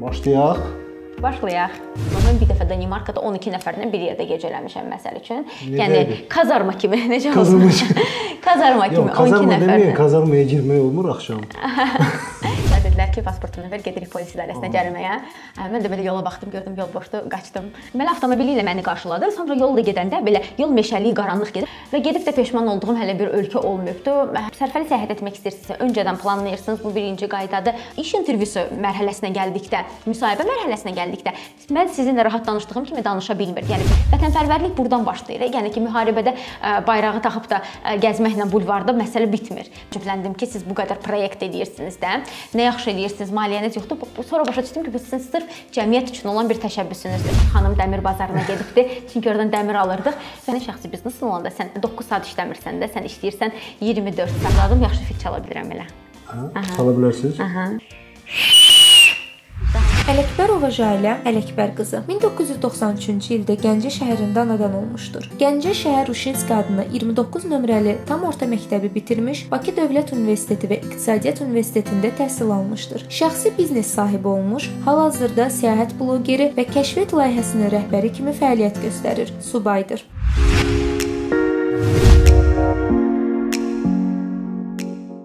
Başlayaq. Başlayaq. Mən bir dəfə Danimarkada 12 nəfərlə bir yerdə gecələmişəm məsəl üçün. Necə yəni idi? kazarma kimi necə Kazarma olsun? kazarma kimi Yox, 12 kazarma deməyin, nəfərlə. kazarmaya girmək olmur axşam. Dedilər ki, pasportunu ver, gedirik polis idarəsinə gəlməyə. Hə, Mən də belə yola baxdım, gördüm yol boşdur, qaçdım. Deməli avtomobili ilə məni qarşıladı. Sonra yolda gedəndə belə yol meşəlik, qaranlıq gedir və gedib də peşman olduğum hələ bir ölkə olmayıbdı. Sərfəli səyahət etmək istəyirsinizsə, öncədən planlayırsınız. Bu birinci qaydadır. İş intervyusu mərhələsinə gəldikdə, müsahibə mərhələsinə gəldikdə mən sizinlə rahat danışdığım kimi danışa bilmir. Yəni vətənpərvərlik burdan başlayır. Yəni ki, müharibədə bayrağı taxıb da gəzməklə bulvarda məsələ bitmir. Cübləndim ki, siz bu qədər proyekt edirsiniz də, nə yaxşı edirsiniz, maliyyəniz yoxdur. Sonra başa düşdüm ki, bu sizin sırf cəmiyyət üçün olan bir təşəbbüsünüzdür. Xanım dəmir bazarına gedibdi, çünki oradan dəmir alırdıq. Sənin şəxsi biznesin olanda sən 9 saat işləmirsən də, sən işləyirsən 24 saat. Adım yaxşı fit çala bilirəm elə. Hə? Çala bilərsiniz? Ələkbərova Jalə Ələkbər qızı 1993-cü ildə Gəncə şəhərində anadan olmuşdur. Gəncə şəhər Uşinski adına 29 nömrəli tam orta məktəbi bitirmiş, Bakı Dövlət Universiteti və İqtisadiyyat Universitetində təhsil almışdır. Şəxsi biznes sahibi olmuş, hal-hazırda səyahət bloqeri və kəşfiyyat layihəsinin rəhbəri kimi fəaliyyət göstərir. Subaydır.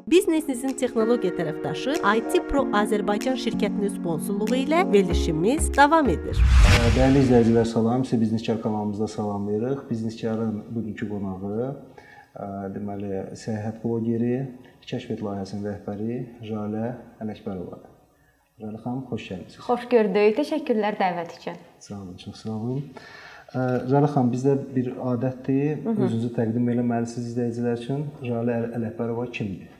Biznesinizin texnologiya tərəfdaşı IT Pro Azərbaycan şirkətinin sponsorluğu ilə verilişimiz davam edir. Dəyərli izləyicilər, salam. Sizi Bizniskar kanalımızda salamlayırıq. Bizniskarın bugünkü qonağı deməli səyahət bloqeri, kəşfiyyat layihəsinin rəhbəri Jalə Ələkbərovadır. Jalə xanım, xoş gəlmisiniz. Xoş gördük. Təşəkkürlər dəvət üçün. Sağ olun, çox sağ olun. Jalə xanım, bizdə bir adətdir, özünüzü təqdim eləməlisiniz izləyicilər üçün. Jalə Əl- Ələkbərova kimdir?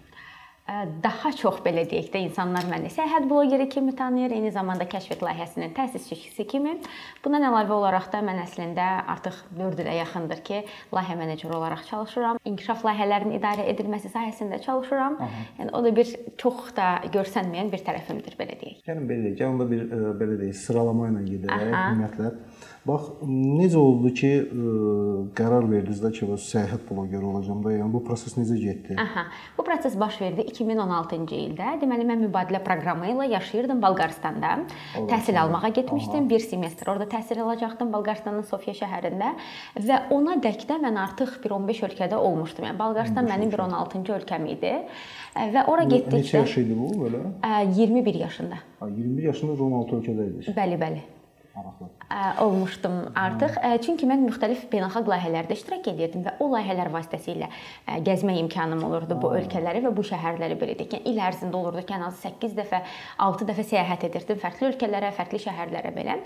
Daha çox belə deyək də insanlar məni səyahət bloqeri kimi tanıyır, eyni zamanda kəşfiyyat layihəsinin təsisçisi kimi. Bundan əlavə olaraq da mən əslində artıq 4 ilə yaxındır ki, layihə meneceri olaraq çalışıram. İnkişaf layihələrinin idarə edilməsi sahəsində çalışıram. Yəni o da bir çox da görsənməyən bir tərəfimdir belə deyək. Gəlin belə deyək, onda bir ə, belə deyək, sıralama ilə gedək, Aha. ümumiyyətlə. Bax, necə oldu ki, ə, qərar verdiniz də ki, bu səyahət bloqeri olacağam da, yəni bu proses necə getdi? Aha. Bu proses baş verdi 2016-cı ildə. Deməli mən mübadilə proqramı ilə yaşayırdım Bolqarıstanda. Təhsil almağa getmişdim. Bir semestr orada təhsil alacaqdım Bolqarıstanın Sofiya şəhərində və ona dək də mən artıq bir 15 ölkədə olmuşdum. Yəni Bolqarıstan mənim bir 16-cı ölkəm idi. Və ora Neçə getdikdə yaş idi bu belə? ə, 21 yaşında. Ha, 21 yaşında 16 ölkədə idiniz. Bəli, bəli. Olmuşdum artıq. Çünki mən müxtəlif beynəlxalq layihələrdə iştirak edirdim və o layihələr vasitəsilə ə, gəzmə imkanım olurdu bu ölkələri və bu şəhərləri belə deyək. Yəni il ərzində olurdu ki, ən az 8 dəfə, 6 dəfə səyahət edirdim fərqli ölkələrə, fərqli şəhərlərə belə.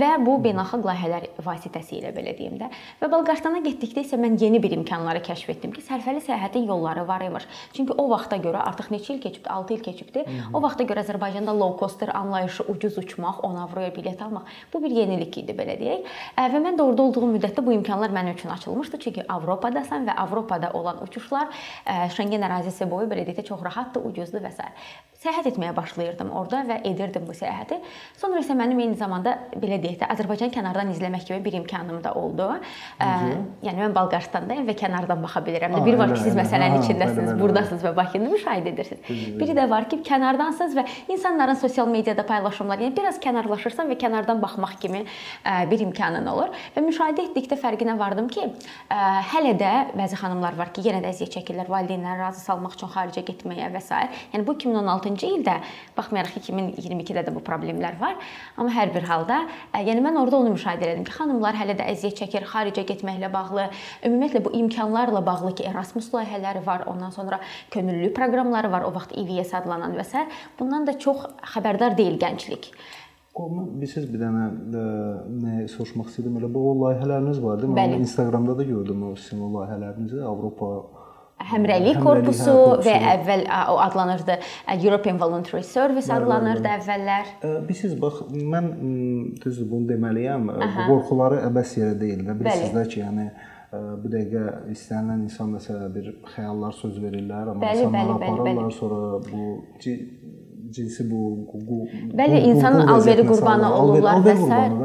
Və bu beynəlxalq layihələr vasitəsilə belə deyim də. Və Bolqarıstana getdikdə isə mən yeni bir imkanları kəşf etdim ki, sərfəli səyahətin yolları var imiş. Çünki o vaxta görə artıq neçə il keçibdi? 6 il keçibdi. O vaxta görə Azərbaycanda low coster anlayışı ucuz uçmaq, 10 avroya bilet almaq bu bir yenilik idi belə deyək. Və mən də orada olduğum müddətdə bu imkanlar mənim üçün açılmışdı. Çünki Avropadasan və Avropada olan uçuşlar Şengen ərazisi boyu belə deyək də çox rahatdır, ucuzdur və s. Səyahət etməyə başlayırdım orada və edirdim bu səyahəti. Sonra isə mənim eyni zamanda belə deyək də Azərbaycan kənardan izləmək kimi bir imkanım da oldu. Ə, yəni mən Bolqarıstandayam və kənardan baxa bilirəm. Ha, Bir var ki, siz məsələnin içindəsiniz, bəli, burdasınız və Bakını müşahidə edirsiniz. Biri də var ki, kənardansınız və insanların sosial mediada paylaşımları, yəni biraz kənarlaşırsan və kənardan baxmaq kimi ə, bir imkanın olur. Və müşahidə etdikdə fərqinə vardım ki, ə, hələ də bəzi xanımlar var ki, yenə də əziyyət çəkirlər valideynləri razı salmaq üçün xaricə getməyə və s. Yəni bu 2016-cı ildə baxmayaraq ki, 2022-də də bu problemlər var, amma hər bir halda, ə, yəni mən orada onu müşahidə etdim ki, xanımlar hələ də əziyyət çəkir xaricə getməklə bağlı, ümumiyyətlə bu imkanlarla bağlı ki, Erasmus layihələri var, ondan sonra könüllü proqramları var, o vaxt EVS adlanan və s. Bundan da çox xəbərdar deyil gənclik. Onu bilirsiniz bir dənə ə, nə soruşmaq istədim elə bu o layihələriniz var, deyilmi? Bəli. Onu Instagramda da gördüm o sizin o layihələrinizi Avropa Həmrəylik korpusu hə, korpusu. və əvvəl o adlanırdı European Voluntary Service Bəli, bəli, adlanırdı bəli. əvvəllər. Bilirsiniz, bax mən düzdür bunu deməliyəm. Bu qorxuları əbəs yerə deyil də. Bilirsiniz də ki, yəni bu dəqiqə istənilən insan məsələ bir xəyallar söz verirlər, amma Bəli, insanları bəli, bəli, aparırlar, bəli. sonra bu cinsi bu qu- Bəli, qu- insanın alveri qurbanı olurlar və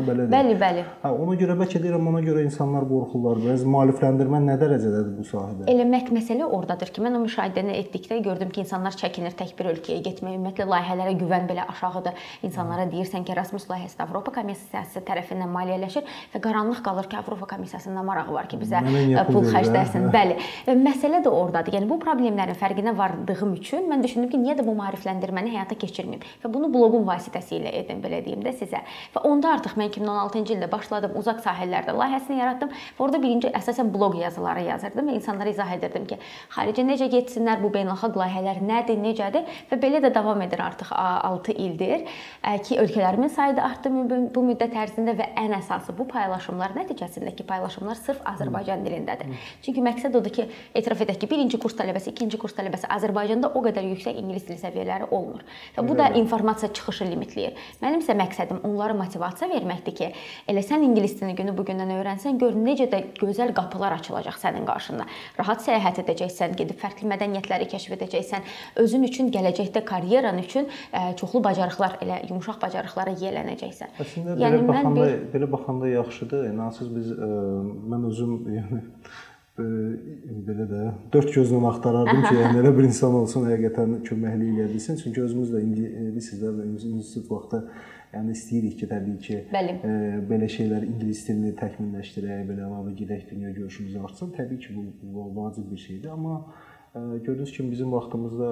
belədir. Bəli, bəli. Hə, ona görə bəlkə deyirəm, ona görə insanlar qorxurlar. Bəzi maarifləndirmə nə dərəcədədir bu sahədə? Eləmək məsələ ordadır ki, mən o müşahidəni etdikdə gördüm ki, insanlar çəkinir tək bir ölkəyə getməyə. Ümumiyyətlə layihələrə güvən belə aşağıdır. İnsanlara deyirsən ki, Erasmus layihəsi Avropa Komissiyası tərəfindən maliyyələşir və qaranlıq qalır ki, Avropa Komissiyasının nə marağı var ki, bizə ə, pul verir, hə? xərcləsin. Bəli. Və məsələ də ordadır. Yəni bu problemlərin fərqinə vardığım üçün mən düşündüm ki, niyə də bu maarifləndirməni həyata keçirməyim və bunu bloqum vasitəsilə edim, belə deyim də sizə. Və onda artıq mən 2016-cı ildə başladım uzaq sahillərdə layihəsini yaratdım və orada birinci əsasən bloq yazıları yazırdım və insanlara izah edirdim ki, xaricə necə getsinlər, bu beynəlxalq layihələr nədir, necədir və belə də davam edir artıq 6 ildir ki, ölkələrimin sayı da artdı bu müddət ərzində və ən əsası bu paylaşımlar nəticəsindəki paylaşımlar sırf Azərbaycan dilindədir. Çünki məqsəd odur ki, etiraf edək ki, birinci kurs tələbəsi, ikinci kurs tələbəsi Azərbaycanda o qədər yüksək ingilis dili səviyyələri olmur. Və bu da informasiya çıxışı limitləyir. Mənim isə məqsədim onlara motivasiya verməkdir ki, elə sən ingilis dilini günü bu gündən öyrənsən, gör necə də gözəl qapılar açılacaq sənin qarşında. Rahat səyahət edəcəksən, gedib fərqli mədəniyyətləri kəşf edəcəksən, özün üçün gələcəkdə karyeran üçün çoxlu bacarıqlar, elə yumşaq bacarıqlara yiyələnəcəksən. Əslində Yəni belə mən baxanda bir belə baxanda yaxşıdır. İnansız biz ə, mən özüm yəni belə də dörd gözlə axtarardım ki, yəni elə bir insan olsun həqiqətən köməklik edə bilsin. Çünki özümüz də indi bilirsiniz də institut vaxtı yəni istəyirik ki, təbii ki, Bəli. ə, belə şeylər ingilis dilini təkmilləşdirək, belə əlavə gedək dünya görüşümüz artsın. Təbii ki, bu, bu vacib bir şeydir, amma gördüyünüz kimi bizim vaxtımızda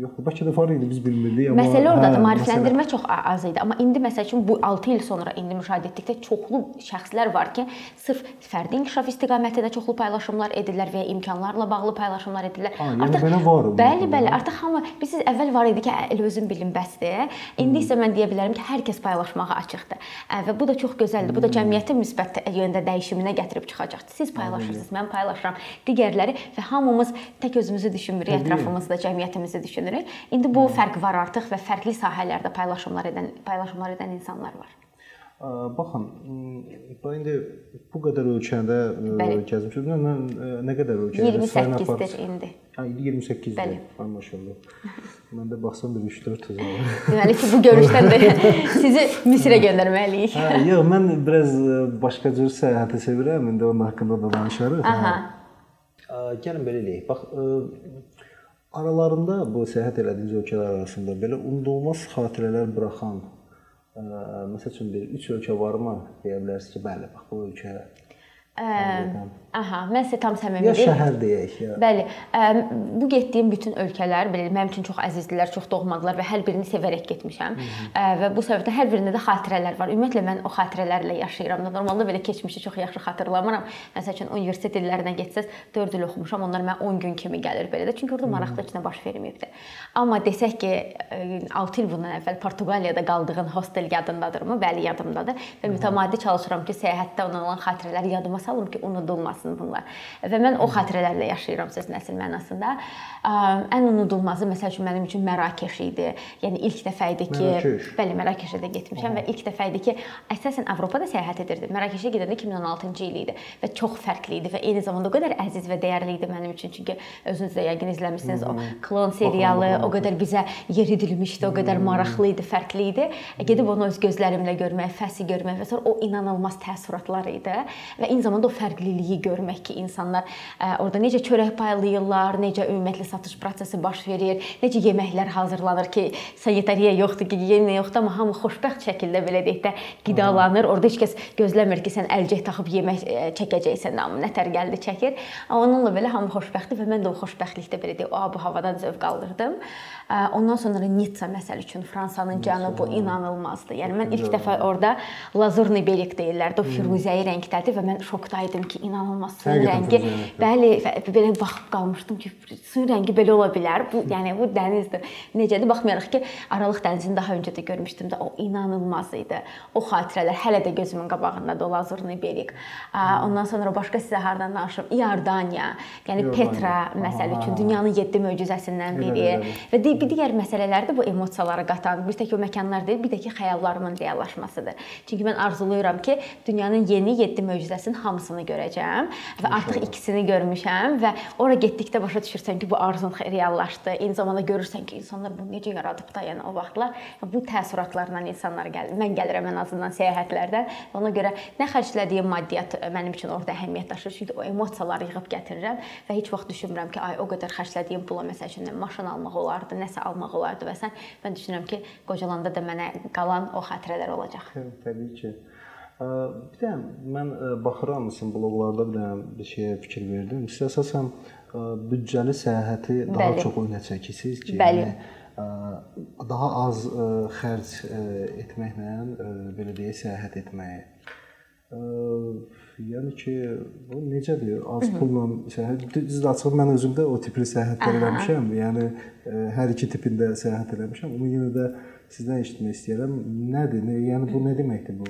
yox, bəlkə də var idi biz bilmirdik, amma Məsələ ordadır. hə, Maarifləndirmə çox a- az idi, amma indi məsəl üçün bu 6 il sonra indi müşahidə etdikdə çoxlu şəxslər var ki, sırf fərdi inkişaf istiqamətində çoxlu paylaşımlar edirlər və ya imkanlarla bağlı paylaşımlar edirlər. Ha, yəni belə var. Bəli, bəli, artıq hamı biz əvvəl var idi ki, "Ə, elə özüm bilim bəsdir. İndi isə mən deyə bilərəm ki, hər kəs paylaşmağa açıqdır. Və bu da çox gözəldir. Bu da cəmiyyəti müsbət yöndə dəyişiminə gətirib çıxacaqdır. Siz paylaşırsınız, mən paylaşıram, digərləri və hamımız tək özümüzü düşünmürük, Təbii. ətrafımızda cəmiyyətimizi düşünürük. İndi bu fərq var artıq və fərqli sahələrdə paylaşımlar edən paylaşımlar edən insanlar var. Baxın, bax indi bu qədər ölkədə ə, Bəli. gəzmişik. Nə, qədər ölkədə? 28-dir indi. Ha, indi 28-dir. Bəli. Ay maşallah. Mən də baxsam bir 3-4 tuz var. Deməli ki, bu görüşdən də sizi Misrə göndərməliyik. Hə, yox, mən biraz ə, başqa cür səyahəti sevirəm. İndi onun haqqında da danışarıq. Aha. Ə, Gəlin belə eləyək. Bax, aralarında bu səyahət elədiyiniz ölkələr arasında belə unudulmaz xatirələr buraxan məsəl üçün bir 3 ölkə varmı? Deyə bilərsiniz ki, bəli, bax bu ölkə aha, mən sizə tam səmimi ya deyim. şəhər deyək, ya. Bəli, bu getdiyim bütün ölkələr belə mənim üçün çox əzizdirlər, çox doğmadılar və hər birini sevərək getmişəm. Ə, və bu səbəbdən hər birində də xatirələr var. Ümumiyyətlə mən o xatirələrlə yaşayıram. Normalda belə keçmişi çox yaxşı xatırlamıram. Məsəl üçün universitet illərinə getsəz 4 il oxumuşam. Onlar mənə 10 gün kimi gəlir belə də. Çünki orada maraqlı heç nə baş verməyibdi. Amma desək ki, 6 il bundan əvvəl Portuqaliyada qaldığın hostel yadındadırmı? Bəli, yadımdadır və mütəmadi çalışıram ki, səyahətdə olan xatirələri yadıma salım ki, unudulmasın bunlar. Və mən o xatirələrlə yaşayıram sözün əsl mənasında. Ən unudulmazı məsəl üçün mənim üçün Mərakeş idi. Yəni ilk dəfə idi ki, Mərakeş. bəli, Mərakeşə də getmişəm və ilk dəfə idi ki, əsasən Avropada səyahət edirdim. Mərakeşə gedəndə 2016-cı il idi və çox fərqli idi və eyni zamanda o qədər əziz və dəyərli idi mənim üçün. Çünki özünüz də yəqin izləmisiniz o klon serialı, o qədər bizə yer edilmişdi, o qədər maraqlı idi, fərqli idi. Gedib onu öz gözlərimlə görmək, fəsi görmək və sonra o inanılmaz təəssüratlar idi və eyni zamanda o fərqliliyi görmək ki, insanlar ə, orada necə çörək paylayırlar, necə ümumiyyətlə satış prosesi baş verir, necə yeməklər hazırlanır ki, sanitariya yoxdur ki, yenə yoxdur, amma hamı xoşbəxt şəkildə belə deyək də qidalanır. Orada heç kəs gözləmir ki, sən əlcək taxıb yemək ə, çəkəcəksən, amma nətər gəldi çəkir. Amma onunla belə hamı xoşbəxtdir və mən də o xoşbəxtlikdə belə deyək, o bu havadan zövq alırdım. Ondan sonra Nitsa məsəl üçün Fransanın cənubu inanılmazdı. Yəni mən ilk dəfə orada lazurni belik deyirlərdi. O firuzəyi rəngdədir və mən şokda idim ki, inanılmaz suyun rəngi. Bəli, belə baxıb qalmışdım ki, suyun rəngi belə ola bilər. Bu yəni bu dənizdir. Necədir? Baxmayaraq ki, Aralıq dənizini daha öncə də görmüşdüm də o inanılmaz idi. O xatirələr hələ də gözümün qabağındadır o lazurni belik. Ondan sonra başqa sizə hardan danışım? İordaniya, yəni. Petra məsəl üçün dünyanın 7 möcüzəsindən biri və di- bir digər məsələlər də bu emosiyaları qatan, bir tək o məkanlar deyil, bir də ki, xəyallarımın reallaşmasıdır. Çünki mən arzuluyuram ki, dünyanın yeni 7 möcüzəsinin hamısını görəcəm və artıq ikisini görmüşəm və ora getdikdə başa düşürsən ki, bu arzun reallaşdı. Eyni zamanda görürsən ki, insanlar bunu necə yaradıb da, yəni o vaxtlar bu təəssüratlarla insanlar gəlir. Mən gəlirəm ən azından səyahətlərdən. Ona görə nə xərclədiyim maddiyyat mənim üçün orada əhəmiyyət daşıyır. Çünki o emosiyaları yığıb gətirirəm və heç vaxt düşünmürəm ki, ay o qədər xərclədiyim pula məsəl üçün maşın almaq olardı, nəsə almaq olardı və sən mən düşünürəm ki, qocalanda da mənə qalan o xatirələr olacaq. Təbii ki. Bir də mən baxıram sizin bloqlarda bir dənə bir şeyə fikir verdim. Siz əsasən büdcəli səyahəti daha Bəli. çox önə çəkisiniz ki, Bəli. yəni daha az xərc etməklə belə deyək səyahət etməyi. Yəni ki, bu necədir? Az pulla səyahət. Düzdür, açıq mən özüm də o tipli səyahətlər eləmişəm. Yəni hər iki tipində səyahət eləmişəm. Amma yenə də sizdən eşitmək istəyirəm. Nədir? Nə, yəni bu nə deməkdir bu?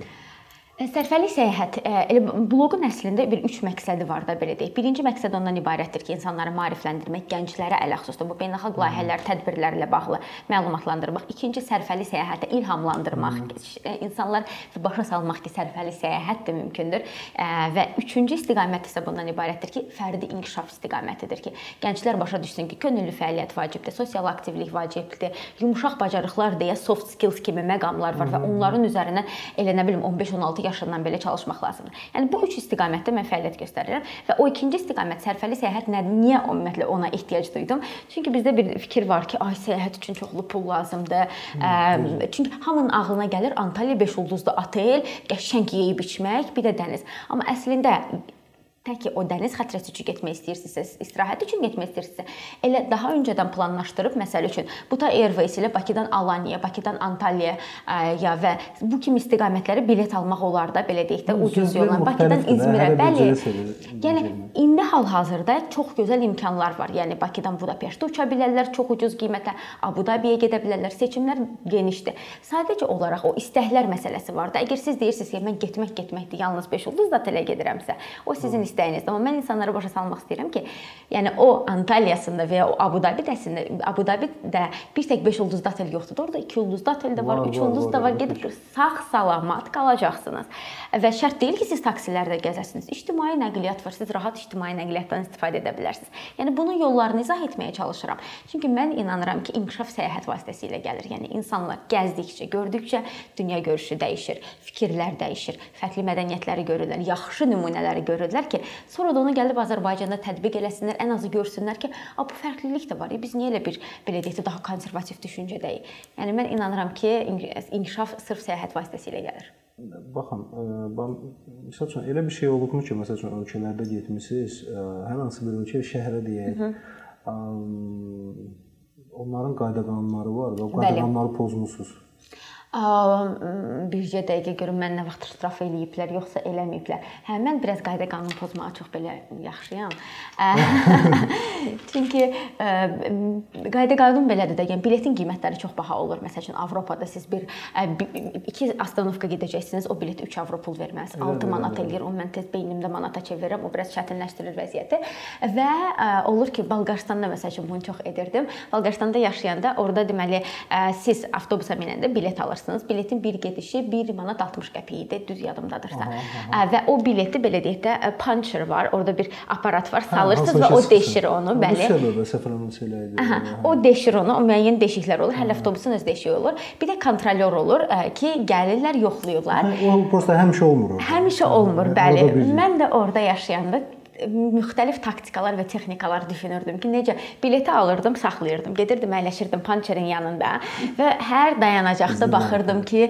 Sərfəli səyahət e, elə bloqun əslində bir 3 məqsədi var da belə deyək. Birinci məqsəd ondan ibarətdir ki, insanları maarifləndirmək, gənclərə ələxüsusda bu beynəlxalq layihələr, tədbirlərlə bağlı məlumatlandırmaq. İkinci sərfəli səyahətə ilhamlandırmaq, e, insanlar başa salmaq ki, sərfəli səyahət də mümkündür. E, Və üçüncü istiqamət isə bundan ibarətdir ki, fərdi inkişaf istiqamətidir ki, gənclər başa düşsün ki, könüllü fəaliyyət vacibdir, sosial aktivlik vacibdir, yumşaq bacarıqlar deyə soft skills kimi məqamlar var və onların üzərinə elə nə bilim 15-16 yaşından belə çalışmaq lazımdır. Yəni bu üç istiqamətdə mən fəaliyyət göstərirəm və o ikinci istiqamət sərfəli səyahət nədir? Niyə ümumiyyətlə ona ehtiyac duydum? Çünki bizdə bir fikir var ki, ay səyahət üçün çoxlu pul lazımdır. Ə, çünki hamının ağlına gəlir Antalya 5 ulduzlu otel, qəşəng yeyib içmək, bir də dəniz. Amma əslində Tək ki o dəniz xatirəsi üçün getmək istəyirsinizsə, istirahət üçün getmək istəyirsinizsə, elə daha öncədən planlaşdırıb, məsəl üçün Buta Airways ilə Bakıdan Alanya, Bakıdan Antalya ə, ya və bu kimi istiqamətlərə bilet almaq olar da, belə deyək də, ucuz yolla Bakıdan İzmirə. Bəli. Yəni indi hal-hazırda çox gözəl imkanlar var. Yəni Bakıdan Budapeştə uça bilərlər çox ucuz qiymətə, Abu Dabiyə gedə bilərlər. Seçimlər genişdir. Sadəcə olaraq o istəklər məsələsi var da. Əgər siz deyirsiniz ki, mən getmək getməkdir, yalnız 5 ulduz da otelə gedirəmsə, o sizin istəyinizdir. Amma mən insanlara başa salmaq istəyirəm ki, yəni o Antalyasında və ya o Abu Dabidəsində, Abu Dabidə bir tək 5 ulduzlu otel yoxdur. Orada 2 ulduzlu otel də var, 3 ulduz da var. Gedib sağ-salamat qalacaqsınız. Və şərt deyil ki, siz taksilərdə gəzəsiniz. İctimai nəqliyyat var. Siz rahat ictimai nəqliyyatdan istifadə edə bilərsiniz. Yəni bunun yollarını izah etməyə çalışıram. Çünki mən inanıram ki, inkişaf səyahət vasitəsilə gəlir. Yəni insanlar gəzdikcə, gördükcə dünya görüşü dəyişir, fikirlər dəyişir, fərqli mədəniyyətləri görürlər, yaxşı nümunələri görürlər ki, sonra da onu gəlib Azərbaycanda tətbiq eləsinlər, ən azı görsünlər ki, a bu fərqlilik də var. Biz niyə elə bir belə deyək də daha konservativ düşüncədəyik? Yəni mən inanıram ki, inkişaf sırf səyahət vasitəsilə gəlir. Baxın, mən məsəl üçün elə bir şey olubmu ki, məsəl üçün ölkələrdə getmisiniz, hər hansı bir ölkə şəhərə deyək. Onların qayda-qanunları var və o qayda-qanunları pozmusunuz. Bircə dəqiqə görüm mən nə vaxt straf eləyiblər, yoxsa eləməyiblər. Hə, mən biraz qayda qanun pozmağa çox belə yaxşıyam. Çünki qayda qanun belədir də, yəni biletin qiymətləri çox baha olur. Məsəl üçün Avropada siz bir iki astanovka gedəcəksiniz, o bilet 3 avro pul verməlisiniz. 6 manat eləyir. Onu mən tez beynimdə manata çevirirəm. O biraz çətinləşdirir vəziyyəti. Və olur ki, Bolqarıstanda məsəl üçün bunu çox edirdim. Bolqarıstanda yaşayanda orada deməli siz avtobusa minəndə bilet alırsınız alırsınız. Biletin bir gedişi 1 manat 60 qəpik idi, düz yadımdadırsa. Aha, aha. Və o bileti belə deyək də puncher var, orada bir aparat var, salırsınız və o deşir onu, bəli. Aha, o deşir onu, o müəyyən deşiklər olur. Hər avtobusun öz deşiyi olur. Bir də kontrolyor olur ki, gəlirlər, yoxlayırlar. Hə, o prosta həmişə olmur. Həmişə olmur, bəli. Mən də orada yaşayanda müxtəlif taktikalar və texnikalar düşünürdüm ki, necə bileti alırdım, saxlayırdım, gedirdim, əyləşirdim pançerin yanında və hər dayanacaqda baxırdım ki,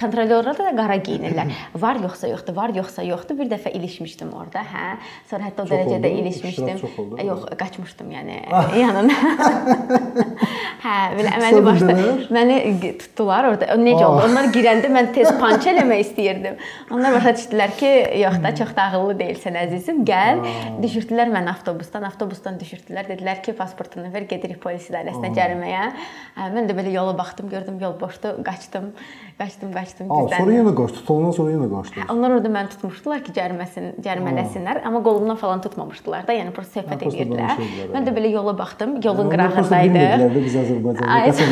kontrolyorlar da qara geyinirlər. Var yoxsa yoxdur, var yoxsa yoxdur. Bir dəfə ilişmişdim orada, hə. Sonra hətta o dərəcədə ilişmişdim. Yox, qaçmışdım, yəni yanına. hə, belə əməli başda məni tutdular orada. Necə oldu? Onlar girəndə mən tez panç eləmək istəyirdim. Onlar başa düşdülər ki, yox da çox da ağıllı deyilsən əzizim gəl. Düşürtdülər məni avtobusdan, avtobusdan düşürtdülər. Dedilər ki, pasportunu ver, gedirik polis idarəsinə cəriməyə. Mən də belə yola baxdım, gördüm yol boşdur, qaçdım. Qaçdım, qaçdım Aa, sonra yenə qaçdı. Tutulandan sonra yenə qaçdı. Onlar orada məni tutmuşdular ki, cəriməsin, cərimələsinlər, amma qolumdan falan tutmamışdılar da, yəni prosta söhbət edirdilər. Mən də belə yola baxdım, yolun qırağındaydı. biz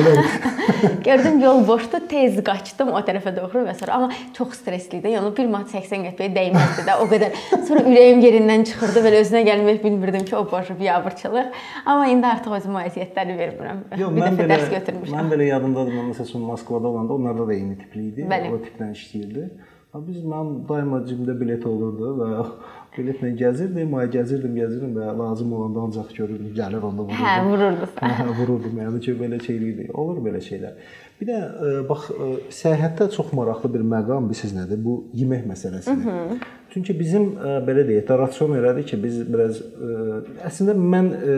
bilərik. Gördüm yol boşdur, tez qaçdım o tərəfə doğru və sonra amma çox stressli idi. Yəni 1 manat 80 qəpiyə dəyməzdi də o qədər. Sonra ürəyim yerindən çıxırdı, belə özünə gəlmək bilmirdim ki, o boşu biabırçılıq. Amma indi artıq özümə əziyyətləri vermirəm. Yox, bir dəfə belə dərs götürmüşəm. mən belə yadımdadır. Mən məsəl üçün Moskvada olanda onlarda da eyni tipli idi. Bəli. O tiplə işləyirdi. Biz mən daima cibimdə bilet olurdu və biletlə gəzirdim, ay gəzirdim, gəzirdim və lazım olanda ancaq görürdüm, gəlir onda vururdum. Hə, vururdu. Hə, vururdum. Yəni ki, belə şeylik olur belə şeylər. Bir də ə, bax ə, səyahətdə çox maraqlı bir məqam bilirsiniz nədir? Bu yemək məsələsidir. Çünki bizim ə, belə deyək, də ratsion elədir ki, biz biraz ə, əslində mən ə,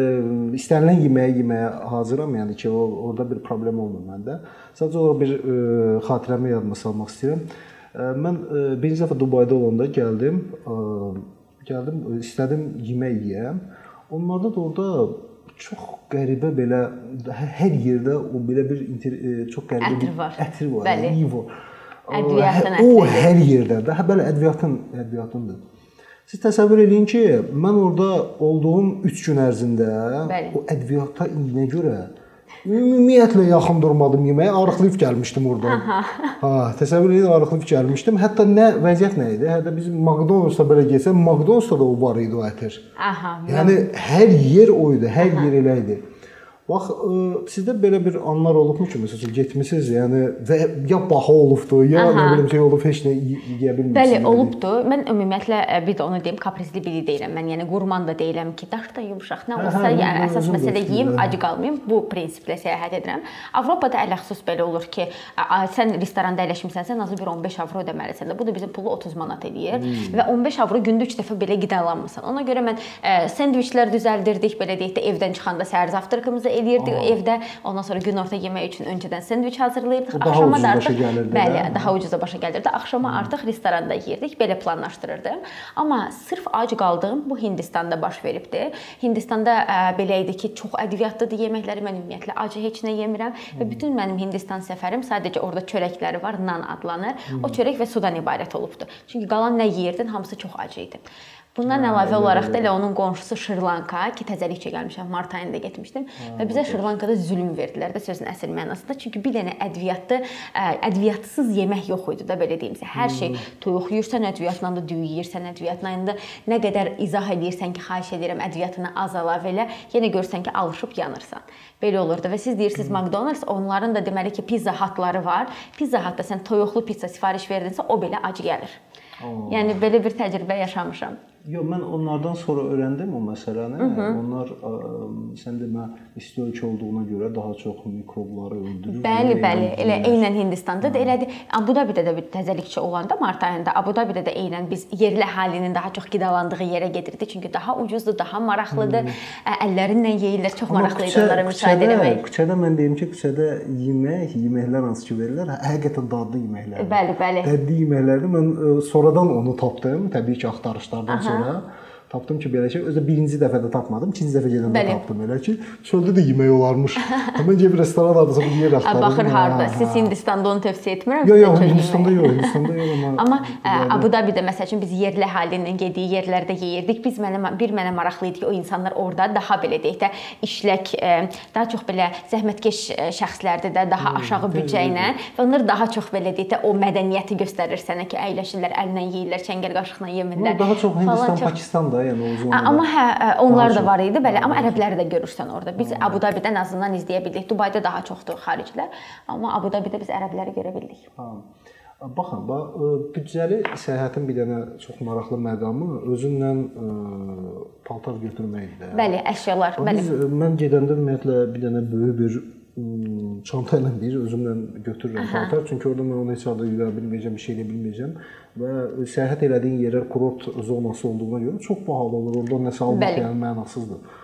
istənilən yeməyi yeməyə hazıram, yəni ki, o orada bir problem olmur məndə. Sadəcə olaraq bir ə, xatirəmi yadıma salmaq istəyirəm. Ə, Mən ə, birinci dəfə Dubayda olanda gəldim, ə, gəldim, istədim yemək yeyəm. Onlarda da orada çox qəribə belə hə- hər yerdə o belə bir ə, çox qəribə Ətir bir var. ətir var. Bəli. iyi var. Ədviyyatın Hə, O ətridir. hər yerdə də. Hə belə ədviyyatın, ədviyyatındır. Siz təsəvvür eləyin ki, mən orada olduğum 3 gün ərzində Bəli. o ədviyyata indiyinə görə ümumiyyətlə yaxın durmadım yeməyə, arıqlayıb gəlmişdim orada. Ha, təsəvvür edin, arıqlayıb gəlmişdim. Hətta nə vəziyyət nə idi? Hətta biz McDonald's-da belə getsə, McDonald's-da da o var idi o ətir. Aha. Yəni hər yer o idi, hər yer elə idi. Bax, ə, sizdə belə bir anlar olubmu ki, məsələn, getmisiniz, yəni və ya baha olubdu, ya Aha. nə bilim şey olub, heç nə ye- yeyə bilmirsiniz. Bəli, belə olubdu. Mən ümumiyyətlə e, bir də onu deyim, kaprizli biri deyiləm. Mən yəni qurman da deyiləm ki, daş da yumşaq nə Hə, olsa, hə, yəni əsas məsələ yeyim, ac qalmayım. Bu prinsiplə səyahət edirəm. Avropada ələxüsus belə olur ki, a- sən restoranda əyləşmisənsə, azı bir 15 avro ödəməlisən də. Bu da bizim pulu 30 manat eləyir və 15 avro gündə 3 dəfə belə qidalanmısan. Ona görə mən ə, sendviçlər düzəldirdik, belə deyək də evdən çıxanda səhər zavtrakımızı eləyirdik evdə. Ondan sonra günorta yemək üçün öncədən sendviç hazırlayırdıq. Daha Axşama da başa artıq gəlirdi, bəli, hə? daha ucuza başa gəlirdi. Axşama artıq restoranda yeyirdik, belə planlaşdırırdım. Amma sırf ac qaldığım bu Hindistanda baş veribdi. Hindistanda ə, belə idi ki, çox ədviyyatlıdır yeməkləri. Mən ümumiyyətlə acı heç nə yemirəm və bütün mənim Hindistan səfərim sadəcə orada çörəkləri var, nan adlanır. O çörək və sudan ibarət olubdu. Çünki qalan nə yeyirdin, hamısı çox acı idi. Bundan əlavə olaraq da elə onun qonşusu Şri-Lanka ki, təzəlikcə gəlmişəm, mart ayında getmişdim və bizə Şri-Lankada zülm verdilər də sözün əsl mənasında. Çünki bir dənə ədviyyatlı, ədviyyatsız yemək yox idi da belə deyim sizə. Hər şey toyuq yeyirsən, ədviyyatla da düyü yeyirsən, ədviyyatla da nə qədər izah edirsən ki, xahiş edirəm ədviyyatını az əlavə elə, yenə görsən ki, alışıb yanırsan. Belə olurdu və siz deyirsiniz McDonald's, onların da deməli ki, pizza hatları var. Pizza hatda sən toyuqlu pizza sifariş verdinsə, o belə ac gəlir. Yəni belə bir təcrübə yaşamışam. Yox, mən onlardan sonra öyrəndim o məsələni. Onlar ə, sən demə isti ölkə olduğuna görə daha çox mikrobları öldürür. Bəli, bəli. Elə eynən Hindistanda da elədir. Abu Dabidə də bir təzəlikçi olanda mart ayında Abu Dabidə də eynən biz yerli əhalinin daha çox qidalandığı yerə gedirdik. Çünki daha ucuzdur, daha maraqlıdır. Ə, Əllərinlə yeyirlər. Çox Amma maraqlı idi onlara müşahidə etmək. Küçədə mən deyim ki, küçədə yemək, yeməklər hansı ki verirlər, həqiqətən dadlı yeməklərdir. Bəli, bəli. Dadlı yeməklərdir. Mən ə, sonradan onu tapdım, təbii ki, axtarışlardan sonra. Tapdım ki, belə şey özü birinci dəfədə tapmadım, ikinci dəfə gedəndə Bəli. tapdım elə ki, çöldə də yemək olarmış. Mən gedib restoran adasa bir yer axtardım. Baxır harda. hə. Siz Hindistanda onu tövsiyə etmirəm. Yox, yox, Hindistanda yox, Hindistanda yox, amma Amma ə, Abu Dabidə məsəl üçün biz yerli əhalinin getdiyi yerlərdə yeyirdik. Biz mənə bir mənə maraqlı idi ki, o insanlar orada daha belə deyək də işlək, ə, daha çox belə zəhmətkeş ə, şəxslərdir də, daha aşağı büdcə ilə və onlar daha çox belə deyək də o mədəniyyəti göstərir sənə ki, əyləşirlər, əllə yeyirlər, çəngəl qaşıqla yemirlər. daha çox Hindistan, çox- Pakistan da, yəni o Ə, zonada. Amma hə, ə, onlar da var idi, bəli, amma ərəbləri də görürsən orada. Biz Abu Dabidə ən azından izləyə bildik. Dubayda daha çoxdur xaricilər, amma Abu Dabidə biz ərəbləri görə bildik. Ha. Baxın, bax, ə, büdcəli səyahətin bir dənə çox maraqlı məqamı özünlə ə, paltar götürməkdir. Bəli, əşyalar, bəli. Biz ə, mən gedəndə ümumiyyətlə bir dənə böyük bir ım, çanta ilə bir özümlə götürürəm paltar, çünki orada mən onu heç vaxt yuya bilməyəcəm, bir şey edə bilməyəcəm və səyahət elədiyin yerlər kurort zonası olduğuna görə çox bahalı olur. Orada nəsə almaq yəni mənasızdır.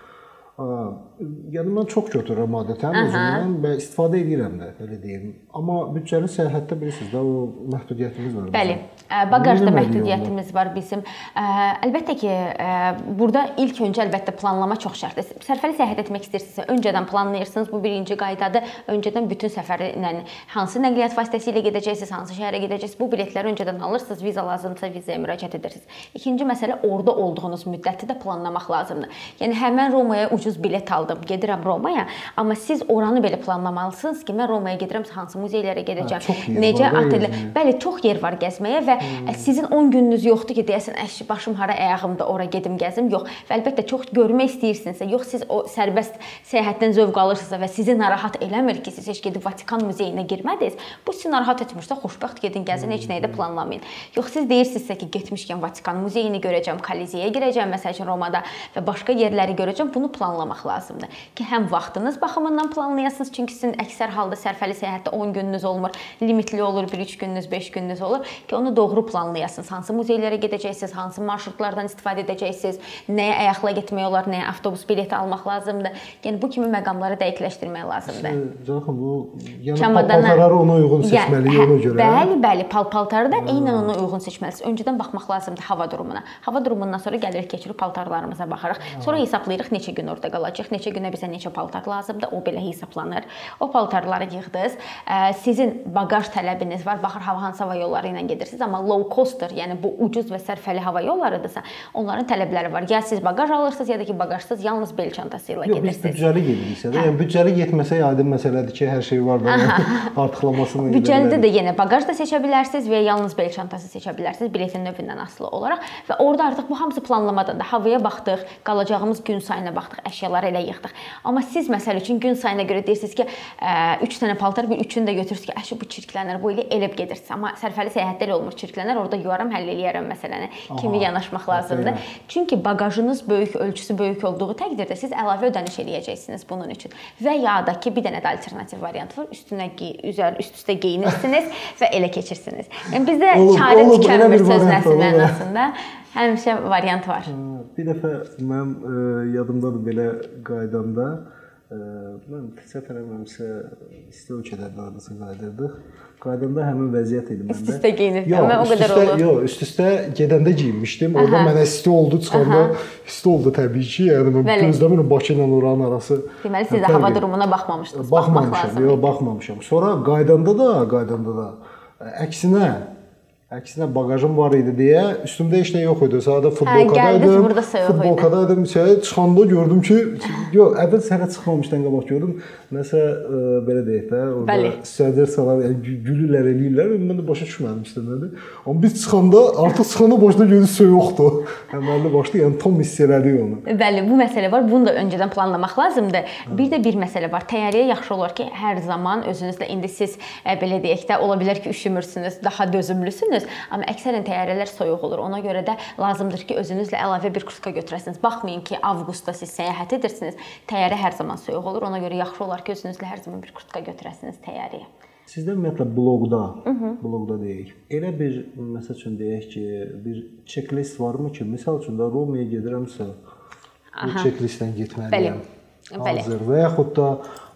Yəni mən çox götürürəm adətən özümdən və istifadə edirəm də, belə deyim. Amma büdcəli səyahətdə bilirsiniz də o məhdudiyyətimiz var. Bəli. Baqajda məhdudiyyətimiz var bizim. Əlbəttə ki, burada ilk öncə əlbəttə planlama çox şərtdir. Sərfəli səyahət etmək istəyirsinizsə, öncədən planlayırsınız. Bu birinci qaydadır. Öncədən bütün səfəri ilə hansı nəqliyyat vasitəsilə gedəcəksiniz, hansı şəhərə gedəcəksiniz, bu biletləri öncədən alırsınız. Viza lazımdırsa vizaya müraciət edirsiniz. İkinci məsələ orada olduğunuz müddəti də planlamaq lazımdır. Yəni həmin Romaya ucuz bilet aldım, gedirəm Romaya, amma siz oranı belə planlamalısınız ki, mən Romaya gedirəm, hansı muzeylərə gedəcəm, hə, necə otellər. Bəli, çox yer var gəzməyə və hmm. sizin 10 gününüz yoxdur ki, deyəsən, əş başım hara, ayağımda ora gedim, gəzim. Yox. Və əlbəttə çox görmək istəyirsinizsə, yox siz o sərbəst səyahətdən zövq alırsınızsa və sizi narahat eləmir ki, siz heç gedib Vatikan muzeyinə girmədiniz, bu sizi narahat etmirsə, xoşbəxt gedin, gəzin, heç nəyi də planlamayın. Yox, siz deyirsinizsə ki, getmişkən Vatikan muzeyini görəcəm, Kolizeyə girəcəm, məsəl üçün Romada və başqa yerləri görəcəm, bunu planlamaq lazımdır ki, həm vaxtınız baxımından planlayasınız, çünki sizin əksər halda sərfəli səyahətdə 10 gününüz olmur, limitli olur, 1-3 gününüz, 5 gününüz olur ki, onu doğru planlayasınız. Hansı muzeylərə gedəcəksiniz, hansı marşrutlardan istifadə edəcəksiniz, nəyə ayaqla getmək olar, nəyə avtobus bileti almaq lazımdır. Yəni bu kimi məqamları dəqiqləşdirmək lazımdır. Zaxın bu yəni paltarları ona uyğun seçməliyik ona görə. Bəli, bəli, paltarları da eynən ona uyğun seçməlisiniz. Öncədən baxmaq lazımdır hava durumuna. Hava durumundan sonra gəlirik, keçirik paltarlarımıza baxırıq. Sonra hesablayırıq neçə gün orada qalacaq, neçə günə bizə neçə paltar lazımdır, o belə hesablanır. O paltarları yığdınız. Sizin baqaj tələbiniz var. Baxır hava hansı hava yolları ilə gedirsiniz, amma low coster, yəni bu ucuz və sərfəli hava yollarıdırsa, onların tələbləri var. Ya siz baqaj alırsınız, ya da ki, baqajsız yalnız bel çantası ilə Yox, gedirsiniz. Yox, büdcəli gediriksə də, yəni büdcəli getməsək aydın məsələdir ki, hər şey var da artıqlamasını Büdcəlidə də yenə baqaj da seçə bilərsiniz və ya yalnız bel çantası seçə bilərsiniz, biletin növündən asılı olaraq və orada artıq bu hamısı planlamadandır. Havaya baxdıq, qalacağımız gün sayına baxdıq, əşyaları elə yığdıq. Amma siz məsəl üçün gün sayına görə deyirsiniz ki, 3 dənə paltar, bir üçünü də götürürsüz ki, əşi bu çirklənir, bu ilə elib gedirsiniz. Amma sərfəli səyahətdə elə olmur, çirklənər, orada yuvaram, həll eləyərəm məsələni. Kimi yanaşmaq lazımdır. Çünki baqajınız böyük, ölçüsü böyük olduğu təqdirdə siz əlavə ödəniş eləyəcəksiniz bunun üçün. Və ya da ki, bir dənə də alternativ variant var. Üstünə giy, üzər üst-üstə geyinirsiniz və elə keçirsiniz. Yəni bizdə çarə tükənmir söz nəsil mənasında. Həmişə variant var. Bir dəfə mənim yadımdadır belə qaydanda mən səhv eləmirəmsə isti ölkələrdə hardasa qaydırdıq. Qaydanda həmin vəziyyət idi məndə. Üst-üstə geyinirdim. Mən o qədər olur. Yox, üst-üstə gedəndə geyinmişdim. Orada Aha. mənə isti oldu, çıxanda isti oldu təbii ki. Yəni mən Bəli. gözləmirəm Bakı ilə oranın arası. Deməli siz də hava durumuna baxmamışdınız. Baxmaq Baxmamışam. lazım. Yox, baxmamışam. Sonra qaydanda da, qaydanda da əksinə Əksinə baqajım var idi deyə üstümdə heç nə yox idi. Sadə futbolkadaydım. Hə. Futbolkadaydım. Çaya çıxanda gördüm ki, yox, əvvəl sənə çıxmamışdan qabaq gördüm. Nəsə ə, belə deyək də, orada sədər salar, yəni gülürlər, eləyirlər. Mən də başa düşməmişdim nədir. Amma biz çıxanda, artıq çıxanda başda gördük soyuqdur. Əməlli başda, yəni tam hiss elədik onu. Bəli, bu məsələ var. Bunu da öncədən planlamaq lazımdır. Bir də bir məsələ var. Təyyarəyə yaxşı olar ki, hər zaman özünüzlə indi siz ə, belə deyək də, ola bilər ki, üşümürsünüz, daha dözümlüsünüz düşünürsünüz, amma əksərən təyyarələr soyuq olur. Ona görə də lazımdır ki, özünüzlə əlavə bir kurtka götürəsiniz. Baxmayın ki, avqustda siz səyahət edirsiniz, təyyarə hər zaman soyuq olur. Ona görə yaxşı olar ki, özünüzlə hər zaman bir kurtka götürəsiniz təyyarəyə. Sizdə ümumiyyətlə bloqda, bloqda deyək. Elə bir məsəl üçün deyək ki, bir checklist varmı ki, məsəl üçün də Romaya gedirəmsə, bu checklistdən getməliyəm. Bəli. Hazır və yaxud da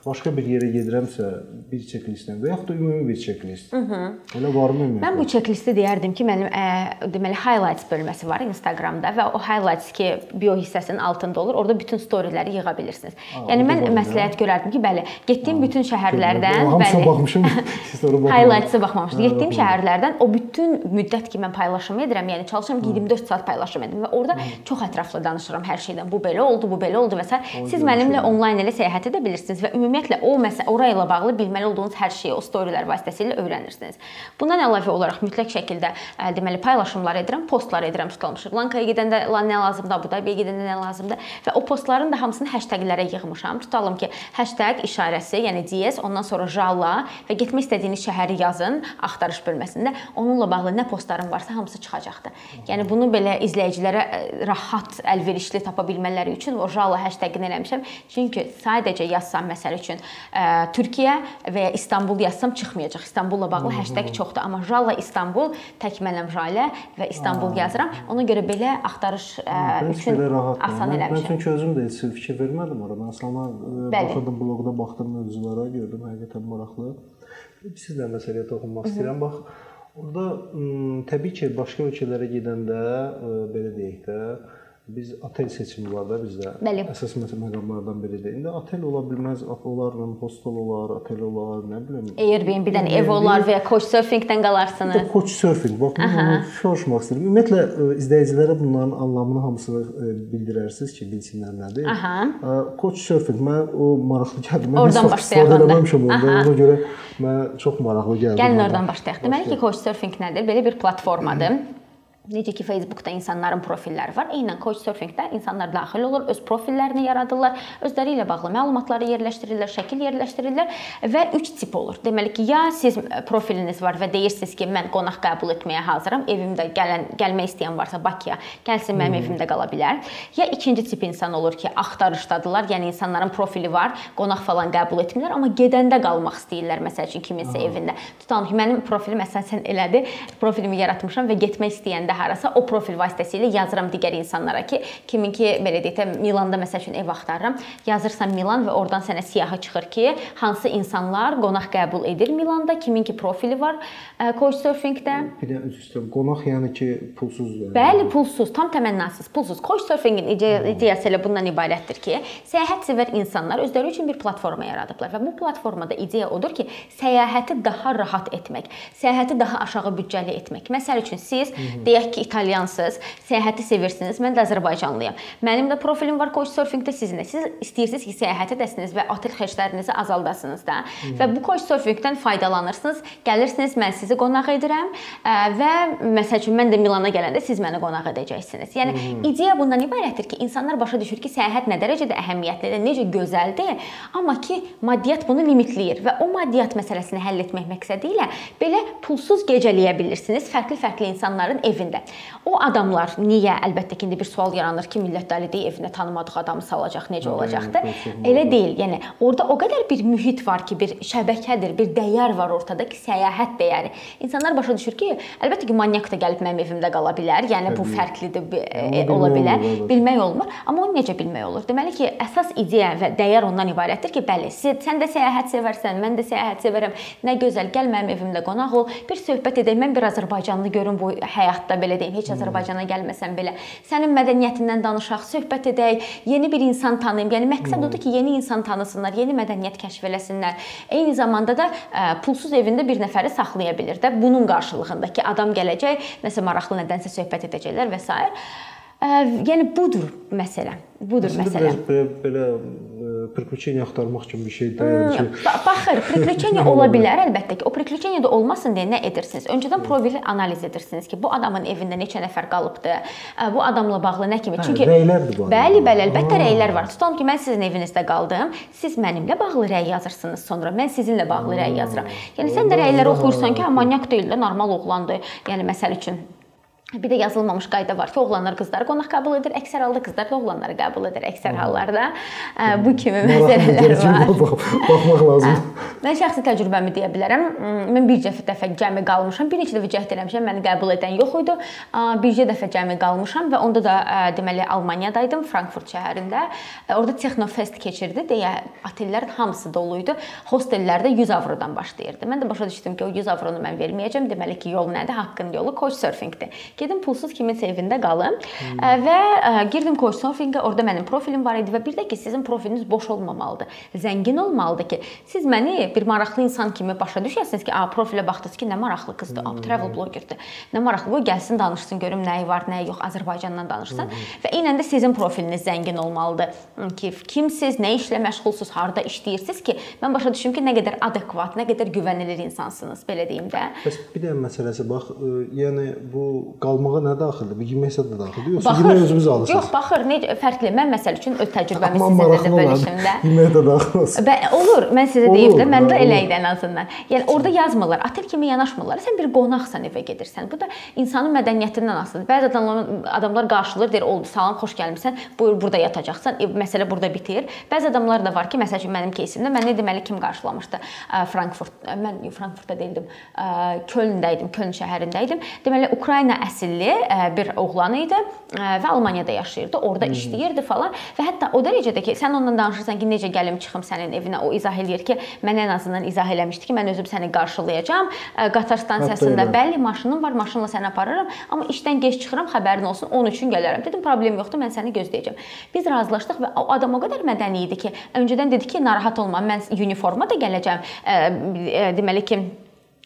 başqa bir yerə gedirəmsə, bir çeklistdən və yaxud da ümumi bir çeklist. Elə varmı ümumiyyətlə? Mən bu çeklisti deyərdim ki, mənim ə, deməli highlights bölməsi var Instagramda və o highlights ki, bio hissəsinin altında olur. Orada bütün storyləri yığa bilirsiniz. Aa, yəni mən məsləhət ya. görərdim ki, bəli, getdiyim Aa, bütün şəhərlərdən, bəli. baxmışam. Highlights-a baxmamışdım. Getdiyim şəhərlərdən o bütün müddət ki, mən paylaşım edirəm, yəni çalışıram ki, 24 saat paylaşım edim və orada çox ətraflı danışıram hər şeydən. Bu belə oldu, bu belə oldu və s. Siz mənimlə onlayn elə səyahət edə bilirsiniz və ümumi ümumiyyətlə o məsələ orayla bağlı bilməli olduğunuz hər şeyi o storylər vasitəsilə öyrənirsiniz. Bundan əlavə olaraq mütləq şəkildə deməli paylaşımlar edirəm, postlar edirəm tutalım Şri-Lankaya gedəndə nə lazımdır, Abu-Dabiyə gedəndə nə lazımdır və o postların da hamısını hashtaglərə yığmışam. Tutalım ki, hashtag işarəsi, yəni DS, ondan sonra jalla və getmək istədiyiniz şəhəri yazın axtarış bölməsində. Onunla bağlı nə postlarım varsa hamısı çıxacaqdır. Yəni bunu belə izləyicilərə rahat, əlverişli tapa bilmələri üçün o jalla hashtagini eləmişəm. Çünki sadəcə yazsam məsəl üçün ə, Türkiyə və ya İstanbul yazsam çıxmayacaq. İstanbulla bağlı hashtag çoxdur, amma Jalla İstanbul tək mənəm Jalə və İstanbul yazıram. Ona görə belə axtarış ə, üçün belə rahat. asan Mən, mən eləmişəm. çünki özüm də heç fikir vermədim ora. Mən sonra e, Bəli. baxırdım bloqda baxdım mövzulara, gördüm həqiqətən maraqlı. Sizlə məsələyə toxunmaq istəyirəm. Bax, orada təbii ki, başqa ölkələrə gedəndə e, belə deyək də biz otel seçimi var da bizdə. Bəli. Əsas məqamlardan biridir. İndi otel ola bilməz, olarla hostel olar, otel olar, nə bilim. Airbnb-dən ev olar və ya Couchsurfing-dən qalarsınız. Couchsurfing. Bax, bunu soruşmaq istəyirəm. Ümumiyyətlə ə, izləyicilərə bunların anlamını hamısını ə, bildirərsiniz ki, bilsinlər nədir. Aha. Ə, Couchsurfing mən o maraqlı gəldi. Mən Oradan başlayaq eləməmişəm onda. Ona görə mənə çox maraqlı gəldi. Gəlin oradan başlayaq. Deməli ki, Couchsurfing nədir? Belə bir platformadır. Necə ki Facebookda insanların profilləri var. Eynən Couchsurfingdə insanlar daxil olur, öz profillərini yaradırlar, özləri ilə bağlı məlumatları yerləşdirirlər, şəkil yerləşdirirlər və 3 tip olur. Deməli ki, ya siz profiliniz var və deyirsiniz ki, mən qonaq qəbul etməyə hazıram, evimdə gələn gəlmək istəyən varsa Bakıya, gəlsin mənim evimdə qala bilər. Ya ikinci tip insan olur ki, axtarışdadılar, yəni insanların profili var, qonaq falan qəbul etmirlər, amma gedəndə qalmaq istəyirlər məsəl üçün kiminsə evində. Tutalım ki, mənim profilim əsasən elədir. Profilimi yaratmışam və getmək istəyəndə harasa o profil vasitəsilə yazıram digər insanlara ki, kimin ki belə deyək də Milanda məsəl üçün ev axtarıram. Yazırsan Milan və oradan sənə siyahı çıxır ki, hansı insanlar qonaq qəbul edir Milanda, kimin ki profili var e, Couchsurfingdə. Bir də üzr istəyirəm. Qonaq yəni ki, pulsuz yəni. Bəli, pulsuz, tam təmənnasız, pulsuz. Couchsurfingin ideya- ideyası elə bundan ibarətdir ki, səyahət sevər özləri üçün bir platforma yaradıblar və bu platformada ideya odur ki, səyahəti daha rahat etmək, səyahəti daha aşağı büdcəli etmək. Məsəl üçün siz deyək ki, italyansınız, səyahəti sevirsiniz, mən də Azərbaycanlıyam. Mənim də profilim var Couchsurfingdə sizin də. Siz istəyirsiniz ki, səyahət edəsiniz və otel xərclərinizi azaldasınız da və bu Couchsurfingdən faydalanırsınız. Gəlirsiniz, mən sizi qonaq edirəm və məsəl üçün mən də Milana gələndə siz məni qonaq edəcəksiniz. Yəni ideya bundan ibarətdir ki, insanlar başa düşür ki, səyahət nə dərəcədə əhəmiyyətlidir, necə gözəldir, amma ki, maddiyyat bunu limitləyir və o maddiyyat məsələsini həll etmək məqsədi ilə belə pulsuz gecələyə bilirsiniz fərqli-fərqli insanların evində. O adamlar niyə? Əlbəttə ki, indi bir sual yaranır ki, millət dəlidir evinə tanımadığı adamı salacaq, necə olacaqdı? Elə deyil. Yəni orada o qədər bir mühit var ki, bir şəbəkədir, bir dəyər var ortada ki, səyahət dəyəri. İnsanlar başa düşür ki, əlbəttə ki, manyak da gəlib mənim evimdə qala bilər. Yəni bu fərqlidir, e, ola bilər. Bilmək olmur, amma onu necə bilmək olur? Deməli ki, əsas ideya və dəyər ondan ibarətdir ki, bəli, sən də səyahət sevərsən, mən də səyahət sevərəm. Nə gözəl, gəl mənim evimdə qonaq ol, bir söhbət edək. Mən bir Azərbaycanlı görüm bu həyatda belə deyim, heç Azərbaycana gəlməsəm belə. Sənin mədəniyyətindən danışaq, söhbət edək, yeni bir insan tanıyım. Yəni məqsəd odur ki, yeni insan tanısınlar, yeni mədəniyyət kəşf eləsinlər. Eyni zamanda da ə, pulsuz evində bir nəfəri saxlaya bilər də. Bunun qarşılığında ki, adam gələcək, nəsə maraqlı nədənsə söhbət edəcəklər və s. Ə, yəni budur məsələ. Budur məsələ. belə, belə priklüçeniya axtarmaq kimi bir şey hmm, deyil ki. Baxır, priklüçeniya ola bilər əlbəttə ki. O priklüçeniya da olmasın deyə nə edirsiniz? Öncədən profili analiz edirsiniz ki, bu adamın evində neçə nəfər qalıbdı, bu adamla bağlı nə kimi. Hə, Çünki hə, rəylərdir bu. Bəli, bəli, əlbəttə ha. rəylər var. Tutalım ki, mən sizin evinizdə qaldım, siz mənimlə bağlı rəy yazırsınız, sonra mən sizinlə bağlı rəy yazıram. Yəni sən də rəyləri oxuyursan ki, amanyak deyil də normal oğlandır. Yəni məsəl üçün Bir də yazılmamış qayda var ki, oğlanlar qızları qonaq qəbul edir, əksər halda qızlar da oğlanları qəbul edir, əksər hallarda. Ə, Bu kimi məsələlər var. Baxmaq lazım. Mən şəxsi təcrübəmi deyə bilərəm. Mm, Mən bir dəfə cəmi qalmışam. Bir neçə dəfə cəhd eləmişəm, məni qəbul edən yox idi. Bircə dəfə cəmi qalmışam və onda da ə, deməli Almaniyadaydım, Frankfurt şəhərində. Ə, Orada Technofest keçirdi deyə otellərin hamısı dolu idi. Hostellərdə 100 avrodan başlayırdı. Mən də başa düşdüm ki, o 100 avronu mən verməyəcəm. Deməli ki, yol nədir? Haqqın yolu Couchsurfingdir. Gedim pulsuz kiminsə evində qalım Ə, və ə, girdim Couchsurfingə. Orada mənim profilim var idi və bir də ki, sizin profiliniz boş olmamalıdır. Zəngin olmalıdır ki, siz məni bir maraqlı insan kimi başa düşəsiniz ki, a profilə baxdınız ki, nə maraqlı qızdır, a travel blogerdir. Nə maraqlı bu gəlsin danışsın, görüm nəyi var, nəyi yox, Azərbaycandan danışsın. Və eynən də sizin profiliniz zəngin olmalıdır ki, kimsiz, nə işlə məşğulsuz, harda işləyirsiniz ki, mən başa düşüm ki, nə qədər adekvat, nə qədər güvənilir insansınız, belə deyim də. Bəs bir də məsələsi bax, ə, yəni bu qalmağa nə daxildir? Bu yemək zad da daxildir, yoxsa Baxır. yemək özünüz alırsınız? Yox, baxır, necə fərqli. Mən məsəl üçün öz təcrübəmi Aman sizinlə də maraqlı olar. bölüşüm də. Yemək də daxil olsun. Bə olur. Mən sizə deyim Olur, də, məndə hə, elə olur. idi ən azından. Yəni orada yazmırlar, otel kimi yanaşmırlar. Sən bir qonaqsan evə gedirsən. Bu da insanın mədəniyyətindən asılıdır. Bəzi adamlar adamlar qarşılayır, deyir, "Oldu, salam, xoş gəlmisən. Buyur burada yatacaqsan." E, Məsələ burada bitir. Bəzi adamlar da var ki, məsəl üçün mənim кейsimdə mənə deməli kim qarşılamışdı? Ə, Frankfurt. ə, Mən yox, Frankfurtda deyildim. Ə, Kölndə idim, Köln şəhərində idim. Deməli Ukrayna əsilli ə, bir oğlan idi ə, və Almaniyada yaşayırdı. Orada işləyirdi falan və hətta o dərəcədə ki, sən onunla danışırsan ki, necə gəlim çıxım sənin evinə, o izah eləyir ki, mənə ən azından izah eləmişdi ki, mən özüm səni qarşılayacağam. Ə, Qatar stansiyasında bəli, maşınım var, maşınla səni apararam, amma işdən gec çıxıram, xəbərin olsun, onun üçün gələrəm. Dedim, problem yoxdur, mən səni gözləyəcəm. Biz razılaşdıq və o adam o qədər mədəni idi ki, öncədən dedi ki, narahat olma, mən uniforma da gələcəm. Deməli ki,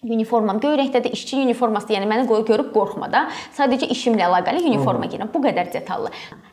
Uniformam göy rəngdədir, işçi uniforması, yəni məni qoy görüb qorxma da. Sadəcə işimlə əlaqəli uniforma geyirəm. Bu qədər detallı.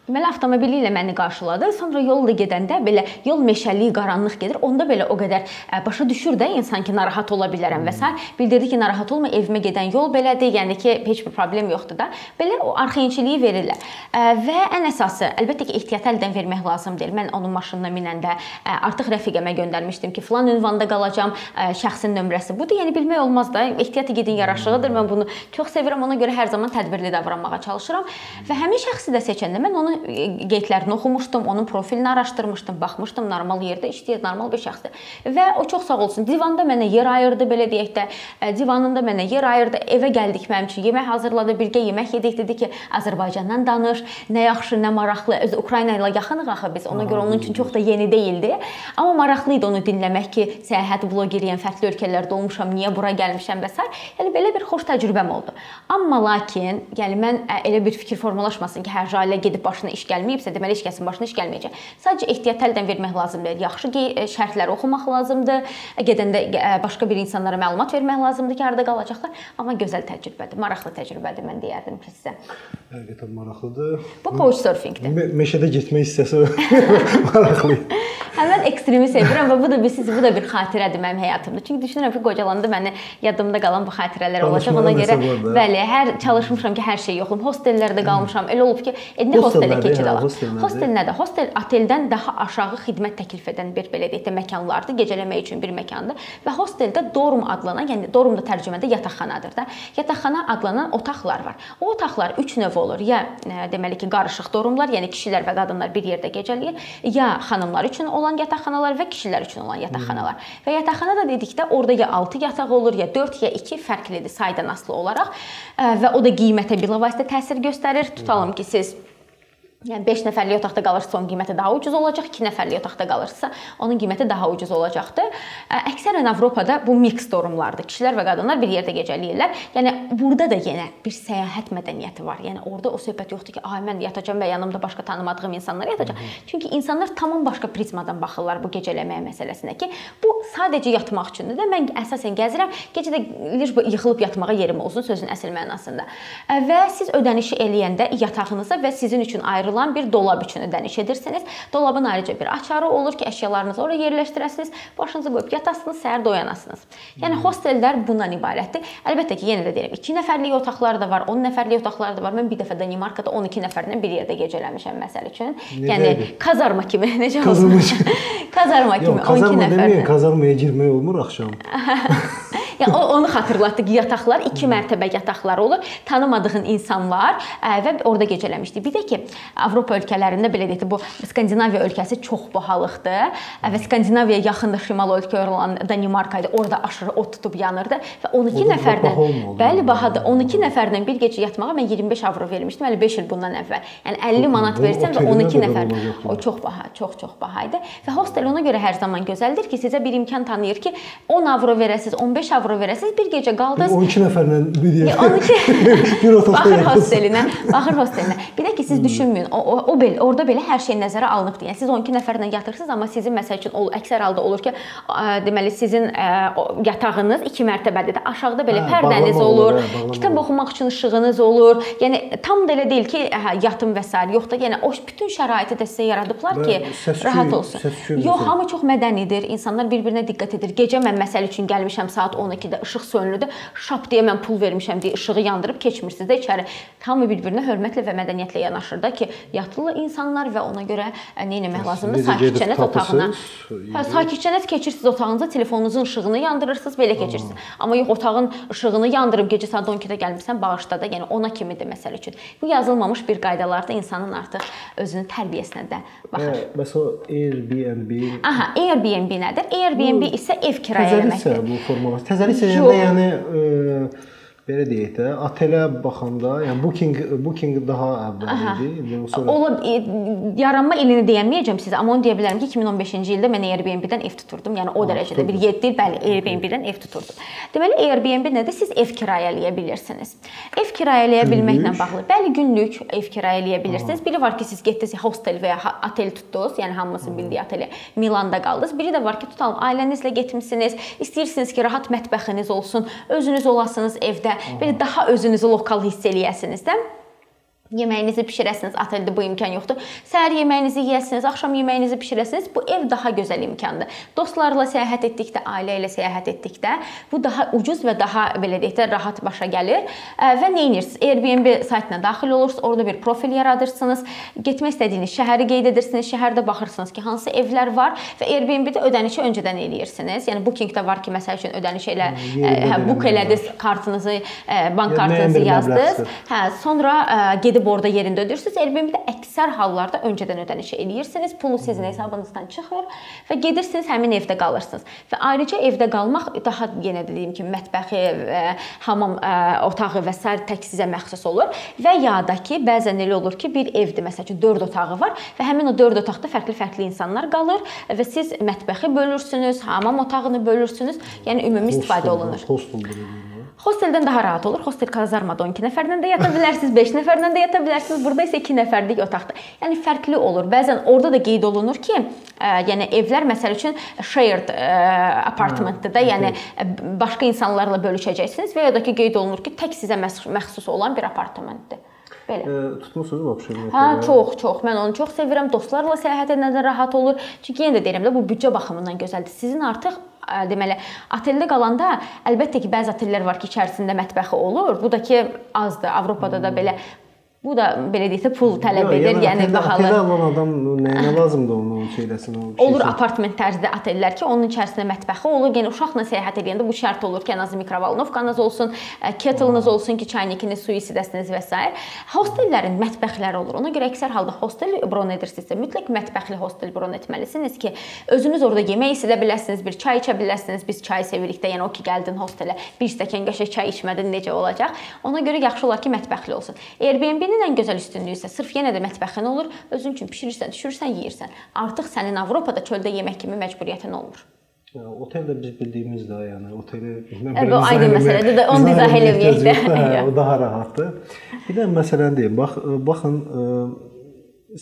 Deməli avtomobili ilə məni qarşıladı. Sonra yolda gedəndə belə yol meşəli, qaranlıq gedir. Onda belə o qədər ə, başa düşür də insan ki, narahat ola bilərəm və s. Bildirdi ki, narahat olma, evimə gedən yol belədir. Yəni ki, heç bir problem yoxdur da. Belə o arxayınçiliyi verirlər. Ə, Və ən əsası, əlbəttə ki, ehtiyat əldən vermək lazım deyil. Mən onun maşınına minəndə ə, artıq rəfiqəmə göndərmişdim ki, filan ünvanda qalacağam, ə, şəxsin nömrəsi budur. Yəni bilmək olmaz da. Ehtiyat edin yaraşığıdır. Mən bunu çox sevirəm. Ona görə hər zaman tədbirli davranmağa çalışıram. Və həmin şəxsi də seçəndə mən onun e, qeydlərini oxumuşdum, onun profilini araşdırmışdım, baxmışdım, normal yerdə işləyir, normal bir şəxsdir. Və o çox sağ olsun. Divanda mənə yer ayırdı, belə deyək də, ə, divanında mənə yer ayırdı. Evə gəldik mənim üçün yemək hazırladı, birgə yemək yedik, dedi ki, Azərbaycandan danış, nə yaxşı, nə maraqlı. Öz Ukrayna ilə yaxınıq axı biz. Ona görə onun üçün çox da yeni deyildi. Amma maraqlı idi onu dinləmək ki, səyahət blogeriyəm, fərqli ölkələrdə olmuşam, niyə bura gəlmişəm və s. Yəni belə bir xoş təcrübəm oldu. Amma lakin, yəni mən ə, elə bir fikir formalaşmasın ki, hər ailə gedib başına iş gəlməyibsə, deməli heç kəsin başına iş gəlməyəcək. Sadəcə ehtiyat əldən vermək lazımdır. Yaxşı qey- ə, şərtləri oxumaq lazımdır. Ə, Gedəndə ə, başqa bir insanlara məlumat vermək lazımdır ki, harda qalacaqlar. Amma gözəl təcrübədir, maraqlı təcrübədir mən deyərdim ki, sizə. Həqiqətən maraqlıdır. Bu couchsurfingdir. Me meşədə getmək hissəsi maraqlı. Həmin ekstremi sevirəm və bu da bir siz bu da bir xatirədir mənim həyatımda. Çünki düşünürəm ki, qocalanda məni yadımda qalan bu xatirələr olacaq. Ona görə bəli, hər çalışmışam ki, hər şey yoxum. Hostellərdə qalmışam. Elə olub ki, indi Hostel hostelə nədir? keçid Hə, alaq. hostel nədir? Hostel nədir? Hostel oteldən daha aşağı xidmət təklif edən bir belə deyək də məkanlardır. Gecələmək üçün bir məkandır və hosteldə dorm adlanan, yəni dorm da tərcümədə yataqxanadır da. Yataqxana adlanan otaqlar var. O otaqlar 3 növ olur. Ya ə, deməli ki, qarışıq dormlar, yəni kişilər və qadınlar bir yerdə gecələyir, ya xanımlar üçün olan yataqxanalar və kişilər üçün olan yataqxanalar. Və yataqxana da dedikdə orada ya 6 yataq olur, ya 4 ya 2 fərqlidir saydan asılı olaraq Ə, və o da qiymətə bilavasitə təsir göstərir. Tutalım ki, siz Yəni 5 nəfərlik otaqda qalırsa onun qiyməti daha ucuz olacaq, 2 nəfərlik otaqda qalırsa onun qiyməti daha ucuz olacaqdır. Əksərən Avropada bu mix dormlardır. Kişilər və qadınlar bir yerdə gecələyirlər. Yəni burada da yenə bir səyahət mədəniyyəti var. Yəni orada o söhbət yoxdur ki, ay mən yatacağam və yanımda başqa tanımadığım insanlar yatacaq. Çünki insanlar tamam başqa prizmadan baxırlar bu gecələməyə məsələsinə ki, bu sadəcə yatmaq üçündür də. Mən əsasən gəzirəm, gecə də liş yıxılıb yatmağa yerim olsun sözün əsl mənasında. Ə, Və siz ödənişi eləyəndə yatağınıza və sizin üçün ayrı ayrılan bir dolab üçün ödəniş edirsiniz. Dolabın ayrıca bir açarı olur ki, əşyalarınızı ora yerləşdirəsiniz, başınızı qoyub yatasınız, səhər da oyanasınız. Yəni hostellər bundan ibarətdir. Əlbəttə ki, yenə də deyirəm, 2 nəfərlik otaqlar da var, 10 nəfərlik otaqlar da var. Mən bir dəfə Danimarkada 12 nəfərlə bir yerdə gecələmişəm məsəl üçün. Necə Yəni kazarma kimi, necə Kazarma olsun? kazarma kimi Yox, 12 kazarma kazarmaya girmək olmur axşam. Yəni o onu xatırlatdı ki, yataqlar 2 mərtəbə yataqlar olur. Tanımadığın insanlar ə, və orada gecələmişdik. Bir də ki, Avropa ölkələrində belə deyək bu Skandinaviya ölkəsi çox bahalıqdır ə, və Skandinaviyaya yaxında şimal ölkə olan Danimarka idi. Orada aşırı ot tutub yanırdı və 12 Orada nəfərdən bəli bahadır. 12 nəfərdən bir gecə yatmağa mən 25 avro vermişdim. Hələ 5 il bundan əvvəl. Yəni 50 manat versən və oteldə 12 belə nəfər. O çox baha, çox-çox baha idi. Və hostel ona görə hər zaman gözəldir ki, sizə bir imkan tanıyır ki, 10 avro verəsiz, 15 avro verəsiz, bir gecə qaldınız. 12 nəfərlə bir Ya, yerdə 12 bir otaqda Baxır hostelinə, baxır hostelinə. Bir də ki siz düşünməyin, o, o, o belə orada belə hər şey nəzərə alınıbdır. Yəni siz 12 nəfərlə yatırsınız, amma sizin məsəl üçün əksər halda olur ki, ə, deməli sizin ə, o, yatağınız 2 mərtəbəlidir. Aşağıda belə Hə, pərdəniz olur, hə, kitab olur. oxumaq üçün işığınız olur. Yəni tam da elə deyil ki, hə, yatım və s. yox da, yəni o bütün şəraiti də sizə yaradıblar ki, səs-küy- rahat olsun. səs-küy Yox, hamı çox mədənidir, insanlar bir-birinə diqqət edir. Gecə mən məsəl üçün gəlmişəm saat 12 salondakı da işıq sönülüdür. Şap deyə mən pul vermişəm deyə işığı yandırıb keçmirsiniz də içəri. Hamı bir-birinə hörmətlə və mədəniyyətlə yanaşır da ki, yatılı insanlar və ona görə ə, nə etmək lazımdır? Sakitcənət otağına. Hə, sakitcənət keçirsiniz otağınıza, telefonunuzun işığını yandırırsınız, belə keçirsiniz. Amma yox otağın işığını yandırıb gecə saat 12-də gəlmisən, bağışla da, yəni ona kimidir məsəl üçün. Bu yazılmamış bir qaydalardır insanın artıq özünün tərbiyəsinə də baxır. Hə, məsələn Airbnb Aha, Airbnb nədir? Airbnb isə ev kirayə təzəlisə eləməkdir. bu formalaşır. Təzəlisə Yox. yəni yəni e, belə deyək də, otelə baxanda, yəni Booking Booking daha əvvəl idi. İndi sonra Ola e, yaranma ilini deyəməyəcəm sizə, amma onu deyə bilərəm ki, 2015-ci ildə mən Airbnb-dən ev tuturdum. Yəni o dərəcədə bir 7 il bəli Airbnb-dən ev tuturdum. Deməli Airbnb nədir? Siz ev kirayələyə bilirsiniz. Ev kirayələyə bilməklə bağlı. Bəli, günlük ev kirayələyə bilirsiniz. Biri var ki, siz getdiniz hostel və ya otel tutdunuz, yəni hamımızın bildiyi otel Milanda qaldınız. Biri də var ki, tutalım ailənizlə getmisiniz. İstəyirsiniz ki, rahat mətbəxiniz olsun, özünüz olasınız evdə. Belə daha özünüzü lokal hiss eləyəsiniz də. Yeməyinizi bişirəsiniz, oteldə bu imkan yoxdur. Səhər yeməyinizi yeyəsiniz, axşam yeməyinizi bişirəsiniz. Bu ev daha gözəl imkandır. Dostlarla səyahət etdikdə, ailə ilə səyahət etdikdə bu daha ucuz və daha belə deyək də rahat başa gəlir. Və nə edirsiniz? Airbnb saytına daxil olursunuz, orada bir profil yaradırsınız. Getmək istədiyiniz şəhəri qeyd edirsiniz, şəhərdə baxırsınız ki, hansı evlər var və Airbnb-də ödənişi öncədən eləyirsiniz. Yəni Booking-də var ki, məsəl üçün ödəniş elə hə, book elədiniz, kartınızı, bank kartınızı yazdınız. Hə, sonra ə, gedib orada yerində ödəyirsiniz. Airbnb-də əksər hallarda öncədən ödəniş eləyirsiniz. Pulu sizin hesabınızdan çıxır və gedirsiniz həmin evdə qalırsınız. Və ayrıca evdə qalmaq daha yenə dediyim kimi mətbəxi, ə, hamam ə, otağı və s. tək sizə məxsus olur və ya da ki, bəzən elə olur ki, bir evdir, məsəl üçün 4 otağı var və həmin o 4 otaqda fərqli-fərqli insanlar qalır və siz mətbəxi bölürsünüz, hamam otağını bölürsünüz. Yəni ümumi istifadə olunur. Hostel deyilmir. Hosteldən daha rahat olur. Hostel kazarmada 12 nəfərlə də yata bilərsiniz, 5 nəfərlə də yata bilərsiniz. Burada isə 2 nəfərlik otaqda. Yəni fərqli olur. Bəzən orada da qeyd olunur ki, ə, yəni evlər məsəl üçün shared ə, apartmentdır da, yəni başqa insanlarla bölüşəcəksiniz və ya da ki qeyd olunur ki, tək sizə məx- məxsus olan bir apartamentdir. Belə. E, tutmusunuz vəbşə ümumiyyətlə? Hə, çox, çox. Mən onu çox sevirəm. Dostlarla səyahət edəndə rahat olur. Çünki yenə də deyirəm də bu büdcə baxımından gözəldir. Sizin artıq deməli, oteldə qalanda əlbəttə ki, bəzi otellər var ki, içərisində mətbəxi olur. Bu da ki, azdır. Avropada da belə bu da belə deyək də pul tələb edir, yəni oteldə- bahalı. Otelə alan adam nəyinə lazımdır onun şeyləsin o bir Olur apartment tərzdə otellər ki, onun içərisində mətbəxi olur. Yəni uşaqla səyahət edəndə bu şərt olur ki, ən azı mikrovalnovkanız olsun, kettle'ınız olsun ki, çaynikiniz, suyu isidəsiniz və s. Hostellərin mətbəxləri olur. Ona görə əksər halda hostel bron edirsinizsə, mütləq mətbəxli hostel bron etməlisiniz ki, özünüz orada yemək isidə biləsiniz, bir çay içə biləsiniz. Biz çay sevirik də, yəni o ki, gəldin hostelə, bir stəkan qəşəng çay içmədin necə olacaq? Ona görə yaxşı olar ki, mətbəxli olsun. Airbnb-nin ən gözəl üstünlüyü isə sırf yenə də mətbəxin olur, özün üçün bişirirsən, düşürsən, yeyirsən. Artıq sənin Avropada çöldə yemək kimi məcburiyyətin olmur. Ya, otel də biz bildiyimiz də, yəni oteli bilməm. Evet, o ayrı məsələdir də, onu izah eləməyək də. Hə, o daha rahatdır. Bir də məsələn deyim, bax baxın ə,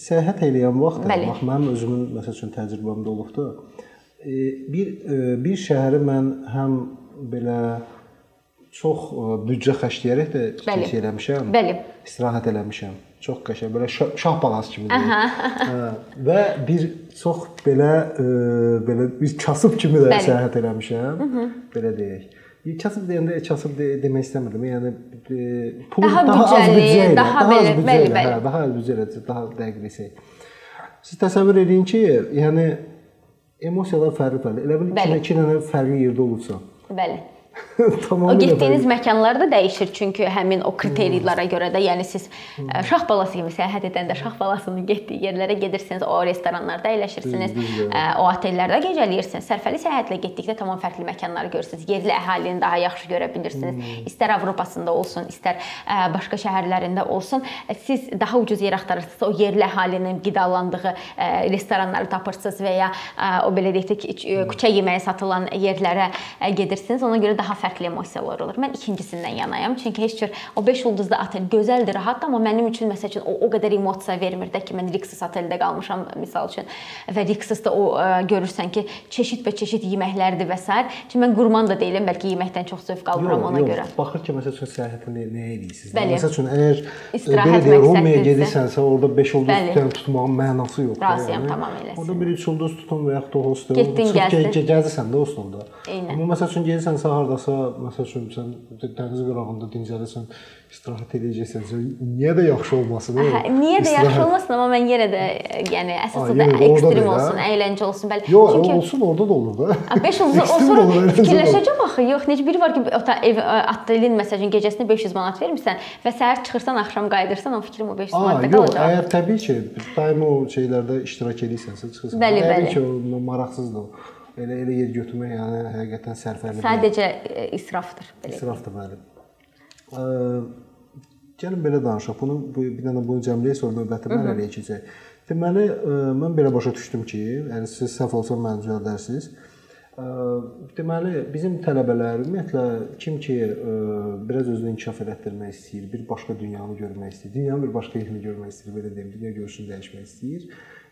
səyahət eləyən vaxt, bax mənim özümün məsəl üçün təcrübəmdə olubdu. E, bir bir şəhəri mən həm belə çox ə, büdcə xərcləyərək də keçə eləmişəm. Bəli. İstirahət eləmişəm. Çox qəşəng, belə şah, şah balası kimi deyim. Hə, və bir çox belə ə, belə bir kasıb kimi də səyahət eləmişəm. Belə deyək. Kasıb deyəndə kasıb de demək istəmirdim. Yəni e, pul Daha az büdcəli, büdcə ilə, daha az belə, bəli, ilə, bəli. Hə, daha az büdcə ilə, daha dəqiq desək. Siz təsəvvür edin ki, yəni emosiyalar fərqli-fərqli. Elə bil Bəli. iki, dənə fərqli yerdə olursa. Bəli. O Tamamilə getdiyiniz fərqli. məkanlar da dəyişir çünki həmin o kriteriyalara görə də, yəni siz ə, şah balası kimi səyahət edəndə şah balasının getdiyi yerlərə gedirsiniz, o restoranlarda əyləşirsiniz, ə, o otellərdə gecələyirsiniz. Sərfəli səyahətlə getdikdə tamam fərqli məkanları görürsüz. Yerli əhalini daha yaxşı görə bilirsiniz. İstər Avropasında olsun, istər ə, başqa şəhərlərində olsun, siz daha ucuz yer axtarırsınız, o yerli əhalinin qidalandığı restoranları tapırsınız və ya o belə deyək ki, ə, küçə yeməyi satılan yerlərə gedirsiniz. Ona görə daha fərqli emosiyalar olur. Mən ikincisindən yanayam. Çünki heç cür o 5 ulduzlu otel gözəldir, rahatdır, amma mənim üçün məsəl üçün o, o qədər emosiya vermir də ki, mən Rixos oteldə qalmışam misal üçün və Rixosda o ə, görürsən ki, çeşid və çeşid yeməklərdir və s. Çünki mən qurman da deyiləm, bəlkə yeməkdən çox zövq alıram ona görə. Baxır ki, məsəl üçün səyahətə nə, nə edirsiniz? Məsəl üçün əgər e, belə deyək, Romaya gedirsənsə, orada 5 ulduz tutan tutmağın mənası yoxdur. Razıyam, tamamilə Orada bir 3 ulduz tutun və yaxud da hostel. Getdin, gəzdin. Gəzirsən də hosteldə. Amma məsəl üçün gedirsən harda hardasa məsəl üçün sən dəniz qırağında dincəlirsən, istirahət edəcəksən, niyə də yaxşı olmasın? Hə, niyə də yaxşı olmasın, amma mən yenə də yəni əsas da ekstrem olsun, əyləncə olsun, bəli. Yox, Çünki olsun, orada da olur da. 5 ulduz o sonra fikirləşəcəm axı. Yox, necə biri var ki, ota ev otelin məsələn gecəsinə 500 manat vermirsən və səhər çıxırsan, axşam qayıdırsan, o fikrim o 500 manatda qalacaq. Əgər təbii ki, daim o şeylərdə iştirak edirsənsə, çıxırsan. Bəli, bəli. Təbii ki, maraqsızdır. Elə elə yer götürmək yəni həqiqətən sərfəli. Sadəcə israfdır, belə. İsrafdır, bəli. Gəlin belə danışaq. Bunu bir dənə bunu cəmləyək, sonra növbəti mərhələyə keçək. Deməli, mən belə başa düşdüm ki, yəni siz səhv olsam məni düzəldərsiniz. Deməli, bizim tələbələr ümumiyyətlə kim ki biraz özünü inkişaf elətdirmək istəyir, bir başqa dünyanı görmək istəyir, dünyanın bir başqa yerini görmək istəyir, belə deyim, dünya görüşünü dəyişmək istəyir.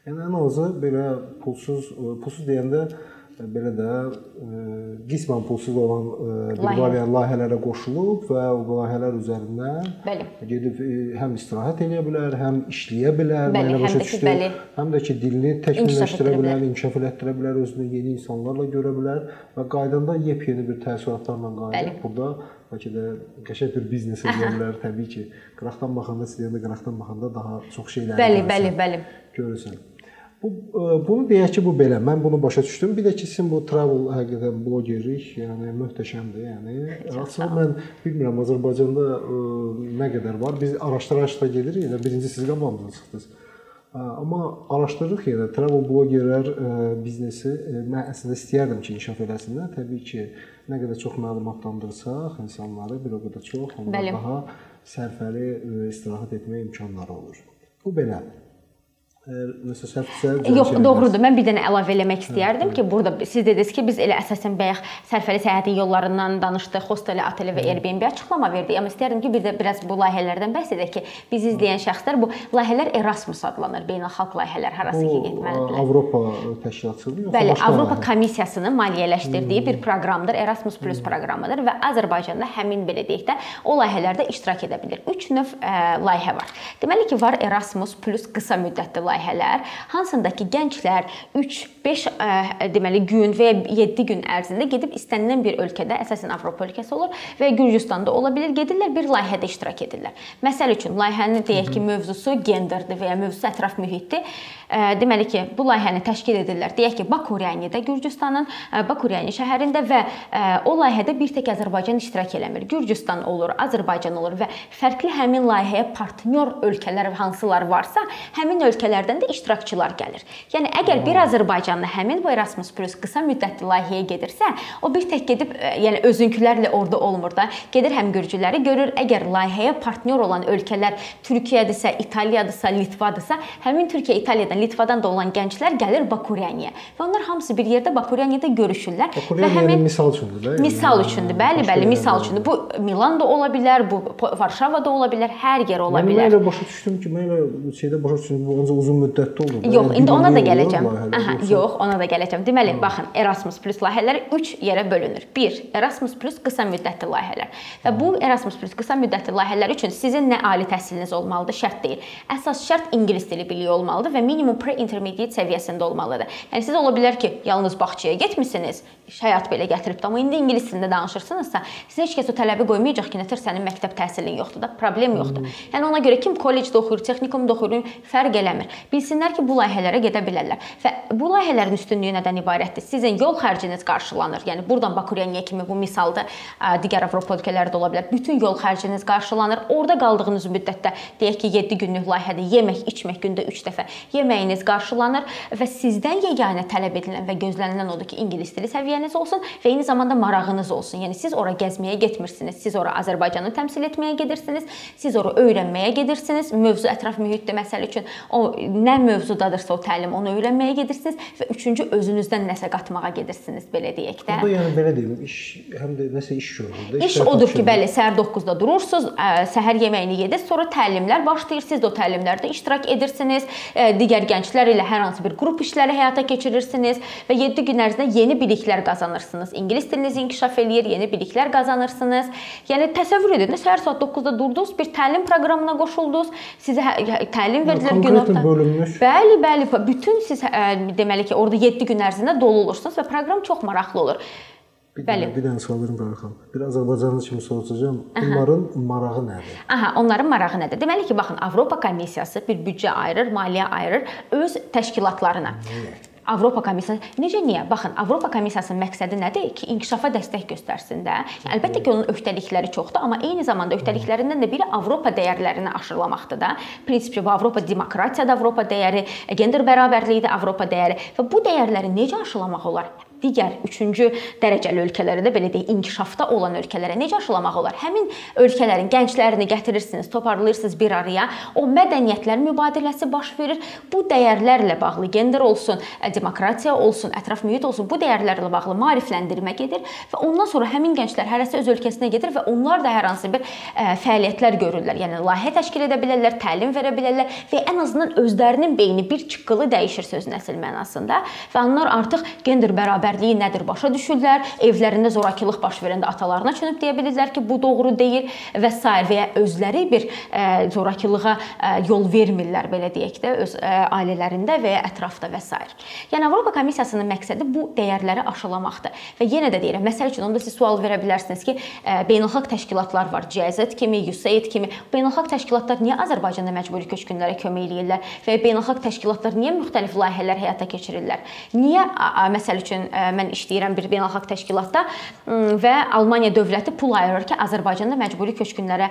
Yəni ən azı belə pulsuz, pulsuz deyəndə belə də qismən pulsuz olan bir variant layihələrə qoşulub və o layihələr üzərindən bəli. gedib həm istirahət edə bilər, həm işləyə bilər, bəli, mənə başa düşdü. Bəli. Həm də ki, dilini təkmilləşdirə bilər, inkişaf elətdirə bilər, özünü yeni insanlarla görə bilər və qaydanda yepyeni bir təəssüratlarla qayıdıb burada bəlkə də qəşəng bir biznes edə bilər. Təbii ki, qıraqdan baxanda, sizdə qıraqdan baxanda daha çox şeylər bəli, bəli, bəli. görürsən. Bu bunu deyək ki, bu belə. Mən bunu başa düşdüm. Bir də ki, sizin bu travel həqiqətən blogerlik, yəni möhtəşəmdir. Yəni açıq mən bilmirəm Azərbaycanda ə, nə qədər var. Biz araşdıra-araşdıra gedirik. Elə birinci siz qabağımıza çıxdınız. Amma araşdırırıq yenə travel blogerlər biznesi mən əslində istəyərdim ki, inkişaf eləsinlər. Təbii ki, nə qədər çox məlumatlandırsaq insanları bir o qədər çox, onlar daha sərfəli istirahət etmək imkanları olur. Bu belə. Nəsə səhvsə Yox, doğrudur. Mən bir dənə əlavə eləmək istəyərdim ki, burada siz dediniz ki, biz elə əsasən bayaq sərfəli səyahətin yollarından danışdıq, hostel, otel və Airbnb açıqlama verdik. Amma istərdim ki, bir də biraz bu layihələrdən bəhs edək ki, biz izləyən şəxslər bu layihələr Erasmus adlanır, beynəlxalq layihələr harası ki getməlidirlər. Avropa təşkilatçılığı yoxsa Bəli, Avropa layihə? Komissiyasının maliyyələşdirdiyi bir proqramdır, Erasmus Plus proqramıdır və Azərbaycanda həmin belə deyək də o layihələrdə iştirak edə bilir. 3 növ ə, layihə var. Deməli ki, var Erasmus Plus qısa müddətli layihə layihələr, hansında ki, gənclər 3-5 deməli gün və ya 7 gün ərzində gedib istənilən bir ölkədə, əsasən Avropa ölkəsi olur və Gürcüstanda ola bilər, gedirlər bir layihədə iştirak edirlər. Məsəl üçün, layihənin deyək ki, mövzusu genderdir və ya mövzusu ətraf mühitdir. Deməli ki, bu layihəni təşkil edirlər. Deyək ki, Bakuriyanidə, Gürcüstanın Bakuriyani şəhərində və o layihədə bir tək Azərbaycan iştirak eləmir. Gürcüstan olur, Azərbaycan olur və fərqli həmin layihəyə partnyor ölkələr hansılar varsa, həmin ölkələrdən də iştirakçılar gəlir. Yəni əgər bir Azərbaycanlı həmin bu Erasmus Plus qısa müddətli layihəyə gedirsə, o bir tək gedib yəni özünkülərlə orada olmur da. Gedir həm gürcüləri görür. Əgər layihəyə partnyor olan ölkələr Türkiyədirsə, İtaliyadırsa, Litvadırsa, həmin Türkiyə, İtaliyadan, Litvadan da olan gənclər gəlir Bakuriyaniyə və onlar hamısı bir yerdə Bakuriyaniyada görüşürlər Bakuriyaniya və həmin misal üçündür də. Misal üçündür. Bəli, bəli, misal üçündür. Bu Milanda ola bilər, bu Varşavada ola bilər, hər yer ola bilər. Mən elə başa düşdüm ki, mən elə şeydə başa düşdüm, bu ancaq uzun müddətli olur. Yox, indi ona da gələcəm. Aha, yox, ona da gələcəm. Deməli, baxın, Erasmus Plus layihələri 3 yerə bölünür. 1. Erasmus Plus qısa müddətli layihələr. Və bu Erasmus Plus qısa müddətli layihələr üçün sizin nə ali təhsiliniz olmalıdır, şərt deyil. Əsas şərt ingilis dili biliyi olmalıdır və minimum pre-intermediate səviyyəsində olmalıdır. Yəni siz ola bilər ki, yalnız bağçaya getmisiniz, həyat belə gətirib amma indi ingilis dilində danışırsınızsa, sizə heç kəs o tələbi qoymayacaq ki, nətər sənin məktəb təhsilin yoxdur da, problem yoxdur. Yəni ona görə kim kollecdə oxuyur, texnikumda oxuyur, fərq eləmir. Bilsinlər ki, bu layihələrə gedə bilərlər. Və bu layihələrin üstünlüyü nədən ibarətdir? Sizin yol xərciniz qarşılanır. Yəni burdan Bakuriyaniya kimi bu misalda digər Avropa ölkələri də ola bilər. Bütün yol xərciniz qarşılanır. Orda qaldığınız müddətdə deyək ki, 7 günlük layihədə yemək, içmək gündə 3 dəfə yeməyiniz qarşılanır və sizdən yeganə tələb edilən və gözlənilən odur ki, ingilis dili səviyyəniz olsun və eyni zamanda marağınız olsun. Yəni siz ora gəzməyə getmirsiniz, siz ora Azərbaycanı təmsil etməyə gedirsiniz, siz ora öyrənməyə gedirsiniz. Mövzu ətraf mühitdə məsəl üçün o nə mövzudadırsa o təlim, onu öyrənməyə gedirsiniz və üçüncü özünüzdən nəsə qatmağa gedirsiniz, belə deyək də. Bu yəni belə deyim, iş həm də nəsə iş görür də. İş odur ki, bəli, səhər 9-da durursunuz, səhər yeməyini yediz, sonra təlimlər başlayır. Siz də o təlimlərdə iştirak edirsiniz. Digər gənclər ilə hər hansı bir qrup işləri həyata keçirirsiniz və 7 gün ərzində yeni biliklər qazanırsınız. İngilis dilinizi inkişaf eləyir, yeni biliklər qazanırsınız. Yəni təsəvvür edin, səhər saat 9-da durdunuz, bir təlim proqramına qoşuldunuz, sizə hə, təlim verdilər gün orta. Bəli, bəli, bütün siz deməli ki, orada 7 gün ərzində dolu olursunuz və proqram çox maraqlı olur. Bir Bəli. bir dənə sual verim Bərə xanım. Bir Azərbaycanlı kimi soruşacağam. Bunların marağı nədir? Aha, onların marağı nədir? Deməli ki, baxın, Avropa Komissiyası bir büdcə ayırır, maliyyə ayırır öz təşkilatlarına. Avropa Komissiyası necə niyə? Baxın, Avropa Komissiyasının məqsədi nədir? Ki, inkişafa dəstək göstərsin də. Əlbəttə ki, onun öhdəlikləri çoxdur, amma eyni zamanda öhdəliklərindən də biri Avropa dəyərlərini aşılamaqdır da. Prinsipcə bu Avropa demokratiya da Avropa dəyəri, gender bərabərliyi də Avropa dəyəri və bu dəyərləri necə aşılamaq olar? Digər 3-cü dərəcəli ölkələrə də belə deyək, inkişafda olan ölkələrə necə aşılamaq olar? Həmin ölkələrin gənclərini gətirirsiniz, toparlayırsınız bir araya. O mədəniyyətlər mübadiləsi baş verir. Bu dəyərlərlə bağlı gender olsun, demokratiya olsun, ətraf mühit olsun, bu dəyərlərlə bağlı maarifləndirmə gedir və ondan sonra həmin gənclər hərəsi öz ölkəsinə gedir və onlar da hər hansı bir fəaliyyətlər görürlər. Yəni layihə təşkil edə bilərlər, təlim verə bilərlər və ən azından özlərinin beyni bir çıqqılı dəyişir sözün əsl mənasında və onlar artıq gender bərabər bərabərliyi nədir başa düşürlər. Evlərində zorakılıq baş verəndə atalarına çönüb deyə bilirlər ki, bu doğru deyil və s. və ya özləri bir ə, zorakılığa ə, yol vermirlər belə deyək də öz ə, ailələrində və ya ətrafda və s. Yəni Avropa Komissiyasının məqsədi bu dəyərləri aşılamaqdır. Və yenə də deyirəm, məsəl üçün onda siz sual verə bilərsiniz ki, beynəlxalq təşkilatlar var, GIZ kimi, USAID kimi. Beynəlxalq təşkilatlar niyə Azərbaycanda məcburi köçkünlərə kömək eləyirlər və beynəlxalq təşkilatlar niyə müxtəlif layihələr həyata keçirirlər? Niyə məsəl üçün mən işləyirəm bir beynəlxalq təşkilatda və Almaniya dövləti pul ayırır ki, Azərbaycanda məcburi köçkünlərə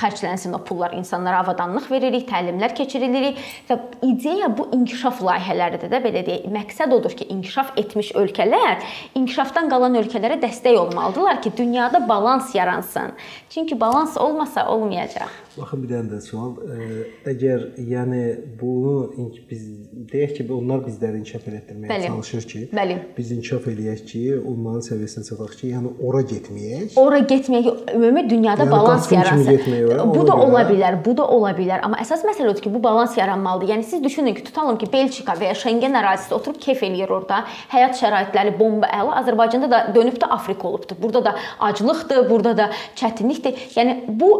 xərclənsin o pullar. İnsanlara avadanlıq veririk, təlimlər keçiririk və ideya bu inkişaf layihələridir də belə deyək. Məqsəd odur ki, inkişaf etmiş ölkələr inkişafdan qalan ölkələrə dəstək olmalıdırlar ki, dünyada balans yaransın. Çünki balans olmasa olmayacaq. Baxın bir dənə də sual. Əgər yəni bunu biz deyək ki, onlar bizləri inkişaf etdirməyə Bəli. çalışır ki, Bəli. biz inkişaf eləyək ki, onların səviyyəsinə çataq ki, yəni ora getməyək. Ora getmək, ümumi dünyada Yəni balans yaransın. Bu da ola bilər, bu da ola bilər, amma əsas məsələ odur ki, bu balans yaranmalıdır. Yəni siz düşünün ki, tutalım ki, Belçika və ya Şengen ərazisində oturub kef eləyir orada. Həyat şəraitləri bomba əla. Azərbaycanda da dönüb də Afrika olubdu. Burada da aclıqdır, burada da çətinlikdir. Yəni bu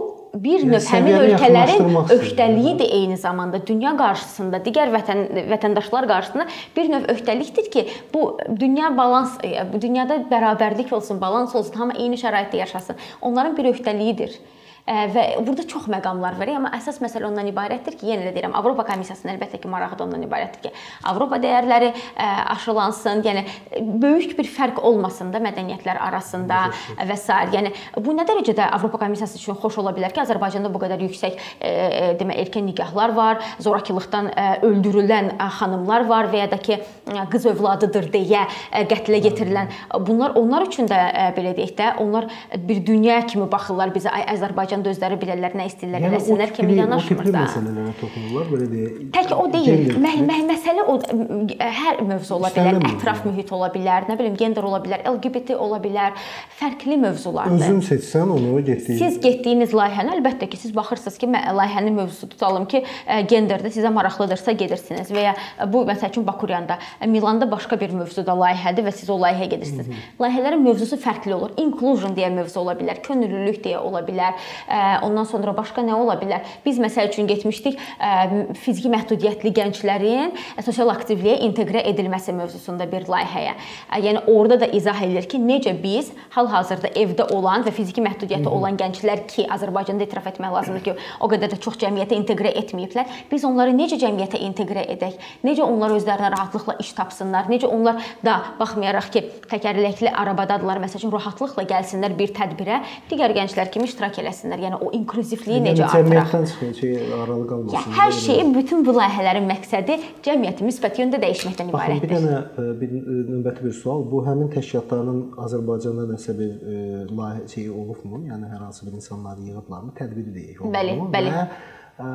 bir Yəni növ həmin ölkələrin istəyir. öhdəliyidir eyni zamanda dünya qarşısında, digər vətən vətəndaşlar qarşısında bir növ öhdəlikdir ki, bu dünya balans, e, bu dünyada bərabərlik olsun, balans olsun, hamı eyni şəraitdə yaşasın. Onların bir öhdəliyidir. Və burada çox məqamlar var, amma əsas məsələ ondan ibarətdir ki, yenə də deyirəm, Avropa Komissiyasının əlbəttə ki, marağı da ondan ibarətdir ki, Avropa dəyərləri aşılansın, yəni böyük bir fərq olmasın da mədəniyyətlər arasında və s. Yəni bu nə dərəcədə Avropa Komissiyası üçün xoş ola bilər ki, Azərbaycanda bu qədər yüksək demə erkən nikahlar var, zorakılıqdan öldürülən xanımlar var və ya da ki, qız övladıdır deyə qətlə yetirilən. Bunlar onlar üçün də belə deyək də, onlar bir dünya kimi baxırlar bizə. Ay Azərbaycanda özləri bilərlər nə istəyirlər, Yəni eləsinlər kimi tipli- yanaşmır da. məsələlərə toxunurlar, belə deyək. Tək o deyil. Mə mə məsələ o hər mövzu ola bilər, ətraf mühit ola bilər, nə bilim gender ola bilər, LGBT ola bilər, fərqli mövzulardır. Özün seçsən onu getdiyin. Siz getdiyiniz layihəni əlbəttə ki, siz baxırsınız ki, layihənin mövzusu tutalım ki, genderdə sizə maraqlıdırsa gedirsiniz və ya bu məsəl üçün Bakuriyanda, ə, Milanda başqa bir mövzuda layihədir və siz o layihəyə gedirsiniz. Layihələrin mövzusu fərqli olur. Inclusion deyə mövzu ola bilər, könüllülük deyə ola bilər. Ondan sonra başqa nə ola bilər? Biz məsəl üçün getmişdik fiziki məhdudiyyətli gənclərin sosial aktivliyə inteqrə edilməsi mövzusunda bir layihəyə. Yəni orada da izah edilir ki, necə biz hal-hazırda evdə olan və fiziki məhdudiyyəti olan gənclər ki, Azərbaycanda etiraf etmək lazımdır ki, o qədər də çox cəmiyyətə inteqrə etməyiblər. Biz onları necə cəmiyyətə inteqrə edək? Necə onlar özlərinə rahatlıqla iş tapsınlar? Necə onlar da baxmayaraq ki, təkərləkli arabadadılar, məsəl üçün rahatlıqla gəlsinlər bir tədbirə, digər gənclər kimi iştirak eləsinlər. Yəni o inklüzivliyi Yəni necə artıraq? cəmiyyətdən çıxın, şey aralı qalmasın. Yəni hər şeyi, bütün bu layihələrin məqsədi cəmiyyəti müsbət yöndə dəyişməkdən Baxın, bir ibarətdir. dənə e, bir e, növbəti bir sual. Bu həmin təşkilatların Azərbaycanda nəsə bir e, layihə şeyi olubmu? Yəni hər hansı bir insanları yığıblarmı? Tədbiri deyək. Bəli, bəli. Və e,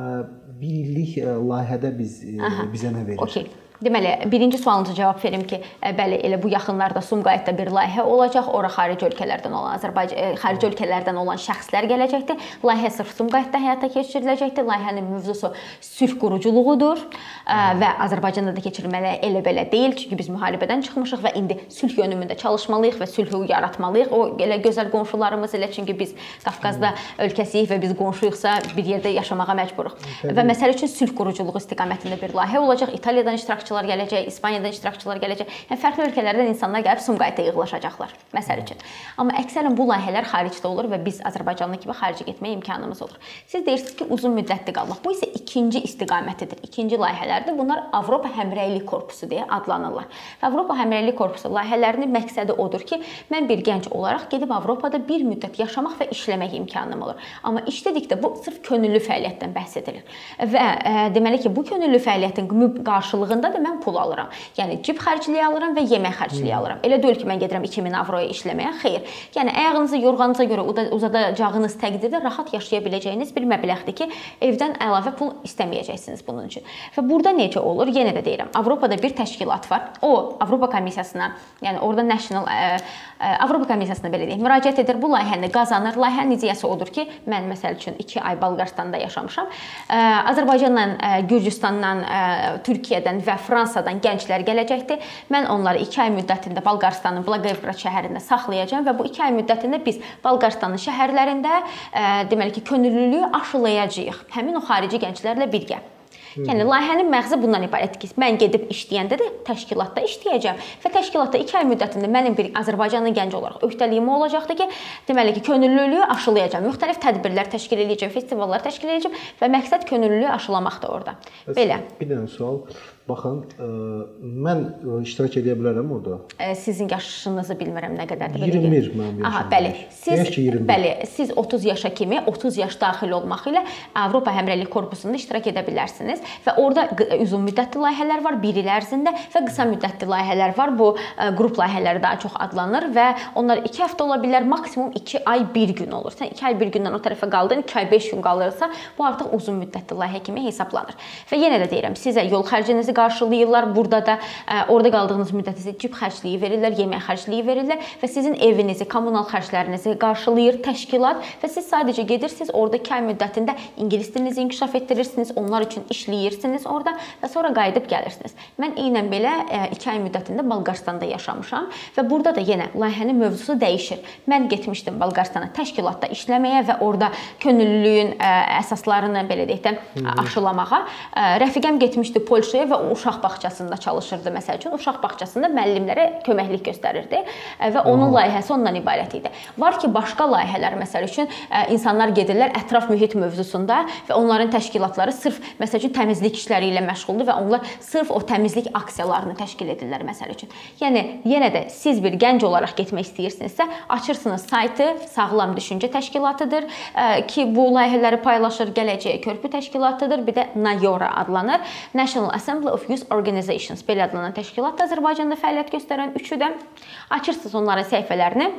bir illik e, layihədə biz e, bizə nə verir? Okay. Deməli, birinci sualınıza cavab verim ki, ə, bəli, elə bu yaxınlarda Sumqayıtda bir layihə olacaq. Ora xarici ölkələrdən olan Azərbaycan ə, xarici ölkələrdən olan şəxslər gələcəkdir. Layihə sırf Sumqayıtda həyata keçiriləcəkdir. Layihənin mövzusu sülh quruculuğudur ə, və Azərbaycanda da keçirilməli elə belə deyil, çünki biz müharibədən çıxmışıq və indi sülh yönümündə çalışmalıyıq və sülhü yaratmalıyıq. O elə gözəl qonşularımız elə çünki biz Qafqazda ölkəsiyik və biz qonşuyuqsa bir yerdə yaşamağa məcburuq. Və məsəl üçün sülh quruculuğu istiqamətində bir layihə olacaq. İtaliyadan iştirakçılar iştirakçılar gələcək, İspaniyadan iştirakçılar gələcək. Yəni fərqli ölkələrdən insanlar gəlib Sumqayıta yığılacaqlar. Məsəl üçün. Amma əksərən bu layihələr xaricdə olur və biz Azərbaycanlı kimi xaricə getmək imkanımız olur. Siz deyirsiniz ki, uzun müddətli qalmaq. Bu isə ikinci istiqamətidir. İkinci layihələrdir. Bunlar Avropa Həmrəylik Korpusu deyə adlanırlar. Və Avropa Həmrəylik Korpusu layihələrinin məqsədi odur ki, mən bir gənc olaraq gedib Avropada bir müddət yaşamaq və işləmək imkanım olur. Amma iş dedikdə bu sırf könüllü fəaliyyətdən bəhs edilir. Və ə, deməli ki, bu könüllü fəaliyyətin qarşılığında da mən pul alıram. Yəni cib xərcliyi alıram və yemək xərcliyi alıram. Elə deyil ki, mən gedirəm 2000 avroya işləməyə. Xeyr. Yəni ayağınızı yorğanınıza görə uzadacağınız təqdirdə rahat yaşaya biləcəyiniz bir məbləğdir ki, evdən əlavə pul istəməyəcəksiniz bunun üçün. Və burada necə olur? Yenə də deyirəm, Avropada bir təşkilat var. O Avropa Komissiyasına, yəni orada National ə, Avropa Komissiyasına belə deyək, müraciət edir, bu layihəni qazanır. Layihənin ideyası odur ki, mən məsəl üçün 2 ay Bolqarıstanda yaşamışam. Ə, Gürcüstandan, Türkiyədən və Fransadan gənclər gələcəkdir. Mən onları 2 ay müddətində Bolqarıstanın Blagevgrad şəhərində saxlayacağam və bu 2 ay müddətində biz Bolqarıstanın şəhərlərində deməli ki, könüllülüyü aşılayacağıq. Həmin o xarici gənclərlə birgə. Yəni layihənin məğzi bundan ibarətdir ki, mən gedib işləyəndə də təşkilatda işləyəcəm və təşkilatda 2 ay müddətində mənim bir Azərbaycanlı gənc olaraq öhdəliyim olacaqdır ki, deməli ki, könüllülüyü aşılayacağam. Müxtəlif tədbirlər təşkil edəcəm, festivallar təşkil edəcəm və məqsəd könüllülüyü aşılamaqdır orada. Belə. Bir dənə sual. Baxın, ə, mən iştirak edə bilərəm orada. Sizin yaşınızı bilmirəm nə qədərdir. 21 mənim yaşım. Aha, bəli. Siz ki, 21. bəli, siz 30 yaşa kimi 30 yaş daxil olmaq ilə Avropa Həmrəylik Korpusunda iştirak edə bilərsiniz və orada uzun müddətli layihələr var, 1 il ərzində və qısa müddətli layihələr var. Bu qrup layihələri daha çox adlanır və onlar 2 həftə ola bilər, maksimum 2 ay 1 gün olur. Sən 2 ay 1 gündən o tərəfə qaldın, 2 ay 5 gün qalırsa, bu artıq uzun müddətli layihə kimi hesablanır. Və yenə də deyirəm, sizə yol xərcinizi qarşılayırlar. Burada da ə, orada qaldığınız müddətdə sizə cib xərcliyi verirlər, yemək xərcliyi verirlər və sizin evinizi, kommunal xərclərinizi qarşılayır təşkilat və siz sadəcə gedirsiniz, orada 2 ay müddətində ingilis dilinizi inkişaf etdirirsiniz, onlar üçün işləyirsiniz orada və sonra qayıdıb gəlirsiniz. Mən eynən belə 2 ay müddətində Bolqarıstanda yaşamışam və burada da yenə layihənin mövzusu dəyişir. Mən getmişdim Bolqarıstana təşkilatda işləməyə və orada könüllülüyün ə, əsaslarını belə deyək də aşılamağa. Rəfiqəm getmişdi Polşaya və uşaq bağçasında çalışırdı məsəl üçün. Uşaq bağçasında müəllimlərə köməklik göstərirdi və onun layihəsi ondan ibarət idi. Var ki, başqa layihələr məsəl üçün insanlar gedirlər ətraf mühit mövzusunda və onların təşkilatları sırf məsəl üçün təmizlik işləri ilə məşğuldur və onlar sırf o təmizlik aksiyalarını təşkil edirlər məsəl üçün. Yəni yenə də siz bir gənc olaraq getmək istəyirsinizsə, açırsınız saytı Sağlam Düşüncə Təşkilatıdır ki, bu layihələri paylaşır gələcəyə körpü təşkilatıdır, bir də NAYORA adlanır. National Assembly of Youth Organizations belə adlanan təşkilat Azərbaycanda fəaliyyət göstərən üçü də açırsınız onların səhifələrini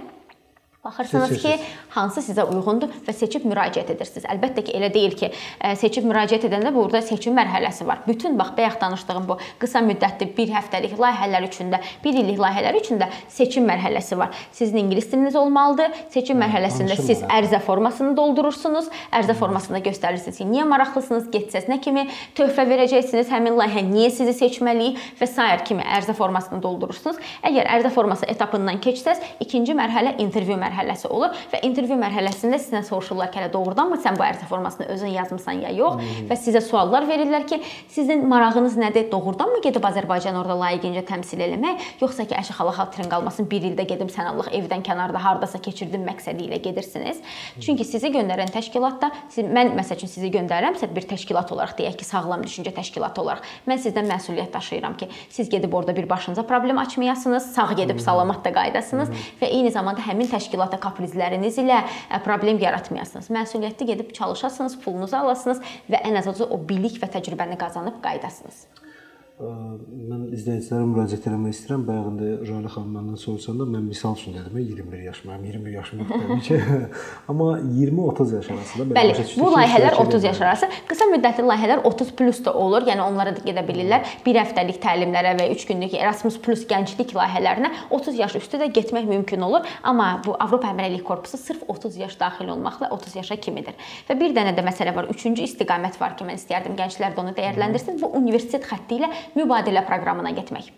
Baxırsınız ki, hansı sizə uyğundur və seçib müraciət edirsiniz. Əlbəttə ki, elə deyil ki, seçib müraciət edəndə burada seçim mərhələsi var. Bütün bax bayaq danışdığım bu qısa müddətli 1 həftəlik layihələr üçün də, 1 illik layihələr üçün də seçim mərhələsi var. Sizin ingilis diliniz olmalıdır. Seçim mərhələsində siz ərizə formasını doldurursunuz. Ərizə formasında göstərirsiniz ki, niyə maraqlısınız, getsəz nə kimi töhfə verəcəksiniz, həmin layihə niyə sizi seçməliyik və sair kimi ərizə formasını doldurursunuz. Əgər ərizə forması etapından keçsəz, ikinci mərhələ intervyu mərhələsi mərhələsi olur və intervyu mərhələsində sizdən soruşurlar ki, hələ doğrudanmı sən bu ərizə formasını özün yazmısan ya yox hmm. və sizə suallar verirlər ki, sizin marağınız nədir? Doğrudanmı gedib Azərbaycan orada layiqincə təmsil eləmək, yoxsa ki, əşi xala xatırın qalmasın, bir ildə gedim sən Allah evdən kənarda hardasa keçirdim məqsədi ilə gedirsiniz. Çünki sizi göndərən təşkilatda siz, mən məsəl üçün sizi göndərirəmsə bir təşkilat olaraq deyək ki, sağlam düşüncə təşkilatı olaraq mən sizdən məsuliyyət daşıyıram ki, siz gedib orada bir başınıza problem açmayasınız, sağ gedib salamat da qaydasınız və eyni zamanda həmin təşkilat təşkilata kaprizləriniz ilə problem yaratmayasınız. Məsuliyyətli gedib çalışasınız, pulunuzu alasınız və ən azı o bilik və təcrübəni qazanıb qaydasınız. Mən izləyicilərə müraciət etmək istəyirəm. Bayağında Jale xanım məndən soruşanda mən misal üçün dedim, 21 yaş, mənim 21 yaşım təbii ki. Amma 20-30 yaş arasında belə Bəli, bu layihələr 30 yaş arası. Qısa müddətli layihələr 30 plus da olur. Yəni onlara da gedə bilirlər. 1 həftəlik təlimlərə və 3 günlük Erasmus plus gənclik layihələrinə 30 yaş üstü də getmək mümkün olur. Amma bu Avropa Həmrəylik Korpusu sırf 30 yaş daxil olmaqla 30 yaşa kimidir. Və bir dənə də məsələ var. Üçüncü istiqamət var ki, mən istərdim gənclər də onu dəyərləndirsin. Bu universitet xətti ilə mübadilə proqramına getmək.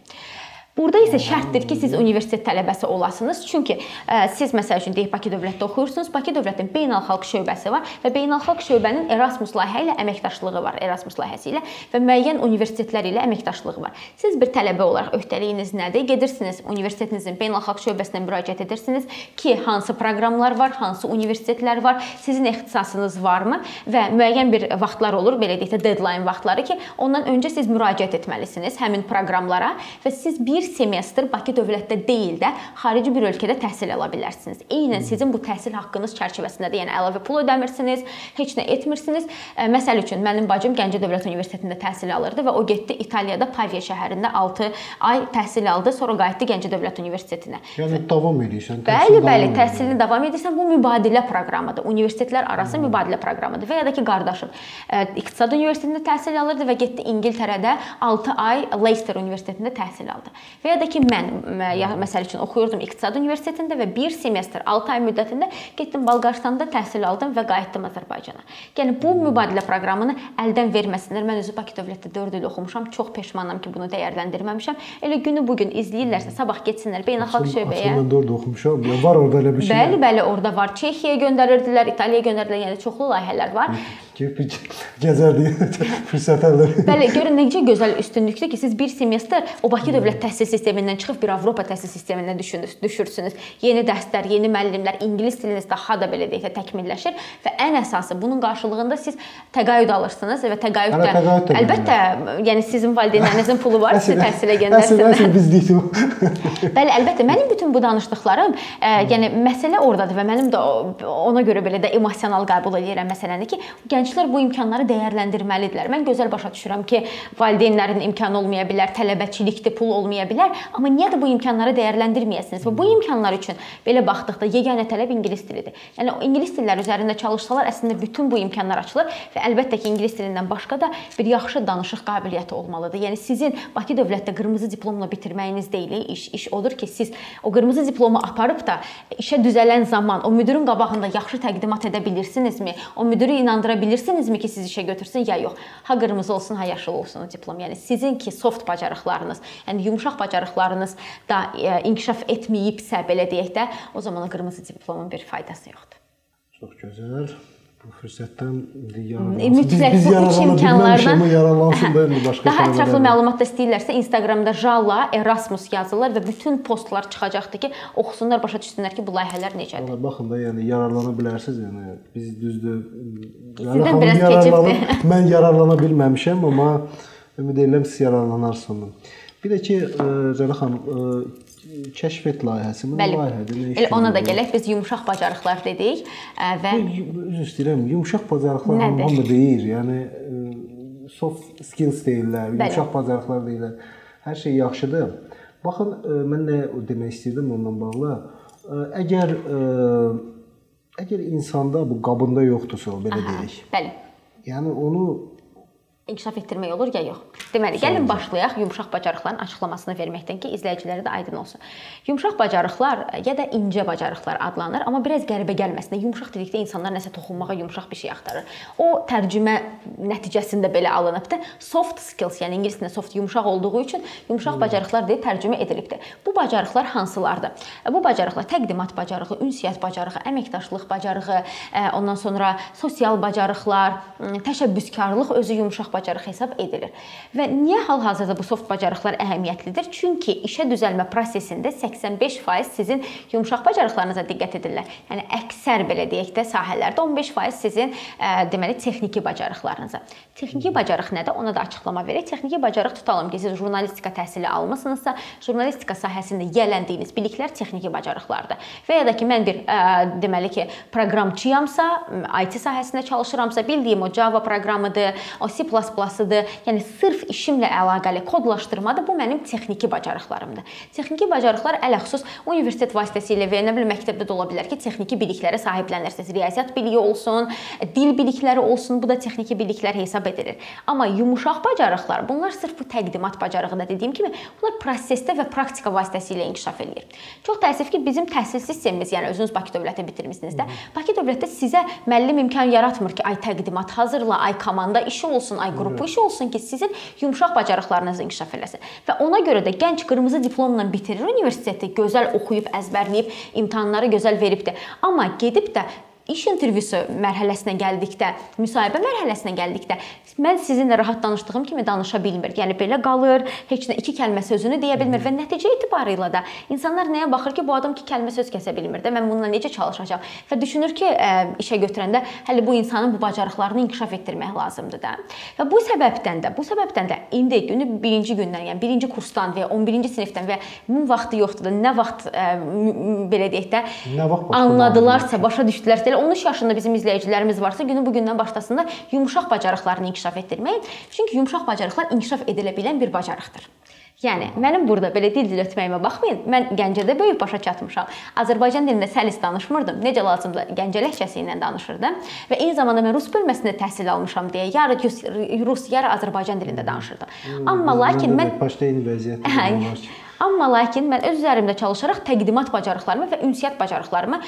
Burada isə şərtdir ki, siz universitet tələbəsi olasınız. Çünki ə, siz məsəl üçün deyək Bakı dövlətdə oxuyursunuz. Bakı dövlətinin beynəlxalq şöbəsi var və beynəlxalq şöbənin Erasmus layihə ilə əməkdaşlığı var, Erasmus layihəsi ilə və müəyyən universitetlər ilə əməkdaşlığı var. Siz bir tələbə olaraq öhdəliyiniz nədir? Gedirsiniz universitetinizin beynəlxalq şöbəsinə müraciət edirsiniz ki, hansı proqramlar var, hansı universitetlər var, sizin ixtisasınız varmı və müəyyən bir vaxtlar olur, belə deyək də deadline vaxtları ki, ondan öncə siz müraciət etməlisiniz həmin proqramlara və siz bir semestr Bakı dövlətdə deyil də xarici bir ölkədə təhsil ala bilərsiniz. Eynən sizin bu təhsil haqqınız çərçivəsindədir. Yəni əlavə pul ödəmirsiniz, heç nə etmirsiniz. Məsəl üçün mənim bacım Gəncə Dövlət Universitetində təhsil alırdı və o getdi İtaliyada Pavia şəhərində 6 ay təhsil aldı, sonra qayıtdı Gəncə Dövlət Universitetinə. Yəni davam edirsən. Bəli, bəli, təhsilini davam edirsən. Bu mübadilə proqramıdır. Universitetlər arası mübadilə proqramıdır. Və ya da ki, qardaşım İqtisad Universitetində təhsil alırdı və getdi İngiltərədə 6 ay Leicester Universitetində təhsil aldı. Və ya da ki, mən məsəl üçün oxuyurdum İqtisad Universitetində və 1 semestr 6 ay müddətində getdim Bolqarıstanda təhsil aldım və qayıtdım Azərbaycana. Yəni bu mübadilə proqramını əldən verməsinlər. Mən özü Bakı dövlətdə 4 il oxumuşam. Çox peşmanam ki, bunu dəyərləndirməmişəm. Elə günü bu gün izləyirlərsə, sabah getsinlər beynəlxalq şöbəyə. Mən 4 oxumuşam. Ya var orada elə bir şey. Bəli, bəli, orada var. Çexiyaya göndərirdilər, İtaliyaya göndərirdilər. Yəni çoxlu layihələr var. Gəzərdik fürsət əldə. Bəli, görün necə gözəl üstünlükdür ki, siz bir semestr o Bakı dövlət təhsil sistemindən çıxıb bir Avropa təhsil sisteminə düşünürsünüz, düşürsünüz. Yeni dərslər, yeni müəllimlər, ingilis diliniz daha da belə deyək də təkmilləşir və ən əsası bunun qarşılığında siz təqaüd alırsınız və təqaüd də təqaüd əlbəttə, yəni sizin valideynlərinizin pulu var, sizi təhsilə göndərsinlər. Əsl bizdikdir bu. Bəli, əlbəttə mənim bütün bu danışdıqlarım, ə, yəni məsələ ordadır və mənim də ona görə belə də emosional qəbul edirəm məsələni ki, gənclər bu imkanları dəyərləndirməlidirlər. Mən gözəl başa düşürəm ki, valideynlərin imkanı olmaya bilər, tələbəçilikdə pul olmaya bilər, amma niyə də bu imkanları dəyərləndirməyəsiniz? Və bu imkanlar üçün belə baxdıqda yeganə tələb ingilis dilidir. Yəni ingilis dilləri üzərində çalışsalar, əslində bütün bu imkanlar açılır və əlbəttə ki, ingilis dilindən başqa da bir yaxşı danışıq qabiliyyəti olmalıdır. Yəni sizin Bakı dövlətdə qırmızı diplomla bitirməyiniz deyil, iş iş odur ki, siz o qırmızı diplomu aparıb da işə düzələn zaman o müdirin qabağında yaxşı təqdimat edə bilirsinizmi? O müdiri inandıra bilirsinizmi ki, sizi işə götürsün ya yox? Ha qırmızı olsun, ha yaşıl olsun o diplom. Yəni sizin ki soft bacarıqlarınız, yəni yumşaq bacarıqlarınız da e, inkişaf etməyibsə, belə deyək də, o zaman qırmızı diplomun bir faydası yoxdur. Çox gözəl. Bu fürsətdən mütləq bu üç imkanlardan yararlansın da başqa Daha ətraflı məlumat da istəyirlərsə Instagramda Jala Erasmus yazırlar və bütün postlar çıxacaqdı ki, oxusunlar, başa düşsünlər ki, bu layihələr necədir. Valla baxın da, yəni yararlana bilərsiniz, yəni biz düzdür. Sizdən biraz keçibdi. Mən yararlana bilməmişəm, amma ümid edirəm siz yararlanarsınız. Bir də ki, Zərə xanım, kəşf et layihəsi bu layihədir. Nə Elə ona da gələk. Biz yumşaq bacarıqlar dedik və üzr istəyirəm, yumşaq bacarıqlar hamı deyir. Yəni soft skills deyirlər, yumşaq bacarıqlar deyirlər. Hər şey yaxşıdır. Baxın, mən nə demək istəyirdim onunla bağlı. Əgər əgər insanda bu qabında yoxdursa, belə deyək. Bəli. Yəni onu inkişaf etdirmək olur ya yox. Deməli, gəlin başlayaq yumşaq bacarıqların açıqlamasını verməkdən ki, izləyicilərə də aydın olsun. Yumşaq bacarıqlar ya da incə bacarıqlar adlanır, amma biraz qəribə gəlməsin. Yumşaq dedikdə insanlar nəsə toxunmağa yumşaq bir şey axtarır. O tərcümə nəticəsində belə alınıbdı. Soft skills, yəni ingilis dilində soft yumşaq olduğu üçün yumşaq bacarıqlar deyə tərcümə edilibdi. Bu bacarıqlar hansılardır? Bu bacarıqlar təqdimat bacarığı, ünsiyyət bacarığı, əməkdaşlıq bacarığı, ondan sonra sosial bacarıqlar, təşəbbüskarlıq özü yumşaq bacarıq hesab edilir. Və niyə hal-hazırda bu soft bacarıqlar əhəmiyyətlidir? Çünki işə düzəlmə prosesində 85% sizin yumşaq bacarıqlarınıza diqqət edirlər. Yəni əksər belə deyək də sahələrdə 15% sizin ə, deməli texniki bacarıqlarınıza. Texniki bacarıq nədir? Ona da açıqlama verək. Texniki bacarıq tutalım ki, siz jurnalistika təhsili almısınızsa, jurnalistika sahəsində yiyələndiyiniz biliklər texniki bacarıqlardır. Və ya da ki, mən bir ə, deməli ki, proqramçıyamsa, IT sahəsində çalışıramsa, bildiyim o Java proqramıdır, o C++ C++-ıdır. Yəni sırf işimlə əlaqəli kodlaşdırmadır. Bu mənim texniki bacarıqlarımdır. Texniki bacarıqlar ələxüsus universitet vasitəsilə və nə bilim məktəbdə də ola bilər ki, texniki biliklərə sahiblənərsiniz. Riyaziyyat biliyi olsun, dil bilikləri olsun, bu da texniki biliklər hesab edilir. Amma yumşaq bacarıqlar, bunlar sırf bu təqdimat bacarığında dediyim kimi, bunlar prosesdə və praktika vasitəsilə inkişaf eləyir. Çox təəssüf ki, bizim təhsil sistemimiz, yəni özünüz Bakı dövləti bitirmisiniz də, Bakı dövlətdə sizə müəllim imkan yaratmır ki, ay təqdimat hazırla, ay komanda işi olsun, ay qrupu işi olsun ki, sizin yumşaq bacarıqlarınızı inkişaf eləsin. Və ona görə də gənc qırmızı diplomla bitirir universiteti, gözəl oxuyub, əzbərləyib, imtahanları gözəl veribdir. Amma gedib də iş intervyusu mərhələsinə gəldikdə, müsahibə mərhələsinə gəldikdə mən sizinlə rahat danışdığım kimi danışa bilmir. Yəni belə qalır, heç nə iki kəlmə sözünü deyə bilmir və nəticə etibarilə də insanlar nəyə baxır ki, bu adam iki kəlmə söz kəsə bilmir də, mən bununla necə çalışacağam? Və düşünür ki, ə, işə götürəndə hələ bu insanın bu bacarıqlarını inkişaf etdirmək lazımdır da. Və bu səbəbdən də, bu səbəbdən də indi günü birinci gündən, yəni birinci kursdan və ya 11-ci sinifdən və bunun vaxtı yoxdur da, nə vaxt ə, belə deyək də, nə vaxt anladılarsa, başa düşdülərsə, elə 13 yaşında bizim izləyicilərimiz varsa, günü bu gündən başlasınlar yumşaq bacarıqlarını inkişaf etdirməyə. Çünki yumşaq bacarıqlar inkişaf edilə bilən bir bacarıqdır. Yəni mənim burada belə dil-dil ötməyimə baxmayın. Mən Gəncədə böyük başa çatmışam. Azərbaycan dilində səlis danışmırdım. Necə lazımdır Gəncə ləhcəsi ilə danışırdım və eyni zamanda mən rus bölməsində təhsil almışam deyə yarı rus, yarı Azərbaycan dilində danışırdım. Amma lakin mən başda eyni vəziyyətdə Amma lakin mən öz üzərimdə çalışaraq təqdimat bacarıqlarımı və ünsiyyət bacarıqlarımı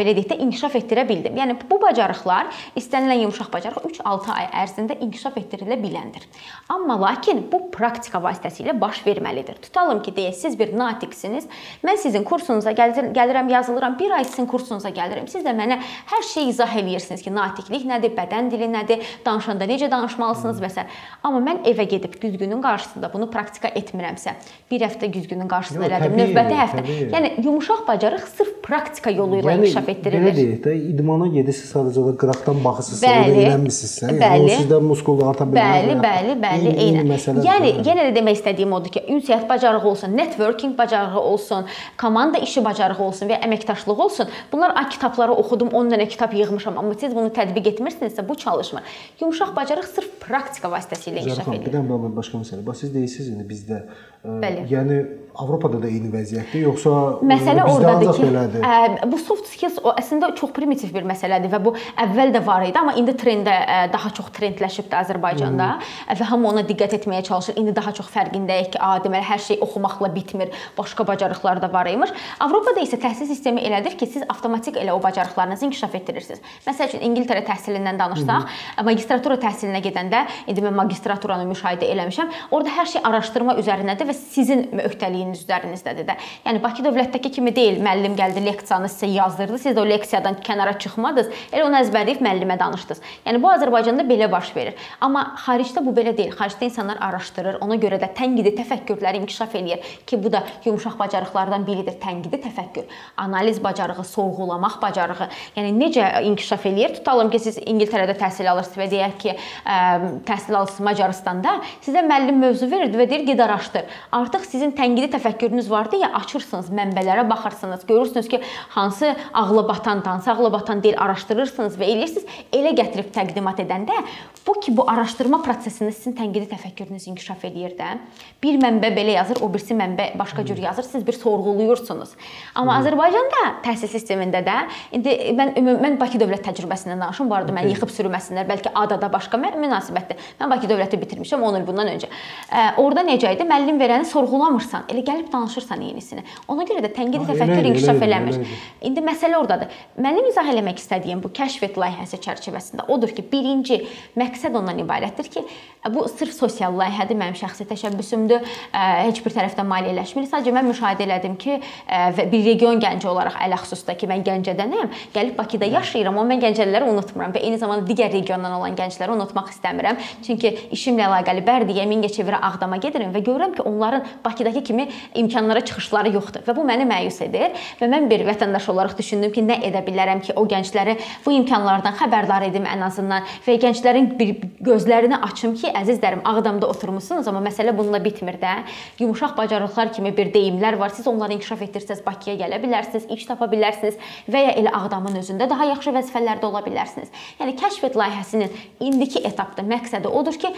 belə deyək də inkişaf etdirə bildim. Yəni bu bacarıqlar istənilən yumşaq bacarıq 3-6 ay ərzində inkişaf etdirilə biləndir. Amma lakin bu praktika vasitəsilə baş verməlidir. Tutalım ki, deyək siz bir natiqsiniz. Mən sizin kursunuza gəlir, gəlirəm, yazılıram. 1 ay sizin kursunuza gəlirəm. Siz də mənə hər şeyi izah eləyirsiniz ki, natiqlik nədir, bədən dili nədir, danışanda necə danışmalısınız və s. Amma mən evə gedib güzgünün qarşısında bunu praktika etmirəmsə, bir həftə güzgün güzgünün qarşısında Yo, elədim. Növbəti həftə. Təbii. Yəni yumşaq bacarıq sırf praktika yolu ilə yəni, inkişaf etdirilir. Belə deyək də, idmana gedirsiniz sadəcə də qıraqdan baxırsınız, sonra öyrənmisinizsə, yəni o sizdə muskul arta bilər. Bəli, bəli, bəli, eynən. Yəni yenə də demək istədiyim odur ki, ünsiyyət bacarığı olsun, networking bacarığı olsun, komanda işi bacarığı olsun və əməkdaşlıq olsun. Bunlar a kitabları oxudum, 10 dənə kitab yığmışam, amma siz bunu tətbiq etmirsinizsə bu çalışmır. Yumşaq bacarıq sırf praktika vasitəsilə inkişaf edir. Bir dənə başqa məsələ. Bax siz deyirsiniz indi bizdə Bəli. Yəni Avropada da eyni vəziyyətdir, yoxsa məsələ ordadır ki, belədir? Ə, bu soft skills o əslində çox primitiv bir məsələdir və bu əvvəl də var idi, amma indi trendə ə, daha çox trendləşibdi Azərbaycanda hmm. və hamı ona diqqət etməyə çalışır. İndi daha çox fərqindəyik ki, a, deməli hər şey oxumaqla bitmir, başqa bacarıqlar da var imiş. Avropada isə təhsil sistemi elədir ki, siz avtomatik elə o bacarıqlarınızı inkişaf etdirirsiniz. Məsəl üçün İngiltərə təhsilindən danışsaq, hmm. magistratura təhsilinə gedəndə indi mən magistraturanı müşahidə eləmişəm. Orada hər şey araşdırma üzərindədir və sizin öhdəliyiniz üzərinizdədir də. Yəni Bakı dövlətdəki kimi deyil, müəllim gəldi leksiyanı sizə yazdırdı, siz o leksiyadan kənara çıxmadınız, elə onu əzbərləyib müəllimə danışdınız. Yəni bu Azərbaycanda belə baş verir. Amma xaricdə bu belə deyil. Xaricdə insanlar araşdırır, ona görə də tənqidi təfəkkürləri inkişaf eləyir ki, bu da yumşaq bacarıqlardan biridir. Tənqidi təfəkkür, analiz bacarığı, sorğulamaq bacarığı. Yəni necə inkişaf eləyir? Tutalım ki, siz İngiltərədə təhsil alırsınız və deyək ki, ə, təhsil alırsınız Macaristanda, sizə müəllim mövzu verir və deyir get araşdır. Artıq sizin tənqidi təfəkkürünüz vardı ya, açırsınız, mənbələrə baxırsınız, görürsünüz ki, hansı ağla batan, hansı ağla batan deyil araşdırırsınız və eləyirsiniz. Elə gətirib təqdimat edəndə bu ki, bu araşdırma prosesində sizin tənqidi təfəkkürünüz inkişaf eləyir də. Bir mənbə belə yazır, o birisi mənbə başqa cür yazır, siz bir sorğuluyursunuz. Amma hmm. Azərbaycanda təhsil sistemində də indi mən mən Bakı dövlət təcrübəsindən danışım. Bu arada mən yıxıb sürməsinlər, bəlkə adada başqa münasibətdir. Mən Bakı dövləti bitirmişəm 10 il bundan öncə. Orda necə idi? Müəllim verəni sorğulamırsan, elə gəlib danışırsan yenisini. Ona görə də tənqidi təfəkkür inkişaf eləmir. İndi məsələ ordadır. Mənim izah eləmək istədiyim bu kəşf et layihəsi çərçivəsində odur ki, birinci məqsəd ondan ibarətdir ki, bu sırf sosial layihədir, mənim şəxsi təşəbbüsümdür. Heç bir tərəfdən maliyyələşmir. Sadəcə mən müşahidə elədim ki, bir region gənci olaraq ələxüsusda ki, mən Gəncədənəm, gəlib Bakıda yaşayıram, amma mən Gəncəliləri unutmuram və eyni zamanda digər regiondan olan gəncləri unutmaq istəmirəm. Çünki işimlə əlaqəli Bərdəyə, Mingəçevirə, Ağdama gedirəm və görürəm ki, onların Bakıdakı kimi imkanlara çıxışları yoxdur və bu məni məyus edir və mən bir vətəndaş olaraq düşündüm ki, nə edə bilərəm ki, o gəncləri bu imkanlardan xəbərdar edim ən azından və gənclərin bir gözlərini açım ki, əzizlərim, Ağdamda oturmusunuz, amma məsələ bununla bitmir də. Yumşaq bacarıqlar kimi bir deyimlər var. Siz onları inkişaf etdirsəz Bakıya gələ bilərsiniz, iş tapa bilərsiniz və ya elə Ağdamın özündə daha yaxşı vəzifələrdə ola bilərsiniz. Yəni kəşf et layihəsinin indiki etapda məqsədi odur ki,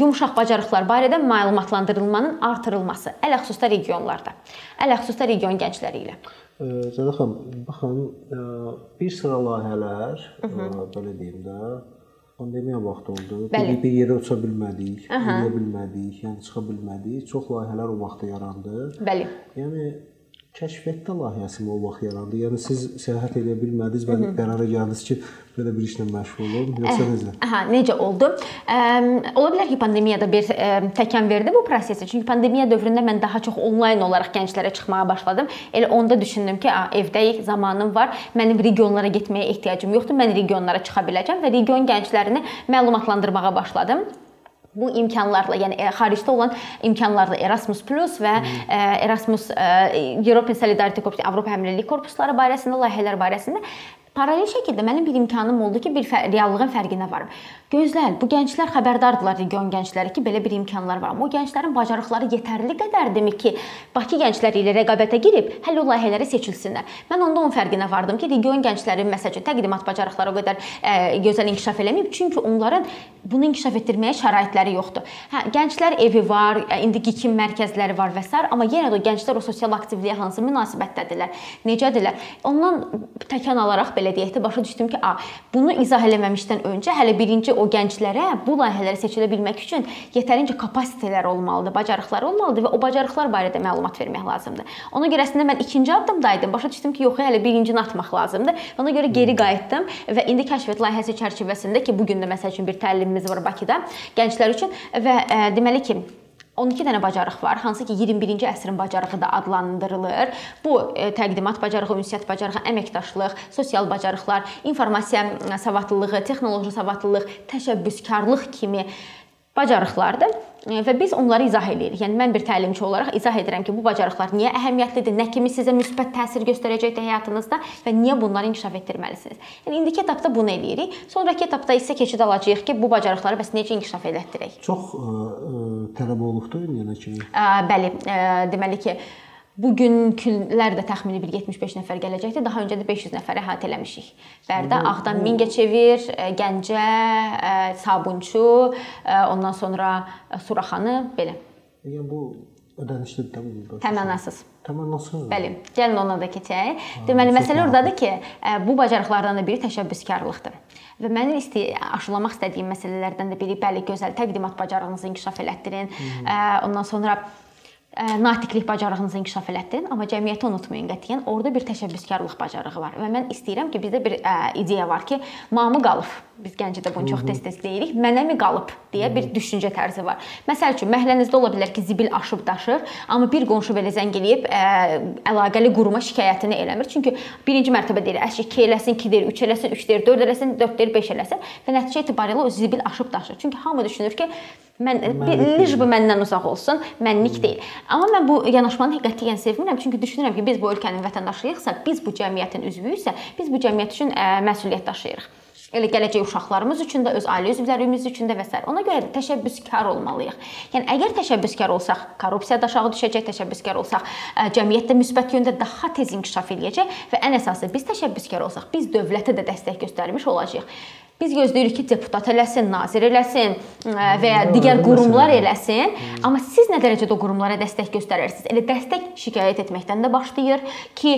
yumşaq bacarıqlar barədə məlumatlandırılmanın artırılması, ələxüsusda regionlarda, ələxüsusda region gəncləri ilə. Zədə xanım, baxın, bir sıra layihələr, belə deyim də, pandemiya vaxtı oldu. Bəli. Bir, bir yerə uça bilmədik, yürüyə bilmədik, yəni çıxa bilmədik. Çox layihələr o vaxtda yarandı. Bəli. Yəni Kəşfiyyatda layihəsi o vaxt yarandı. Yəni siz səyahət edə bilmədiniz və qərara gəldiniz ki, belə bir işlə məşğul olun, yoxsa necə? Aha, necə oldu? Ə, ola bilər ki, pandemiyada bir ə, təkan verdi bu prosesi. Çünki pandemiya dövründə mən daha çox onlayn olaraq gənclərə çıxmağa başladım. Elə onda düşündüm ki, a, evdəyik, zamanım var. Mənim regionlara getməyə ehtiyacım yoxdur. Mən regionlara çıxa biləcəm və region gənclərini məlumatlandırmağa başladım bu imkanlarla, yəni e, xaricdə olan imkanlarla Erasmus Plus və hmm. Erasmus European Solidarity Corps, Avropa Həmrəylik korpusları barəsində layihələr barəsində paralel şəkildə mənim bir imkanım oldu ki, bir fə reallığın fərqinə varım. Gözləl, bu gənclər xəbərdardırlar region gəncləri ki, belə bir imkanlar var. Amma o gənclərin bacarıqları yetərli qədərdimi ki, Bakı gəncləri ilə rəqabətə girib həll o layihələrə seçilsinlər. Mən onda onun fərqinə vardım ki, region gəncləri məsələn təqdimat bacarıqları o qədər ə, e, gözəl inkişaf eləməyib, çünki onların bunu inkişaf etdirməyə şəraitləri yoxdur. Hə, gənclər evi var, e, indi kiçik mərkəzləri var və s. amma yenə də gənclər o sosial aktivliyə hansı münasibətdədirlər? Necədirlər? Ondan təkan alaraq belə deyək də başa düşdüm ki, a, bunu izah eləməmişdən öncə hələ birinci o gənclərə bu layihələrə seçilə bilmək üçün yetərincə kapasitelər olmalıdır, bacarıqlar olmalıdır və o bacarıqlar barədə məlumat vermək lazımdır. Ona görə əslində mən ikinci addımdaydım. Başa düşdüm ki, yox, hələ birincini atmaq lazımdır. Ona görə geri qayıtdım və indi kəşfiyyat layihəsi çərçivəsində ki, bu gün də məsəl üçün bir təlimimiz var Bakıda gənclər üçün və ə, e, deməli ki, 12 dənə bacarıq var, hansı ki 21-ci əsrin bacarığı da adlandırılır. Bu e, təqdimat bacarığı, ünsiyyət bacarığı, əməkdaşlıq, sosial bacarıqlar, informasiya savadlılığı, texnoloji savadlılıq, təşəbbüskarlıq kimi bacarıqlardır və biz onları izah eləyirik. Yəni mən bir təlimçi olaraq izah edirəm ki, bu bacarıqlar niyə əhəmiyyətlidir, nə kimi sizə müsbət təsir göstərəcəkdir həyatınızda və niyə bunları inkişaf etdirməlisiniz. Yəni indiki etapda bunu eləyirik. Sonrakı etapda isə keçid alacağıq ki, bu bacarıqları bəs necə inkişaf elətdirək. Çox ə, ə, tələb olubdu indiyənə kimi. Ə, bəli, ə, deməli ki, Bu günkülər də təxmini bir 75 nəfər gələcəkdir. Daha öncə də 500 nəfər əhatə eləmişik. Bərdə, Ağdam, Mingəçevir, e, Gəncə, e, Sabunçu, e, ondan sonra Suraxanı belə. Yəni bu ödənişli də Təmənnasız. Təmənnasız. Bəli. Gəlin ona da keçək. Deməli məsələ ordadır ki, bu bacarıqlardan da biri təşəbbüskarlıqdır. Və mənim isti aşılamaq istədiyim məsələlərdən də biri bəli, gözəl təqdimat bacarığınızı inkişaf elətdirin. Ondan sonra natiqlik bacarığınızı inkişaf elətdirin, amma cəmiyyəti unutmayın qətiyyən. Orda bir təşəbbüskarlıq bacarığı var və mən istəyirəm ki, bizdə bir ə, ideya var ki, mamı qalıb. Biz Gəncədə bunu çox tez-tez deyirik. Mənə mi qalıb deyə bir düşüncə tərzi var. Məsəl üçün məhlənizdə ola bilər ki, zibil aşıb daşır, amma bir qonşu belə zəng eləyib ə, əlaqəli quruma şikayətini eləmir. Çünki birinci mərtəbə deyir, əşi 2 eləsin, 2 deyir, 3 eləsin, 3 deyir, 4 eləsin, 4 deyir, 5 eləsin və nəticə etibarilə o zibil aşıb daşır. Çünki hamı düşünür ki, Mən liş bu məndən uzaq olsun, mənlik deyil. Amma mən bu yanaşmanı qətiyyən sevmirəm, çünki düşünürəm ki, biz bu ölkənin vətəndaşıyıqsa, biz bu cəmiyyətin üzvüyüksə, biz bu cəmiyyət üçün ə, məsuliyyət daşıyırıq. Elə gələcək uşaqlarımız üçün də, öz ailə üzvlərimiz üçün də və s. Ona görə də təşəbbüskar olmalıyıq. Yəni əgər təşəbbüskar olsaq, korrupsiya da aşağı düşəcək, təşəbbüskar olsaq, cəmiyyətdə müsbət yöndə daha tez inkişaf eləyəcək və ən əsası biz təşəbbüskar olsaq, biz dövlətə də dəstək göstərmiş olacağıq. Biz gözləyirik ki, deputat eləsin, nazir eləsin və ya digər qurumlar eləsin, amma siz nə dərəcədə o qurumlara dəstək göstərirsiniz? Elə dəstək şikayət etməkdən də başlayır ki,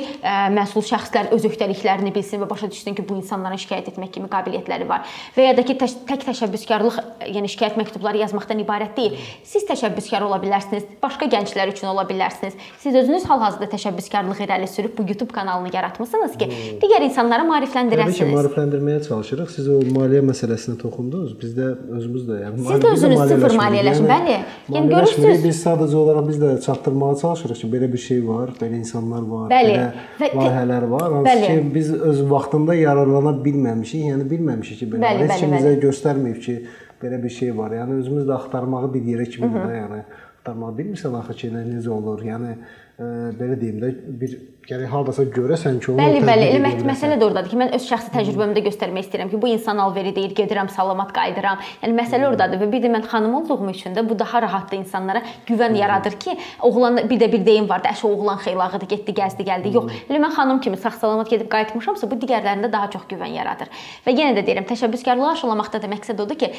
məsul şəxslər öz öhdəliklərini bilsin və başa düşsün ki, bu insanların şikayət etmək kimi qabiliyyətləri var. Və ya da ki, tək təşəbbüskarlıq, yəni şikayət məktubları yazmaqdan ibarət deyil. Siz təşəbbüskar ola bilərsiniz, başqa gənclər üçün ola bilərsiniz. Siz özünüz hal-hazırda təşəbbüskarlıq irəli sürüb bu YouTube kanalını yaratmısınız ki, digər insanları maarifləndirəsiniz. Təbii ki, maarifləndirməyə çalışırıq. Siz o maliyyə məsələsinə toxundunuz. Bizdə özümüz də, yəni Siz də özünüz sıfır maliyyələşin, bəli. Yəni görürsüz. Biz sadəcə olaraq biz də çatdırmağa çalışırıq ki, belə bir şey var, belə insanlar var, bəli. belə layihələr var. Hansı ki, biz öz vaxtında yararlana bilməmişik, yəni bilməmişik ki, belə bəli, heç kim bizə göstərməyib ki, belə bir şey var. Yəni özümüz də axtarmağı bir yerə kimi də, yəni axtarmağı bilmirsən axı ki, necə olur. Yəni ə, belə deyim də bir gərək hardasa görəsən ki, onu Bəli, bəli, elə məsələ də ordadır ki, mən öz şəxsi təcrübəmdə göstərmək istəyirəm ki, bu insan alveri deyir, gedirəm, salamat qayıdıram. Yəni məsələ ordadır və bir də mən xanım olduğum üçün də bu daha rahatdır insanlara güvən yaradır ki, oğlan bir də bir deyim var da, əşi oğlan xeylağıdır, getdi, gəzdi, gəldi. Yox, elə mən xanım kimi sağ-salamat gedib qayıtmışamsa, bu digərlərində daha çox güvən yaradır. Və yenə də deyirəm, təşəbbüskarlığı aşılamaqda da məqsəd odur ki,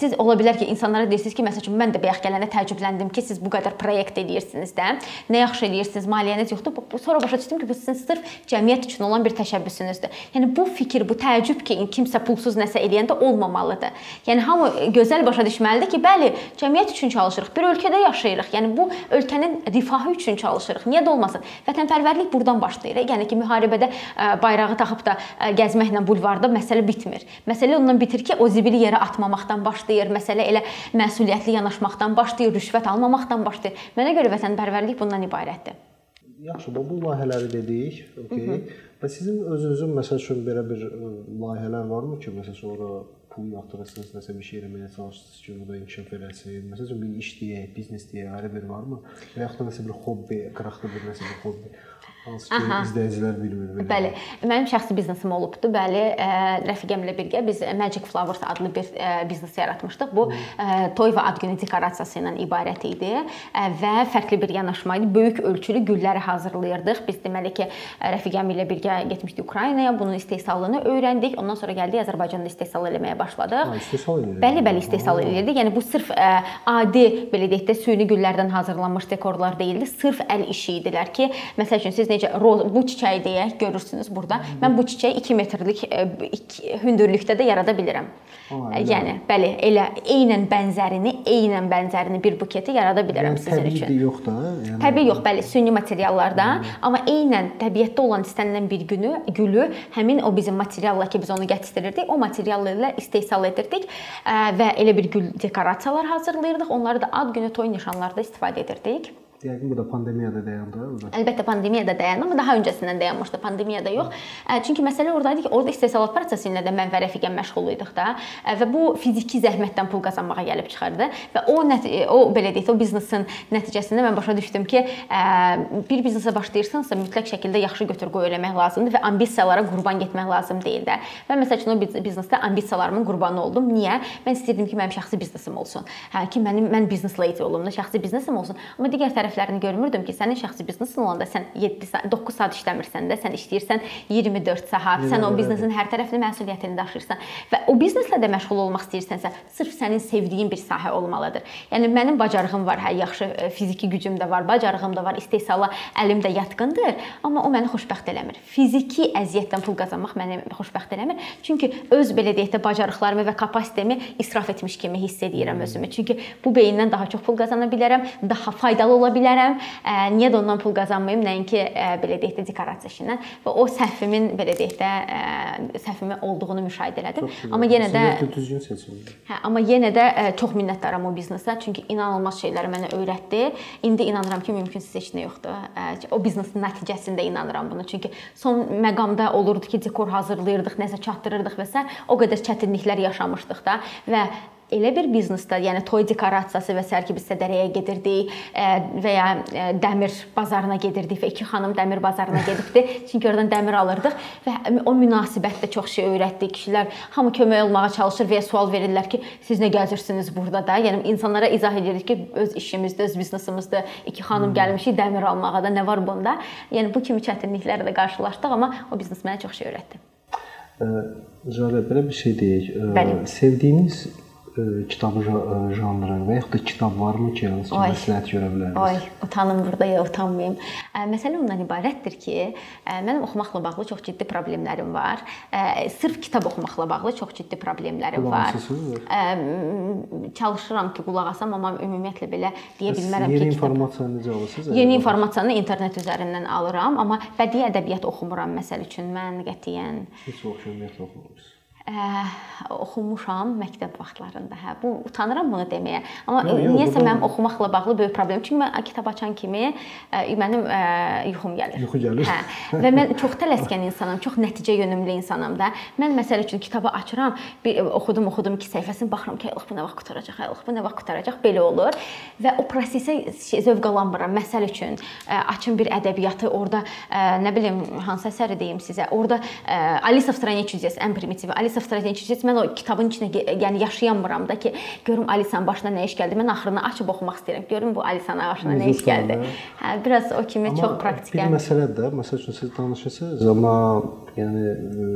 siz ola bilər ki, insanlara deyirsiniz ki, məsəl üçün mən də bayaq gələndə təəccübləndim ki, siz bu qədər proyekt edirsiniz də. Nə yaxşı eləyirsiniz, maliyyəniz yoxdur. Sonra başa düşdüm ki, bu sizin sırf cəmiyyət üçün olan bir təşəbbüsünüzdür. Yəni bu fikir, bu təəccüb ki, kimsə pulsuz nəsə eləyəndə olmamalıdır. Yəni hamı gözəl başa düşməlidir ki, bəli, cəmiyyət üçün çalışırıq. Bir ölkədə yaşayırıq. Yəni bu ölkənin rifahı üçün çalışırıq. Niyə də olmasın? Vətənpərvərlik buradan başlayır. Yəni ki, müharibədə bayrağı taxıb da gəzməklə bulvarda məsələ bitmir. Məsələ ondan bitir ki, o zibili yerə atmamaqdan başlayır. Məsələ elə məsuliyyətli yanaşmaqdan başlayır, rüşvət almamaqdan başlayır. Mənə görə vətənpərvərlik bundan ibarətdir. Yaxşı, bu bu layihələri dedik. Okay. Və sizin özünüzün məsəl üçün belə bir layihələr varmı ki, məsəl ora pul yatırırsınız, nəsə bir şey eləməyə çalışırsınız ki, orada inkişaf eləsin. Məsəl üçün bir iş deyək, biznes deyək, ayrı bir varmı? Və yaxud da nəsə bir hobbi, qıraqlı bir nəsə bir hobbi. Hansı ki, Aha. izləyicilər bilmir belə. Bəli, mənim şəxsi biznesim olubdu. Bəli, ə, rəfiqəmlə birgə biz Magic Flowers adlı bir ə, biznes yaratmışdıq. Bu ə, toy və ad günü dekorasiyası ilə ibarət idi ə, və fərqli bir yanaşma idi. Böyük ölçülü gülləri hazırlayırdıq. Biz deməli ki, rəfiqəm ilə birgə getmişdik Ukraynaya, bunun istehsalını öyrəndik. Ondan sonra gəldik Azərbaycanda istehsal eləməyə başladıq. Ha, istehsal edirlər. Bəli, bəli, istehsal edirdi. Yəni bu sırf ə, adi belə deyək də süni güllərdən hazırlanmış dekorlar deyildi. Sırf əl işi idilər ki, məsəl üçün siz necə roz, bu çiçəyi deyək, görürsünüz burada. Mən bu çiçəyi 2 metrlik ə, iki- hündürlükdə də yarada bilirəm. Aa, elə Yəni, bəli, elə eynən bənzərini, eynən bənzərini bir buketi yarada bilərəm Yəni sizin üçün. təbii yox da. Yəni Təbii yox, bəli, süni materiallardan, amma eynən təbiətdə olan istənilən bir günü, gülü həmin o bizim materialla ki, biz onu gətizdirirdik, o material ilə istehsal edirdik ə, və elə bir gül dekorasiyalar hazırlayırdıq. Onları da ad günü, toy nişanlarda istifadə edirdik. Yəqin bu da pandemiyada dayandı, o da. Əlbəttə pandemiyada dayandı, amma daha öncəsindən dayanmışdı. Pandemiyada yox. Çünki məsələ oradaydı ki, orada istehsalat prosesi ilə də mən və rəfiqəm məşğul idik da və bu fiziki zəhmətdən pul qazanmağa gəlib çıxırdı və o o belə deyək, o biznesin nəticəsində mən başa düşdüm ki, bir biznesə başlayırsansa mütləq şəkildə yaxşı götür-qoy eləmək lazımdır və ambisiyalara qurban getmək lazım deyil də. Mən məsəl üçün o biz- biznesdə ambisiyalarımın qurbanı oldum. Niyə? Mən istəyirdim ki, mənim şəxsi biznesim olsun. Hə ki, mənim mən biznes lady olum da, şəxsi biznesim olsun. Amma digər tərəflərini görmürdüm ki, sənin şəxsi biznesin olanda sən 7 saat, 9 saat işləmirsən də, sən işləyirsən 24 saat. Sən o biznesin hər tərəfli məsuliyyətini daşıyırsan və o bizneslə də məşğul olmaq istəyirsənsə, sırf sənin sevdiyin bir sahə olmalıdır. Yəni mənim bacarığım var, hə, yaxşı e, fiziki gücüm də var, bacarığım da var, istehsala əlim də yatqındır, amma o məni xoşbəxt eləmir. Fiziki əziyyətdən pul qazanmaq məni xoşbəxt eləmir. Çünki öz belə deyək də bacarıqlarımı və kapasitemi israf etmiş kimi hiss edirəm özümü. Çünki bu beyindən daha çox pul qazana bilərəm, daha faydalı ola bilərəm. Ə, niyə də ondan pul qazanmayım, nəinki ə, belə deyək də dekorasiya işindən və o səhvimin belə deyək də ə, səhvimi olduğunu müşahidə elədim. Amma yenə də düzgün seçimdir. Hə, amma yenə də çox minnətdaram o biznesə, çünki inanılmaz şeyləri mənə öyrətdi. İndi inanıram ki, mümkünsüz heç nə yoxdur. O biznesin nəticəsində inanıram buna. Çünki son məqamda olurdu ki, dekor hazırlayırdıq, nəsə çatdırırdıq və s. o qədər çətinliklər yaşamışdıq da və elə bir biznesdə, yəni toy dekorasiyası və sər ki biz Sədərəyə gedirdik ə, və ya ə, dəmir bazarına gedirdik və iki xanım dəmir bazarına gedibdi. Çünki oradan dəmir alırdıq və o münasibət də çox şey öyrətdi. Kişilər hamı kömək olmağa çalışır və ya sual verirlər ki, siz nə gəzirsiniz burada da? Yəni insanlara izah edirik ki, öz işimizdə, öz biznesimizdə iki xanım gəlmişik dəmir almağa da nə var bunda? Yəni bu kimi çətinliklərlə də qarşılaşdıq, amma o biznes mənə çox şey öyrətdi. Jalə belə bir şey deyək. Bəli. Sevdiyiniz kitab ja- ə, janrı və yaxud da kitab varmı ki, hansı məsləhət görə bilərsiniz? Ay, utanım burada ya utanmayım. Ə, Məsələ ondan ibarətdir ki, mənim oxumaqla bağlı çox ciddi problemlərim var. Sırf kitab oxumaqla bağlı çox ciddi problemlərim var. Çalışıram ki, qulaq asam, amma ümumiyyətlə belə deyə bilmərəm Yeni ki, kitab informasiyanı necə alırsınız? Yeni informasiyanı internet üzərindən alıram, amma bədii ədəbiyyat oxumuram məsəl üçün mən qətiyyən Heç oxşamayan oxumursunuz ə, oxumuşam məktəb vaxtlarında. Hə, bu utanıram bunu deməyə. Amma Yox, yox, niyəsə bu da- mənim oxumaqla bağlı böyük problem. Çünki mən kitab açan kimi ə, mənim ə, yuxum gəlir. Yuxu gəlir. Hə. Və mən çox tələskən insanam, çox nəticə yönümlü insanam da. Mən məsəl üçün kitabı açıram, bir oxudum, oxudum 2 səhifəsini, baxıram ki, "Ayılıq bu nə vaxt qutaracaq, ayılıq bu nə vaxt qutaracaq?" belə olur. Və o prosesə şey, zövq alamıram. Məsəl üçün ə, açım bir ədəbiyyatı, orada ə, nə bilim hansı əsəri deyim sizə. Orada ə, Alisa в стране чудес ən primitiv. Alisa Alisa в strategiyası mən o kitabın içinə yəni yaşayanmıram da ki, görüm Alisanın başına nə iş gəldi. Mən axırını açıb oxumaq istəyirəm. Görüm bu Alisanın başına nə iş gəldi. Hə, biraz o kimi Amma çox praktik. Bir məsələ də, məsəl üçün siz danışırsınız, amma yəni ə,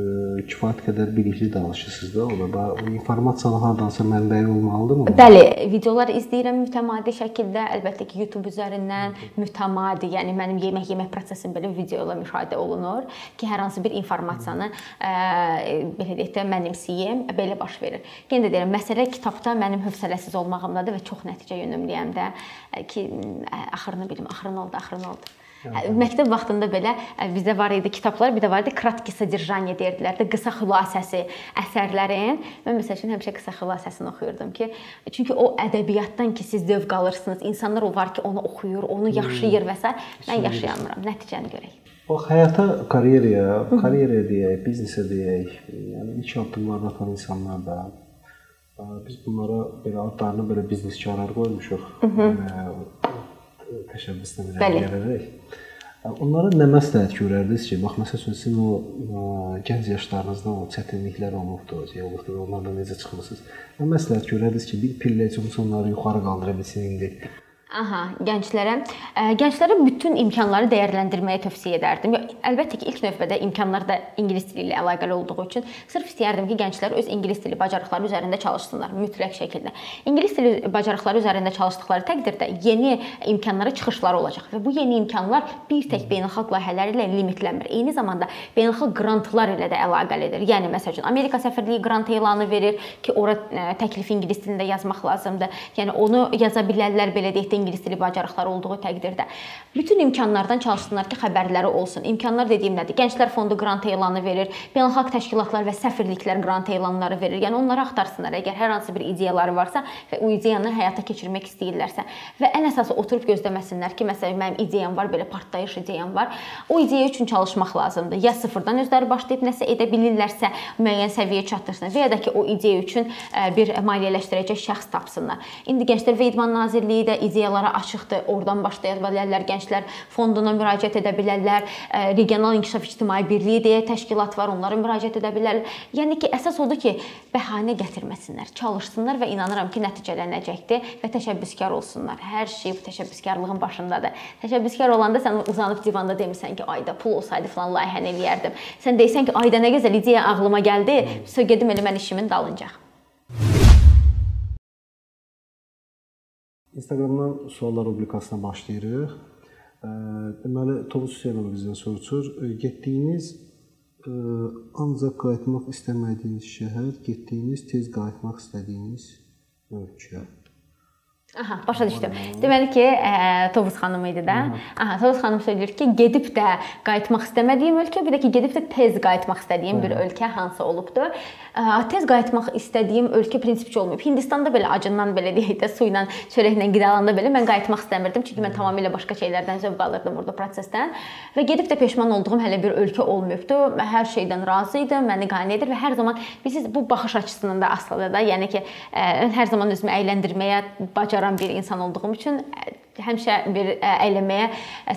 kifayət qədər bilikli danışırsınız da, o da o informasiyanın hardansa mənbəyi olmalıdırmı? Bəli, videolar izləyirəm mütəmadi şəkildə, əlbəttə ki, YouTube üzərindən mütəmadi, yəni mənim yemək yemək prosesim belə video ilə müşahidə olunur ki, hər hansı bir informasiyanı ə, belə deyək də mənimsəyim, belə baş verir. Yenə də deyirəm, məsələ kitabda mənim hövsələsiz olmağımdadır və çox nəticə yönümlüyəm də ki, axırını bilim, axırın oldu, axırın oldu. Yəni. Məktəb vaxtında belə bizdə var idi kitablar, bir də var idi kratki sədrjaniyə deyirdilər də, qısa xülasəsi əsərlərin. Mən məsəl üçün həmişə qısa xülasəsini oxuyurdum ki, çünki o ədəbiyyatdan ki siz zövq alırsınız. İnsanlar o var ki, onu oxuyur, onu hmm. yaşayır və s. Mən yaşayamıram. Nəticəni görək. Bax həyata, karyeraya, karyeraya deyək, biznesə deyək, yəni ilk addımları atan insanlar da biz bunlara belə adlarını belə bizneskarlar qoymuşuq. Yəni təşəbbüslə irəliləyərək. Onlara nə məsləhət görərdiniz ki, bax məsəl üçün sizin o gənc yaşlarınızda o çətinliklər olubdu, və onlardan necə çıxmısınız? Nə məsləhət görərdiniz ki, bir pillə üçün onları yuxarı qaldıra bilsin indi? Aha, gənclərə, gənclərə bütün imkanları dəyərləndirməyi tövsiyə edərdim. Əlbəttə ki, ilk növbədə imkanlar da ingilis dili ilə əlaqəli olduğu üçün sırf istəyərdim ki, gənclər öz ingilis dili bacarıqları üzərində çalışsınlar mütləq şəkildə. İngilis dili bacarıqları üzərində çalışdıkları təqdirdə yeni imkanlara çıxışlar olacaq və bu yeni imkanlar bir tək beynəlxalq layihələri ilə limitlənmir. Eyni zamanda beynəlxalq qrantlar ilə də əlaqəlidir. Yəni məsəl üçün Amerika səfirliyi qrant elanı verir ki, ora ə, təklif ingilis dilində yazmaq lazımdır. Yəni onu yaza bilərlər belə deyək də ingilis dili bacarıqları olduğu təqdirdə bütün imkanlardan çalışsınlar ki, xəbərləri olsun. İmkanlar dediyim nədir? Gənclər Fondu qrant elanı verir, beynəlxalq təşkilatlar və səfirliklər qrant elanları verir. Yəni onları axtarsınlar əgər hər hansı bir ideyaları varsa və o ideyanı həyata keçirmək istəyirlərsə və ən əsası oturub gözləməsinlər ki, məsələn mənim ideyam var, belə partlayış ideyam var. O ideya üçün çalışmaq lazımdır. Ya sıfırdan özləri başlayıb nəsə edə bilirlərsə, müəyyən səviyyəyə çatdırsınlar və ya da ki, o ideya üçün bir maliyyələşdirəcək şəxs tapsınlar. İndi Gənclər və İdman Nazirliyi də ideyalara açıqdır. Oradan başlaya bilərlər. Gənclər fonduna müraciət edə bilərlər. Regional İnkişaf İctimai Birliyi deyə təşkilat var, onlara müraciət edə bilərlər. Yəni ki, əsas odur ki, bəhanə gətirməsinlər, çalışsınlar və inanıram ki, nəticələnəcəkdir və təşəbbüskar olsunlar. Hər şey bu təşəbbüskarlığın başındadır. Təşəbbüskar olanda sən uzanıb divanda demirsən ki, ayda pul olsaydı falan layihəni eləyərdim. Sən deyirsən ki, ayda nə gözəl ideya ağlıma gəldi, sögedim elə mən işimin dalınca. Instagramdan suallar rubrikasına başlayırıq. Deməli, Tovuz Hüseynov bizdən soruşur. Getdiyiniz ancaq qayıtmaq istəmədiyiniz şəhər, getdiyiniz tez qayıtmaq istədiyiniz ölkə. Aha, başa düşdüm. Deməli ki, ə, Tovuz xanım idi də. Aha, Tovuz xanım söyləyir ki, gedib də qayıtmaq istəmədiyim ölkə, bir də ki, gedib də tez qayıtmaq istədiyim bir ölkə hansı olubdu? Ə, tez qayıtmaq istədiyim ölkə prinsipçi olmayıb. Hindistanda belə acından belə deyək də, su ilə, çörəklə qidalananda belə mən qayıtmaq istəmirdim, çünki mən tamamilə başqa şeylərdən zövq alırdım orada prosesdən və gedib də peşman olduğum hələ bir ölkə olmayıbdı. Hər şeydən razı idim, məni qane edir və hər zaman bilirsiniz bu baxış açısından da asılıdır da. Yəni ki, ə, hər zaman özümü əyləndirməyə bacaran bacaran bir insan olduğum üçün həmişə bir əylənməyə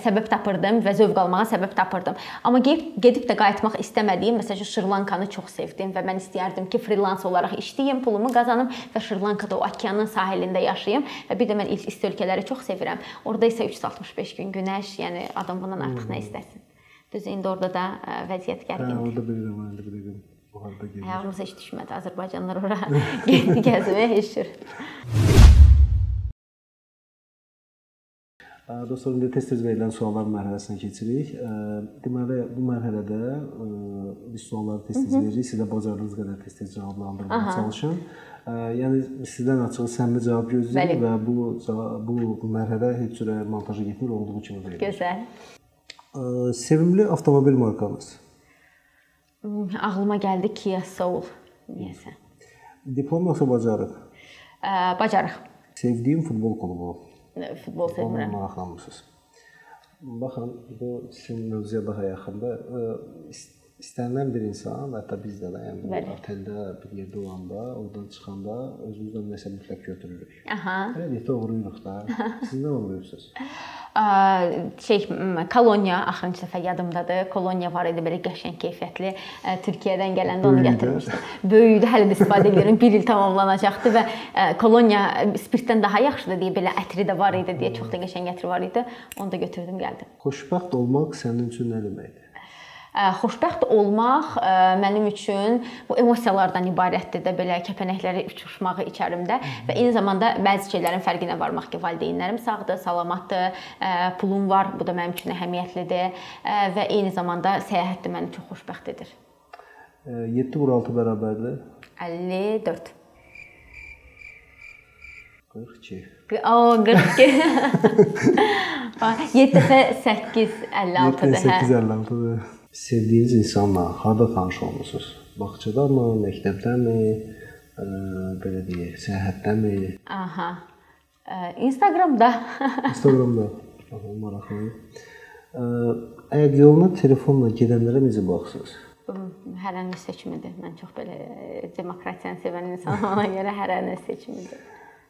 səbəb tapırdım və zövq almağa səbəb tapırdım. Amma gedib, gedib də qayıtmaq istəmədiyim, məsələn, Şri-Lankanı çox sevdim və mən istəyərdim ki, freelans olaraq işləyim, pulumu qazanım və Şri-Lankada o okeanın sahilində yaşayım və bir də mən isti ölkələri çox sevirəm. Orada isə 365 gün günəş, yəni adam bundan artıq nə istəsin. Düz indi orada da vəziyyət gərgindir. Hə, orada bilirəm, mən də bilirəm. Bu harda gedir. Ayağımız heç düşmədi. Azərbaycanlılar ora getdi gəzməyə heç Dostlar, indi tez-tez verilən suallar mərhələsinə keçirik. Deməli, bu mərhələdə biz sualları tez-tez veririk. Siz də bacardığınız qədər tez-tez cavablandırmağa çalışın. Yəni sizdən açıq səmimi cavab gözləyirik və bu bu mərhələ heç cürə montaja getmir, olduğu kimi verilir. Gözəl. Sevimli avtomobil markanız? Ağlıma gəldi Kia Soul niyəsə. Diplom yoxsa bacarıq? Bacarıq. Sevdiyim futbol klubu? Futbol sevirəm. Maraqlanmısınız. Baxın, bu sizin mövzuya daha yaxındır. İstənilən bir insan, hətta bizdə də, yəni bu Bəli. oteldə bir yerdə olanda, oradan çıxanda özümüzlə nəsə mütləq götürürük. Aha. Elə deyək də uğruyuruq da. Siz nə uğruyursunuz? Ə, şey koloniya axırıncı dəfə yadımdadır. Koloniya var idi belə qəşəng keyfiyyətli. Türkiyədən gələndə onu gətirmişdim. Böyüdü, hələ də istifadə edirəm. 1 il tamamlanacaqdı və koloniya spirtdən daha yaxşıdır deyə belə ətri də var idi deyə çox da qəşəng ətri var idi. Onu da götürdüm, gəldim. Xoşbəxt olmaq sənin üçün nə deməkdir? Xoşbəxt olmaq mənim üçün bu emosiyalardan ibarətdir də belə kəpənəkləri uçuşmağı içərimdə və eyni zamanda bəzi şeylərin fərqinə varmaq ki, valideynlərim sağdır, salamatdır, pulum var, bu da mənim üçün əhəmiyyətlidir və eyni zamanda səyahət də məni çox xoşbəxt edir. 7 vur 6 bərabərdir 54. 42. O 42. 7 dəfə 8 56-dır. Hə. 856-dır. Sevdiyiniz insanla harda tanış olmusunuz? Bağçadamı, məktəbdəmi, ə, belə deyək, səyahətdəmi, Aha. Ə, Instagramda. Instagramda? Aha, maraqlı. Ə, Əgər yoluna telefonla gedənlərə necə baxırsınız? Hər an öz seçimidir. Mən çox belə e, demokratiyanı sevən insanam ona görə hər an öz seçimidir.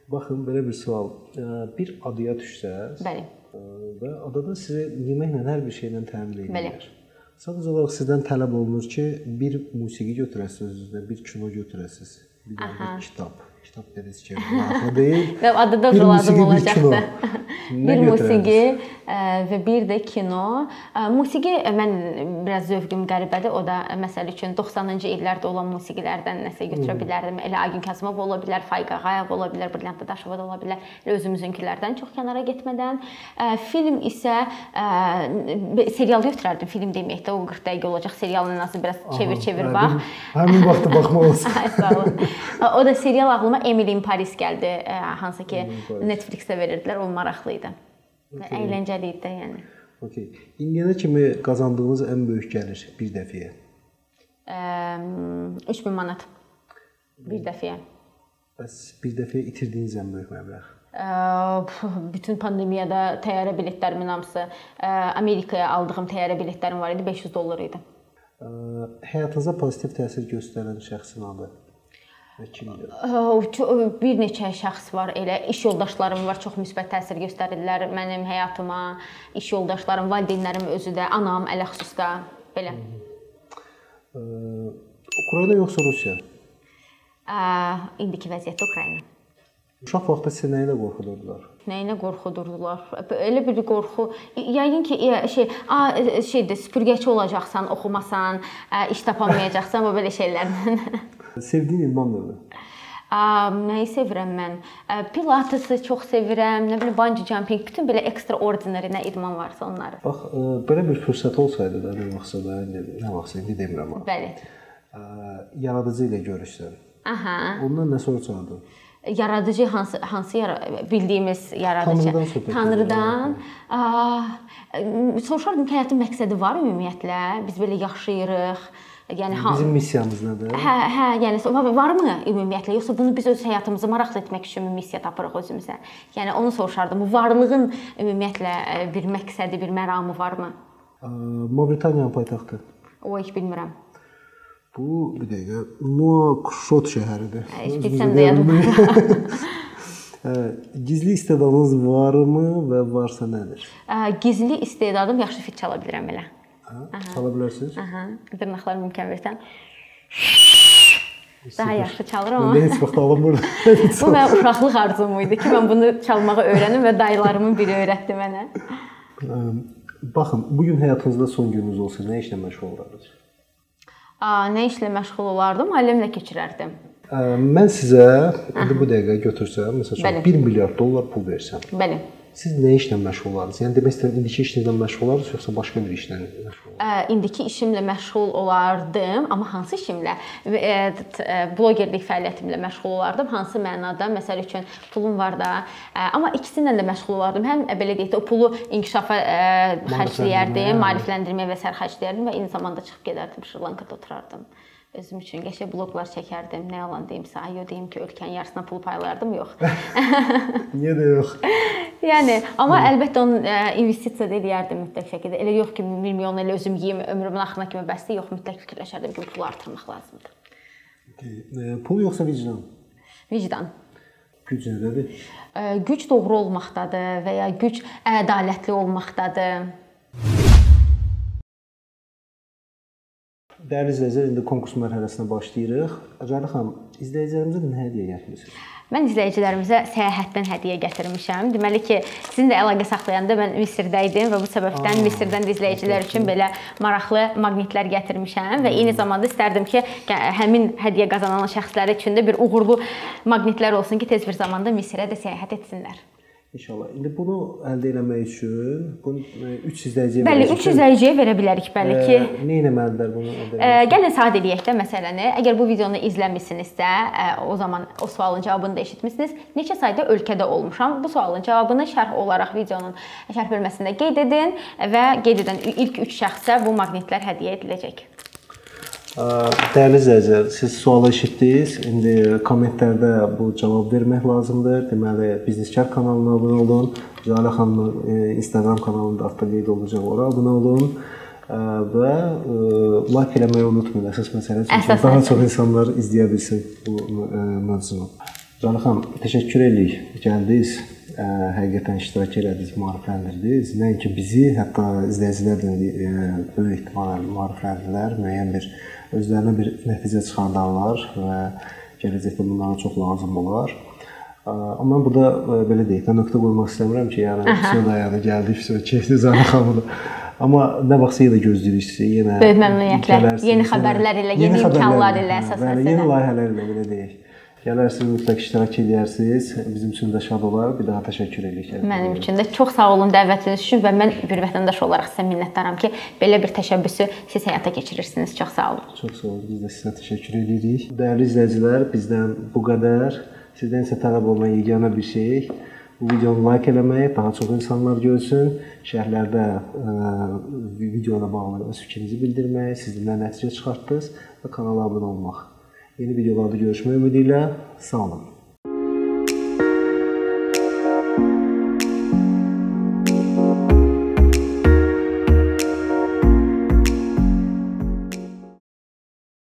Baxın, belə bir sual. Bir adaya düşsəz Bəli. və adada sizə yeməklə hər bir şeylə təmin Bəli. Sadəcə olaraq sizdən tələb olunur ki, bir musiqi götürəsiniz özünüzlə, bir kino götürəsiz, bir də kitab. Kitab dediniz ki, maraqlı deyil. Və adı da bir olacaqdı. bir musiqi və bir də kino. Musiqi mən biraz zövqüm qəribədir. O da məsəl üçün 90-cı illərdə olan musiqilərdən nəsə götürə bilərdim. Elə Agin Kasımov ola bilər, Faiq Ağayev ola bilər, Brilliant Dadaşova da ola bilər. Elə özümüzünkilərdən çox kənara getmədən. Film isə serial götürərdim. Film deməkdə o 40 dəqiqə olacaq serialın azı biraz çevir-çevir Hə, bax. Həmin vaxtda baxmalısınız. Ay, sağ olun. O da serial ağlıma Emily in Paris gəldi, ə, hansı ki. Netflix-də verirdilər, o maraqlı idi. Və əyləncəli idi də, yəni. Okay. İndiyənə kimi qazandığınız ən böyük gəlir bir dəfəyə. Ə, 3000 manat bir dəfəyə. Bəs bir dəfəyə itirdiyiniz ən böyük məbləğ. Ə, bütün pandemiyada təyyarə biletlərimin hamısı ə, Amerikaya aldığım təyyarə biletlərim var idi, 500 dollar idi. Həyatınıza pozitiv təsir göstərən şəxsin adı və kimdir? Ə, ço- Bir neçə şəxs var, elə iş yoldaşlarım var, çox müsbət təsir göstərirlər mənim həyatıma. İş yoldaşlarım, valideynlərim özü də, anam ələxüsusda belə. Ə, Ukrayna yoxsa Rusiya? Ə, indiki vəziyyətdə Ukrayna. Uşaq vaxtı sizi nə ilə qorxudurdular? Nəyinə qorxudurdular? Elə bir qorxu, yəqin ki, şey, a şeydir, süpürgəçi olacaqsan, oxumasan, iş tapamayacaqsan və belə şeylərdən. Sevdiyin idman növü? Nəyi sevirəm mən? Pilatesi çox sevirəm, nə bilim bungee jumping, bütün belə extraordinary nə idman varsa onları. Bax, belə bir fürsət olsaydı da, nə vaxtsa da, indi nə vaxtsa indi demirəm amma. Bəli. Yaradıcı ilə görüşsən. Aha. Ondan nə soruşardın? Yaradıcı hansı hansı yara bildiyimiz yaradıcı? Tanrıdan Tanrıdan. A, soruşardım ki, həyatın məqsədi var ümumiyyətlə? Biz belə yaşayırıq. Yəni Bizim missiyamız nədir? Hə, hə, yəni var- varmı ümumiyyətlə yoxsa bunu biz öz həyatımızı maraqlı etmək üçün missiya tapırıq özümüzə? Yəni onu soruşardım. Bu varlığın ümumiyyətlə e, bir məqsədi, bir məramı varmı? Mavritaniyanın paytaxtı. O heç bilmirəm. Bu bir dəqiqə Nouakchott şəhəridir. Heç bilsəm də. Hə, Gizli istedadınız varmı və varsa nədir? Gizli istedadım yaxşı fit çala bilirəm elə. Hə? Çala bilərsiniz? Aha, dırnaqlarımı imkan versən. Daha yaxşı çalıram amma Məndə heç vaxt alınmır. bu mənim uşaqlıq arzum idi ki, mən bunu çalmağı öyrənim və dayılarımın biri öyrətdi mənə. Baxın, bu gün həyatınızda son gününüz olsa nə işlə məşğul olardınız? A, nə işlə məşğul olardım? Ailəmlə keçirərdim. Ə, Mən sizə indi bu dəqiqə götürsəm, məsələn, Bəli. 1 milyard dollar pul versəm, Bəli. Siz nə işlə məşğul olardınız? Yəni demək istəyirəm, indiki işinizlə məşğul olardınız yoxsa başqa bir işlə məşğul olardınız? Ə, indiki işimlə məşğul olardım, amma hansı işimlə? T- ə, Blogerlik fəaliyyətimlə məşğul olardım. Hansı mənada? Məsəl üçün pulum var da, ə, amma ikisindən də məşğul olardım. Həm ə, belə deyək də o pulu inkişafa xərcləyərdim, maarifləndirməyə və sərxərcləyərdim və eyni zamanda çıxıb gedərdim Şri Lankada oturardım. Özüm üçün qəşəng bloqlar çəkərdim. Nə yalan deyim, sayo deyim ki, ölkənin yarısına pul paylardım, yox. Niyə də yox? yəni, amma əlbəttə onu ə, investisiya da eləyərdim mütləq şəkildə. Elə yox ki, 1 milyon elə özüm yeyim, ömrümün axırına kimi bəsdir, yox, mütləq fikirləşərdim ki, pulu artırmaq lazımdır. E, Pul yoxsa vicdan? Vicdan. Güc nədədir? Ə, Güc doğru olmaqdadır və ya güc ədalətli olmaqdadır. Dəyərli izləyicilər, indi konkurs mərhələsinə başlayırıq. Cəli xanım, izləyicilərimizə nə hədiyyə gətirmisiniz? Mən izləyicilərimizə səyahətdən hədiyyə gətirmişəm. Deməli ki, sizinlə əlaqə saxlayanda mən Misirdə idim və bu səbəbdən Aa, Misirdən də izləyicilər üçün belə maraqlı maqnitlər gətirmişəm və eyni zamanda istərdim ki, həmin hədiyyə qazanan şəxslər üçün də bir uğurlu maqnitlər olsun ki, tez bir zamanda Misirə də səyahət etsinlər. İnşallah. İndi bunu əldə etmək üçün bunu 3 izləyiciyə Bəli, 3 izləyiciyə verə bilərik bəli ki. E, nə etməlidirlər bunu? E, gəlin sadə eləyək də məsələni. Əgər bu videonu izləmisinizsə, e, o zaman o sualın cavabını da eşitmisiniz. Neçə sayda ölkədə olmuşam? Bu sualın cavabını şərh olaraq videonun şərh bölməsində qeyd edin və qeyd edən ilk 3 şəxsə bu maqnitlər hədiyyə ediləcək. Dəyərli izləyicilər, siz sualı eşitdiniz. İndi kommentlərdə bu cavab vermək lazımdır. Deməli, Bizneskar kanalına abunə olun. Jalə xanımın e, Instagram kanalında altda qeyd olacaq, ora abunə olun və e, like eləməyi unutmayın. Əsas məsələ çünki daha çox insanlar izləyə bilsin bu e, mövzunu. Jalə xanım, təşəkkür edirik. Gəldiniz, həqiqətən iştirak elədiniz, maarifləndirdiniz. Nəinki bizi, hətta izləyicilər də böyük ehtimalla maarifləndirdilər, müəyyən bir özlərinə bir nəticə çıxardarlar və gələcəkdə bunlara çox lazım olar. Amma burada belə deyək, mən nöqtə qoymaq istəmirəm ki, yəni sonra yəni gəldik, sonra keçdi Zana xanımı. Amma nə vaxtsa yenə gözləyirik sizi, yenə böyük məmnuniyyətlə, yeni xəbərlər ilə, yeni, yeni imkanlar ilə əsas məsələ. Yeni layihələr ilə belə deyək. Gələrsiniz, mütləq iştirak edərsiniz. Bizim üçün də şad olar. Bir daha təşəkkür edirik. Mənim üçün də çox sağ olun dəvətiniz üçün və mən bir vətəndaş olaraq sizə minnətdaram ki, belə bir təşəbbüsü siz həyata keçirirsiniz. Çox sağ olun. Çox sağ olun. Biz də sizə təşəkkür edirik. Dəyərli izləyicilər, bizdən bu qədər. Sizdən isə tələb olunan yeganə bir şey bu videonu like eləmək, daha çox insanlar görsün. Şərhlərdə ə, videoya bağlı öz fikrinizi bildirmək, siz nə nəticə çıxartdınız və kanala abunə olmaq. Yeni videolarda görüşmək ümidi ilə sağ olun.